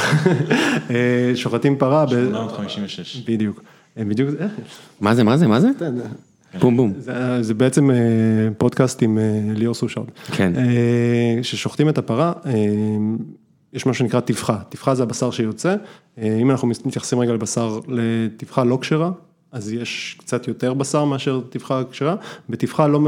אה, שוחטים פרה, ב- 856. בדיוק, אה, בדיוק, אה, מה זה, מה זה, מה זה? בום בום. זה, זה בעצם אה, פודקאסט עם אה, ליאור סושרד. כן. אה, כששוחטים את הפרה, יש מה שנקרא טבחה, טבחה זה הבשר שיוצא, אם אנחנו מתייחסים רגע לבשר, לטבחה לא כשרה, אז יש קצת יותר בשר מאשר טבחה כשרה, בטבחה לא,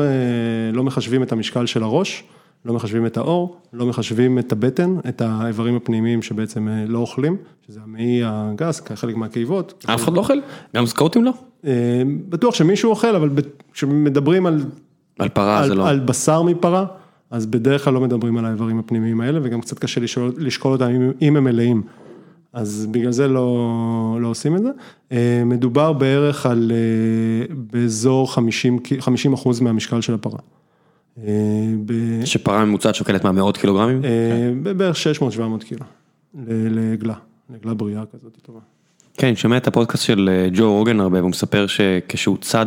לא מחשבים את המשקל של הראש, לא מחשבים את העור, לא מחשבים את הבטן, את האיברים הפנימיים שבעצם לא אוכלים, שזה המעי הגס, חלק מהקיבות. אף אחד לא אוכל? גם סקוטים לא? אה, בטוח שמישהו אוכל, אבל כשמדברים על, על פרה על, זה לא. על בשר מפרה, אז בדרך כלל לא מדברים על האיברים הפנימיים האלה, וגם קצת קשה לשאול, לשקול אותם אם, אם הם מלאים. אז בגלל זה לא, לא עושים את זה. אה, מדובר בערך על אה, באזור 50, קי- 50 אחוז מהמשקל של הפרה. ב- שפרה ממוצעת שוקלת מה מאות קילוגרמים? בערך 600-700 קילו, לעגלה, לעגלה בריאה כזאת טובה. כן, אני שומע את הפודקאסט של אה, ג'ו רוגן הרבה, והוא מספר שכשהוא צד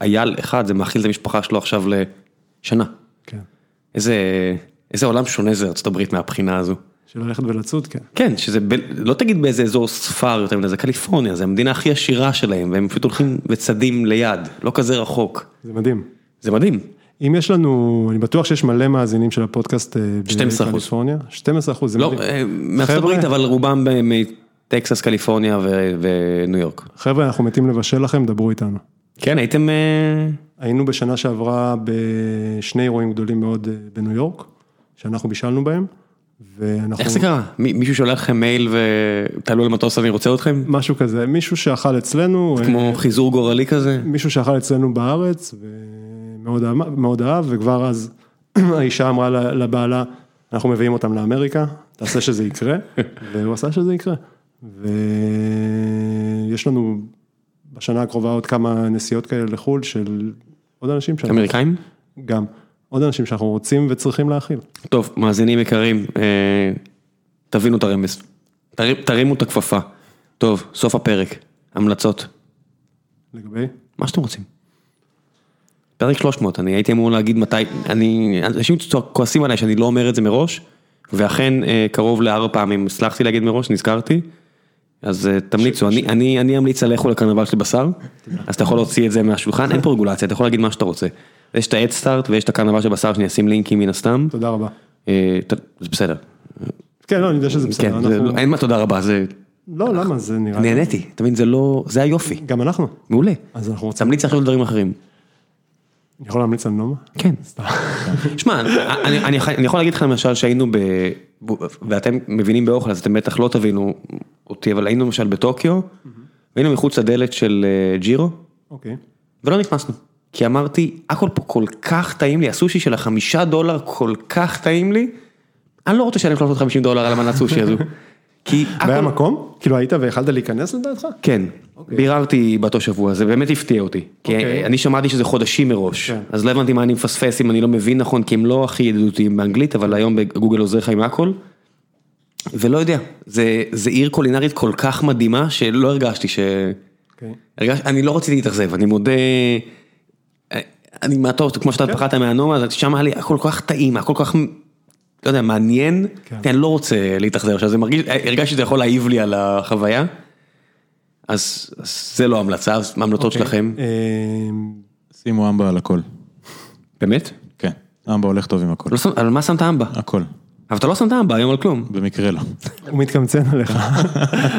אייל אחד, זה מאכיל את המשפחה שלו עכשיו לשנה. כן. איזה, איזה עולם שונה זה ארצות הברית מהבחינה הזו. של ללכת ולצוד, כן. כן, שזה, ב, לא תגיד באיזה אזור ספר יותר מדי, זה קליפורניה, זה המדינה הכי עשירה שלהם, והם פשוט הולכים וצדים ליד, לא כזה רחוק. זה מדהים. זה מדהים. אם יש לנו, אני בטוח שיש מלא מאזינים של הפודקאסט אה, 12%. בקליפורניה, 12 אחוז, זה לא, מדהים. אה, מארצות הברית, אבל רובם מטקסס, קליפורניה וניו יורק. חבר'ה, אנחנו מתים לבשל לכם, דברו איתנו. כן, הייתם... אה, היינו בשנה שעברה בשני אירועים גדולים מאוד אה, בניו יורק, שאנחנו בישלנו בהם, ואנחנו... איך זה קרה? מי- מישהו שולח לכם מייל ותעלו על מטוס אני רוצה אתכם? משהו כזה, מישהו שאכל אצלנו, אה, כמו חיזור גורלי כזה? מישהו שאכל אצלנו בארץ, ומאוד אהב- וכבר אז האישה אמרה לבעלה, אנחנו מביאים אותם לאמריקה, תעשה שזה יקרה, והוא עשה שזה יקרה. ויש לנו בשנה הקרובה עוד כמה נסיעות כאלה לחו"ל של עוד אנשים שאנחנו... תבינו את הרמז. תרים- תרימו את הכפפה. טוב, סוף הפרק. המלצות. לגבי? מה שאתם רוצים. פרק 300, אני הייתי אמור להגיד מתי, אני, אנשים כועסים עליי שאני לא אומר את זה מראש, ואכן אה, קרוב לארבע פעמים הצלחתי להגיד מראש, נזכרתי, אז אה, תמליצו, אני, אמליץ על לכו לקרנבל של בשר, אז אתה יכול להוציא את זה מהשולחן, אין פה רגולציה, אתה יכול להגיד מה שאתה רוצה. יש את האדסטארט ויש את הקרנבל של בשר, שאני אשים לינקים מן הסתם, תודה רבה. אה, זה בסדר, כן, לא, אני יודע שזה כן, בסדר. אנחנו- אין מה תודה רבה, זה, לא, למה? זה נראה. נהניתי, אתה מבין, זה לא, זה היופי, גם אנחנו. מעולה, אז אנחנו רוצים... תמליץ עכשיו לדברים אחרים. אני יכול להמליץ על נומה? כן. שמע, אני, אני, אני יכול להגיד לך למשל שהיינו ב... ואתם מבינים באוכל אז אתם בטח לא תבינו אותי, אבל היינו למשל בטוקיו, והיינו מחוץ לדלת של אה, ג'ירו, אוקיי. ולא נכנסנו. כי אמרתי, הכל פה כל כך טעים לי, הסושי של החמישה דולר כל כך טעים לי, אני לא רוצה לשלם 350 דולר על המנת סושי הזו. כי והיה. מקום? כאילו היית ויכלת להיכנס לדעתך? כן, ביררתי באותו שבוע, זה באמת הפתיע אותי. כי אוקיי. אני שמעתי שזה חודשים מראש, כן. אז לא הבנתי מה אני מפספס אם אני לא מבין נכון, כי הם לא הכי ידידותיים באנגלית, אבל היום בגוגל עוזר לך עם הכל. ולא יודע, זה, זה עיר קולינרית כל כך מדהימה, שלא הרגשתי ש... אוקיי. הרגש, אני לא רציתי להתאכזב, אני מודה, אני מהטוב, כמו כן. שאתה פחדת מהנומה, אז שם היה לי הכל כל כך טעים, הכל כל כך, לא יודע, מעניין, כן. אני לא רוצה להתאכזב, עכשיו זה מרגיש, הרגשתי שזה יכול להעיב לי על החוויה, אז, אז זה לא המלצה, אז מה ההמלצות אוקיי. שלכם? אה, שימו אמבה על הכל. באמת? כן, אמבה הולך טוב עם הכל. לא שם, על מה שמת אמבה? הכל. אבל אתה לא שמת אמבה היום על כלום, במקרה לא. הוא מתקמצן עליך.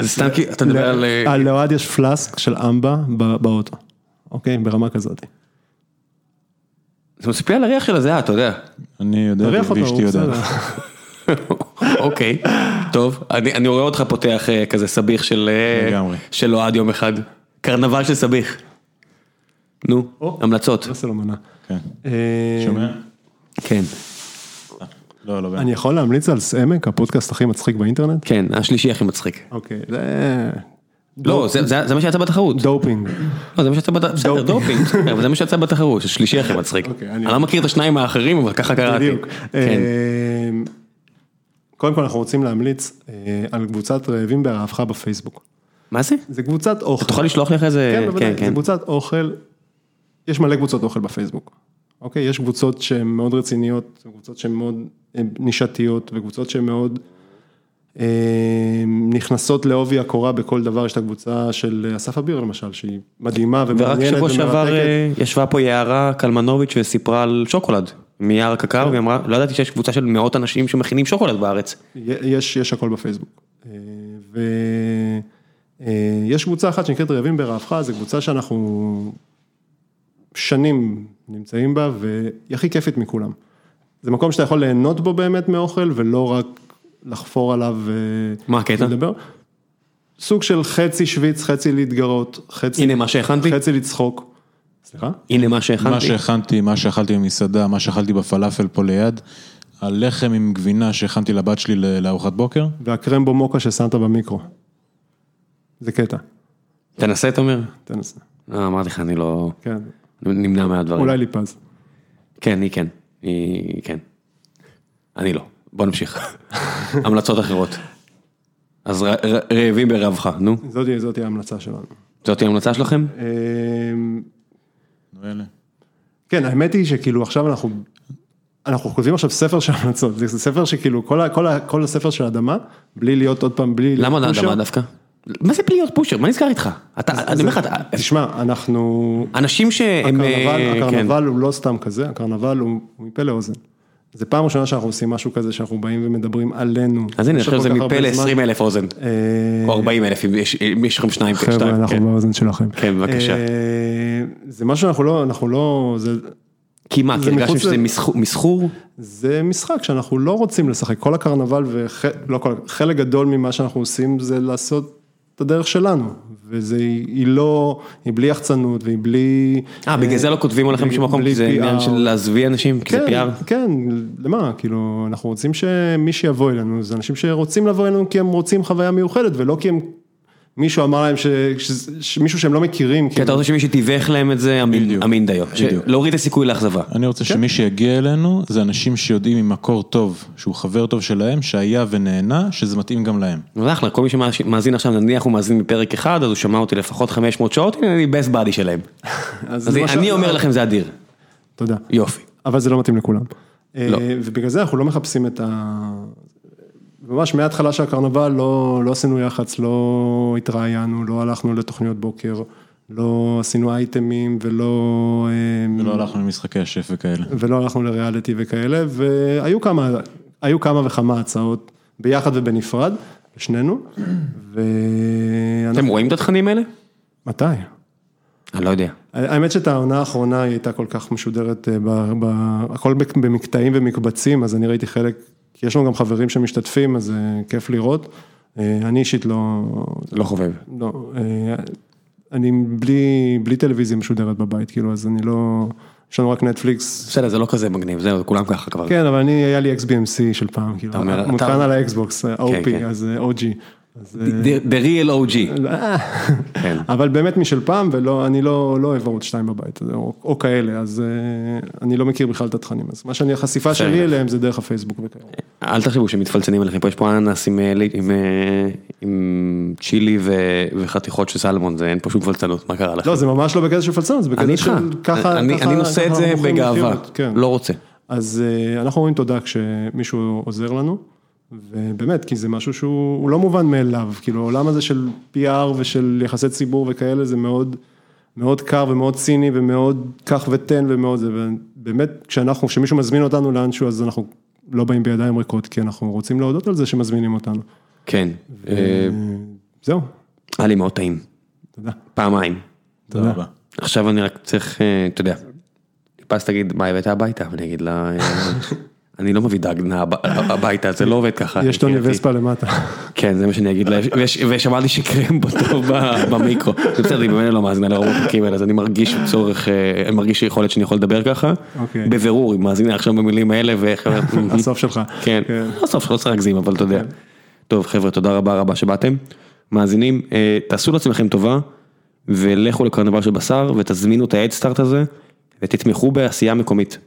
זה סתם כי אתה מדבר על... אה, על לאוהד יש פלאסק של אמבה ב- באוטו. אוקיי? ברמה כזאת. זה מספר על הריח של הזיעה, אתה יודע. אני יודע, ואשתי יודעת. אוקיי, טוב, אני, אני רואה אותך פותח אה, כזה סביך של אה, אוהד יום אחד, קרנבל של סביך. נו, או. המלצות. עושה לו מנה. כן. אה, שומע? כן, לא, לא, באמת. אני יכול להמליץ על סעמק, הפודקאסט הכי מצחיק באינטרנט? כן, השלישי הכי מצחיק. אוקיי. זה... לא, זה- זה זה מה שיצא בתחרות. דופינג. לא, זה מה שיצא בתחרות, בסדר, דופינג. אבל זה מה שיצא בתחרות, השלישי הכי מצחיק. אוקיי, אני- לא מכיר את השניים האחרים, אבל ככה קראתי. בדיוק. כן. אה, קודם כל אנחנו רוצים להמליץ אה, על קבוצת רעבים ברעבך בפייסבוק. מה זה? זה קבוצת אוכל. תוכל לשלוח לי אחרי זה? כן, בוודאי, כן, זה כן. קבוצת אוכל, יש מלא קבוצות אוכל בפייסבוק. אוקיי, יש קבוצות שהן מאוד רציניות, קבוצות שהן מאוד אה, נישתיות, וקבוצות שהן מאוד נכנסות לעובי הקורה בכל דבר, יש את הקבוצה של אסף אביר למשל, שהיא מדהימה ורק ומעניינת שבוע שעבר ומרתקת. אה, ישבה פה יערה קלמנוביץ' וסיפרה על שוקולד, מיער קקר, והיא אמרה, לא ידעתי שיש קבוצה של מאות אנשים שמכינים שוקולד בארץ. יש, יש הכל בפייסבוק. ויש קבוצה אחת שנקראת רעבים ברעבך, זו קבוצה שאנחנו שנים נמצאים בה, והיא הכי כיפית מכולם. זה מקום שאתה יכול ליהנות בו באמת מאוכל, ולא רק לחפור עליו ו- מה הקטע? ולדבר. סוג של חצי שוויץ, חצי להתגרות, חצי, הנה מה שהכנתי, חצי לצחוק. סליחה? הנה מה מה שהכנתי. שהכנתי, מה שאכלתי במסעדה, מה שאכלתי בפלאפל פה ליד, הלחם עם גבינה שהכנתי לבת שלי לארוחת בוקר, והקרמבו מוקה ששמת במיקרו. זה קטע, תנסה, תומר. תנסה. אה, אמרתי לך, אני לא... כן, נמנע מהדברים. אולי ליפז. כן, היא כן. היא כן. אני לא. בוא נמשיך. המלצות אחרות. אז ר- ר- רעבים ברעבך, נו. זאתי, זאתי ההמלצה שלנו. זאת ההמלצה שלכם? אמ. כן, האמת היא שכאילו עכשיו אנחנו, אנחנו כותבים עכשיו ספר של המלצות, זה ספר שכאילו כל, ה, כל, ה, כל הספר של אדמה, בלי להיות עוד פעם, בלי להיות למה פושר. אדמה דווקא? מה זה בלי להיות פושר? מה נסגר איתך? אתה, אני אומר לך, אתה- תשמע, אנחנו, אנשים שהם... הקרנבל, אה, כן. הקרנבל הוא לא סתם כזה, הקרנבל הוא, הוא מפה לאוזן. זה פעם ראשונה שאנחנו עושים משהו כזה, שאנחנו באים ומדברים עלינו. אז הנה, יש עכשיו כל זה כך מפה הרבה זמן. ל-20 אלף אוזן. אה, או 40 אלף, אם יש לכם שניים. חבר'ה, אנחנו כן. באוזן שלכם. כן, בבקשה. אה, זה משהו שאנחנו לא, אנחנו לא, זה, כי מה, כי הרגשתם שזה מסחור-? זה משחק שאנחנו לא רוצים לשחק, כל הקרנבל ולא כל, חלק גדול ממה שאנחנו עושים זה לעשות את הדרך שלנו, וזה, היא לא, היא בלי יחצנות והיא בלי... אה, בגלל זה לא כותבים עליכם בשום מקום, כי זה עניין. של להזוויע אנשים, כי זה כן, PR. כן, למה, כאילו, אנחנו רוצים שמי שיבוא אלינו, זה אנשים שרוצים לבוא אלינו כי הם רוצים חוויה מיוחדת, ולא כי הם מישהו אמר להם, שמישהו שהם לא מכירים, כי כאילו, אתה רוצה שמי שתיווך להם את זה אמין- דיו, בדיוק. להוריד את הסיכוי לאכזבה. אני רוצה שמי שיגיע אלינו, זה אנשים שיודעים ממקור טוב, שהוא חבר טוב שלהם, שהיה ונהנה, שזה מתאים גם להם. זה אחלה, כל מי שמאזין עכשיו, נניח הוא מאזין מפרק אחד, אז הוא שמע אותי לפחות 500 שעות, הנה אני best body שלהם. אז אני אומר לכם זה אדיר. תודה. יופי. אבל זה לא מתאים לכולם. לא. אה, ובגלל זה אנחנו לא מחפשים את ה... ממש מההתחלה של הקרנבל לא, לא עשינו יח"צ, לא התראיינו, לא הלכנו לתוכניות בוקר, לא עשינו אייטמים ולא... אה, ולא הלכנו למשחקי השף וכאלה. ולא הלכנו לריאליטי וכאלה, והיו כמה, היו כמה וכמה הצעות, ביחד ובנפרד, לשנינו, ואנחנו... אתם רואים את התכנים האלה? מתי? אני לא יודע. האמת שאת העונה האחרונה היא הייתה כל כך משודרת, אה, ב, ב, הכל במקטעים ומקבצים, אז אני ראיתי חלק, כי יש לנו גם חברים שמשתתפים, אז אה, כיף לראות. אה, אני אישית לא, לא חובב. לא, אה, אני בלי, בלי טלוויזיה משודרת בבית, כאילו, אז אני לא, יש לנו רק נטפליקס. בסדר, זה לא כזה מגניב, זהו, כולם ככה כבר. כן, אבל אני, היה לי XBMC של פעם, כאילו, מותקן על האקסבוקס, OG, כן. אז OG. אה, The real OG. כן. אבל באמת משל פעם, ואני לא, לא אוהב ערוץ 2 בבית, או, כאלה, אז אה, אני לא מכיר בכלל את התכנים, אז מה שאני, החשיפה שלי. אליהם זה דרך הפייסבוק וכאלה. אל תחשבו שמתפלצנים עליכם פה, יש פה אננס עם, אה, עם, צ'ילי וחתיכות של סלמון, זה אין פה שום פלצנות, מה קרה לכם? לא, זה ממש לא בקטע של פלצנות, זה בקטע של ככה, אני נושא את זה בגאווה, כן. לא רוצה. אז אנחנו אומרים תודה כשמישהו עוזר לנו, ובאמת, כי זה משהו שהוא הוא לא מובן מאליו, כאילו העולם הזה של PR ושל יחסי ציבור וכאלה, זה מאוד, מאוד קר ומאוד ציני ומאוד קח ותן ומאוד זה, ובאמת, כשאנחנו, כשמישהו מזמין אותנו לאנשהו, אז אנחנו לא באים בידיים ריקות, כי אנחנו רוצים להודות על זה שמזמינים אותנו. כן, אה, אה, זהו, היה לי מאוד טעים, תודה. פעמיים. תודה רבה. עכשיו אני רק צריך, אה, אתה יודע, טיפס תגיד, מה הבאת הביתה? ואני אגיד לה, אה, אני לא מביא הב- הביתה, זה לא עובד ככה. יש טוני. וספה למטה. כן, זה מה שאני אגיד לה, ושמעתי שקרמבו טוב במיקרו. זה בסדר, היא ממילא לא מאזינה לרוב הפרקים האלה, אז אני מרגיש צורך, אה, אני מרגיש שיכול להיות שאני יכול לדבר ככה. אוקיי. בבירור, היא מאזינה עכשיו במילים האלה, ואיך... הסוף שלך. כן, לא סוף, לא צריך להגזים, אבל אתה יודע. טוב חבר'ה, תודה רבה רבה שבאתם. מאזינים, אה, תעשו לעצמכם טובה, ולכו לקרנבל של בשר, ותזמינו את ההדסטארט הזה, ותתמכו בעשייה מקומית.